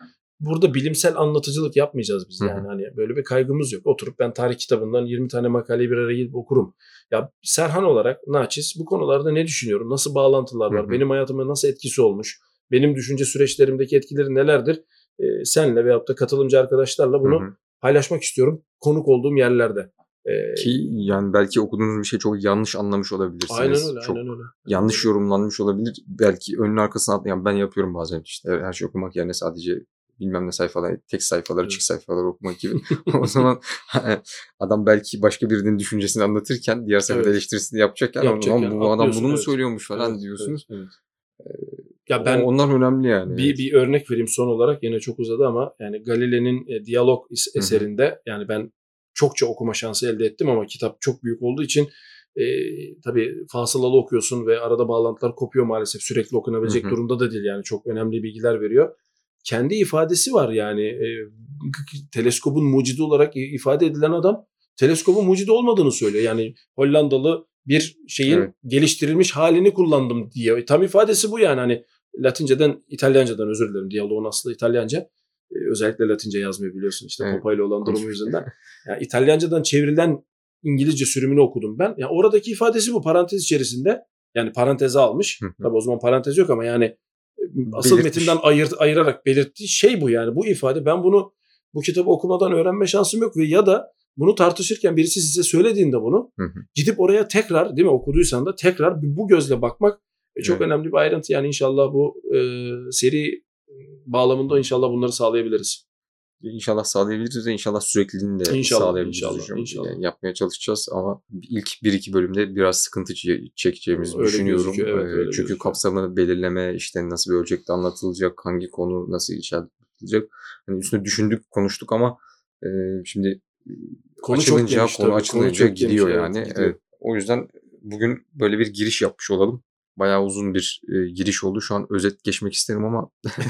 Burada bilimsel anlatıcılık yapmayacağız biz yani. Hani böyle bir kaygımız yok. Oturup ben tarih kitabından 20 tane makaleyi bir araya gidip okurum. Ya Serhan olarak naçiz bu konularda ne düşünüyorum? Nasıl bağlantılar var? Hı hı. Benim hayatıma nasıl etkisi olmuş? Benim düşünce süreçlerimdeki etkileri nelerdir? Ee, senle veyahut da katılımcı arkadaşlarla bunu Hı hı. paylaşmak istiyorum. Konuk olduğum yerlerde. Ee, Ki yani belki okuduğunuz bir şey çok yanlış anlamış olabilirsiniz. aynen öyle, çok aynen öyle. yanlış yorumlanmış olabilir. Belki önün arkasına atlayan ben yapıyorum bazen işte her şey okumak yerine sadece bilmem ne sayfalar, tek sayfaları, Evet. çift sayfaları okumak gibi. [LAUGHS] [LAUGHS] o zaman [LAUGHS] adam belki başka birinin düşüncesini anlatırken diğer sayfada Evet. eleştirisini yapacakken, Yapacakken "Ulan bu adam bunu mu evet. söylüyormuş falan Evet, diyorsunuz. evet, evet. Ya ben Onlar önemli yani. Bir, bir örnek vereyim son olarak yine çok uzadı ama yani Galile'nin e, diyalog eserinde yani ben çokça okuma şansı elde ettim ama kitap çok büyük olduğu için e, tabii fasılalı okuyorsun ve arada bağlantılar kopuyor maalesef sürekli okunabilecek Hı hı. durumda da değil yani çok önemli bilgiler veriyor. Kendi ifadesi var yani e, teleskopun mucidi olarak ifade edilen adam teleskopun mucidi olmadığını söylüyor. Yani Hollandalı bir şeyin Evet. geliştirilmiş halini kullandım diye. Tam ifadesi bu yani hani Latinceden, İtalyancadan özür dilerim. Diyaloğun aslı İtalyanca. Ee, özellikle Latince yazmayı biliyorsun işte Evet. Papa ile olan durumu yüzünden. [LAUGHS] Yani İtalyancadan çevrilen İngilizce sürümünü okudum ben. Yani oradaki ifadesi bu parantez içerisinde. Yani paranteze almış. Tabii o zaman parantez yok ama yani asıl Belirtmiş. metinden ayır, ayırarak belirttiği şey bu yani. Bu ifade ben bunu bu kitabı okumadan öğrenme şansım yok ve ya da bunu tartışırken birisi size söylediğinde bunu Hı hı. gidip oraya tekrar değil mi okuduysan da tekrar bu gözle bakmak e, çok Evet. önemli bir ayrıntı. Yani inşallah bu e, seri bağlamında inşallah bunları sağlayabiliriz. İnşallah sağlayabiliriz ve inşallah sürekliliğini de İnşallah, sağlayabiliriz inşallah, hocam. inşallah. Yani yapmaya çalışacağız ama ilk bir iki bölümde biraz sıkıntı çe- çekeceğimizi Öyle düşünüyorum. gözüküyor, evet, Ee, öyle Çünkü gözüküyor. kapsamını belirleme, işte nasıl bir ölçekte anlatılacak, hangi konu nasıl işaretlenecek. Hani üstüne düşündük, konuştuk ama e, şimdi Konu çok açılınca, geniş konu konu açılınca çok geniş, gidiyor evet, yani. gidiyor. Evet. O yüzden bugün böyle bir giriş yapmış olalım. Bayağı uzun bir e, giriş oldu. Şu an özet geçmek isterim ama [LAUGHS]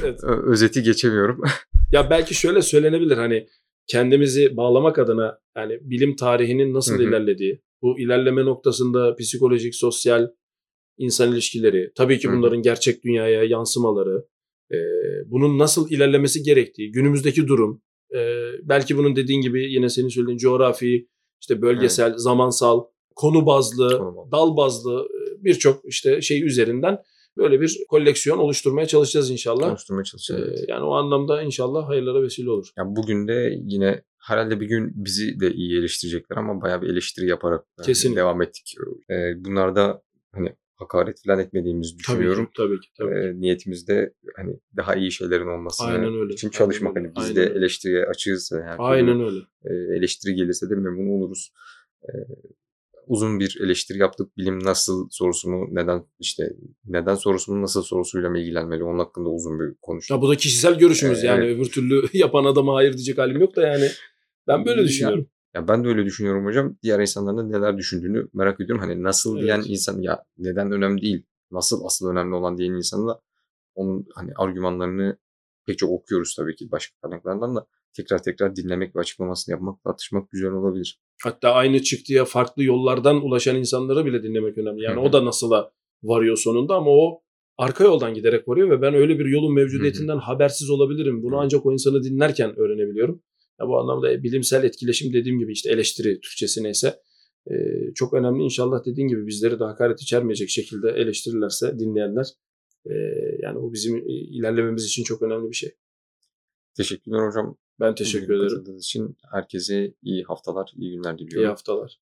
evet. özeti geçemiyorum. [LAUGHS] Ya belki şöyle söylenebilir hani kendimizi bağlamak adına yani bilim tarihinin nasıl ilerlediği, bu ilerleme noktasında psikolojik, sosyal, insan ilişkileri, tabii ki bunların gerçek dünyaya yansımaları, e, bunun nasıl ilerlemesi gerektiği, günümüzdeki durum, e, belki bunun dediğin gibi yine senin söylediğin coğrafi, işte bölgesel, zamansal, konu bazlı, Konu bazlı. dal bazlı e, birçok işte şey üzerinden böyle bir koleksiyon oluşturmaya çalışacağız inşallah. Konuşturmaya çalışacağız. Ee, yani o anlamda inşallah hayırlara vesile olur. Ya bugün de yine herhalde bir gün bizi de iyi eleştirecekler ama bayağı bir eleştiri yaparak yani devam ettik. Ee, bunlarda hani hakaret falan etmediğimizi düşünüyorum. Tabii ki. Tabii ki. Ee, niyetimiz de hani daha iyi şeylerin Aynen öyle. için Aynen çalışmak. öyle. Hani biz Aynen de eleştiriye açığız. Aynen öyle. e, eleştiri gelirse de memnun oluruz. Ee, uzun bir eleştiri yaptık. Bilim nasıl sorusunu neden işte neden sorusunu nasıl sorusuyla mı ilgilenmeli onun hakkında uzun bir konuştuk. Ya bu da kişisel görüşümüz Ee, yani. evet. Öbür türlü [LAUGHS] yapan adama hayır diyecek halim yok da yani. Ben böyle Ya- düşünüyorum. Ya ben de öyle düşünüyorum hocam. Diğer insanların da neler düşündüğünü merak ediyorum. Hani nasıl Evet. diyen insan ya neden önemli değil. Nasıl asıl önemli olan diyen insanın da onun hani argümanlarını pek çok okuyoruz tabii ki başka kaynaklardan da tekrar tekrar dinlemek ve açıklamasını yapmak, tartışmak güzel olabilir. Hatta aynı çıktıya farklı yollardan ulaşan insanları bile dinlemek önemli. Yani Hı hı. o da nasıla varıyor sonunda ama o arka yoldan giderek varıyor ve ben öyle bir yolun mevcudiyetinden habersiz olabilirim. Bunu Hı. ancak o insanı dinlerken öğrenebiliyorum. Ya bu anlamda bilimsel etkileşim dediğim gibi işte eleştiri Türkçesi neyse e, çok önemli. İnşallah dediğin gibi bizleri de hakaret içermeyecek şekilde eleştirirlerse dinleyenler e, yani bu bizim e, ilerlememiz için çok önemli bir şey. Teşekkürler hocam. Ben teşekkür Bugün ederim. katıldığınız için herkese iyi haftalar, iyi günler diliyorum. İyi haftalar.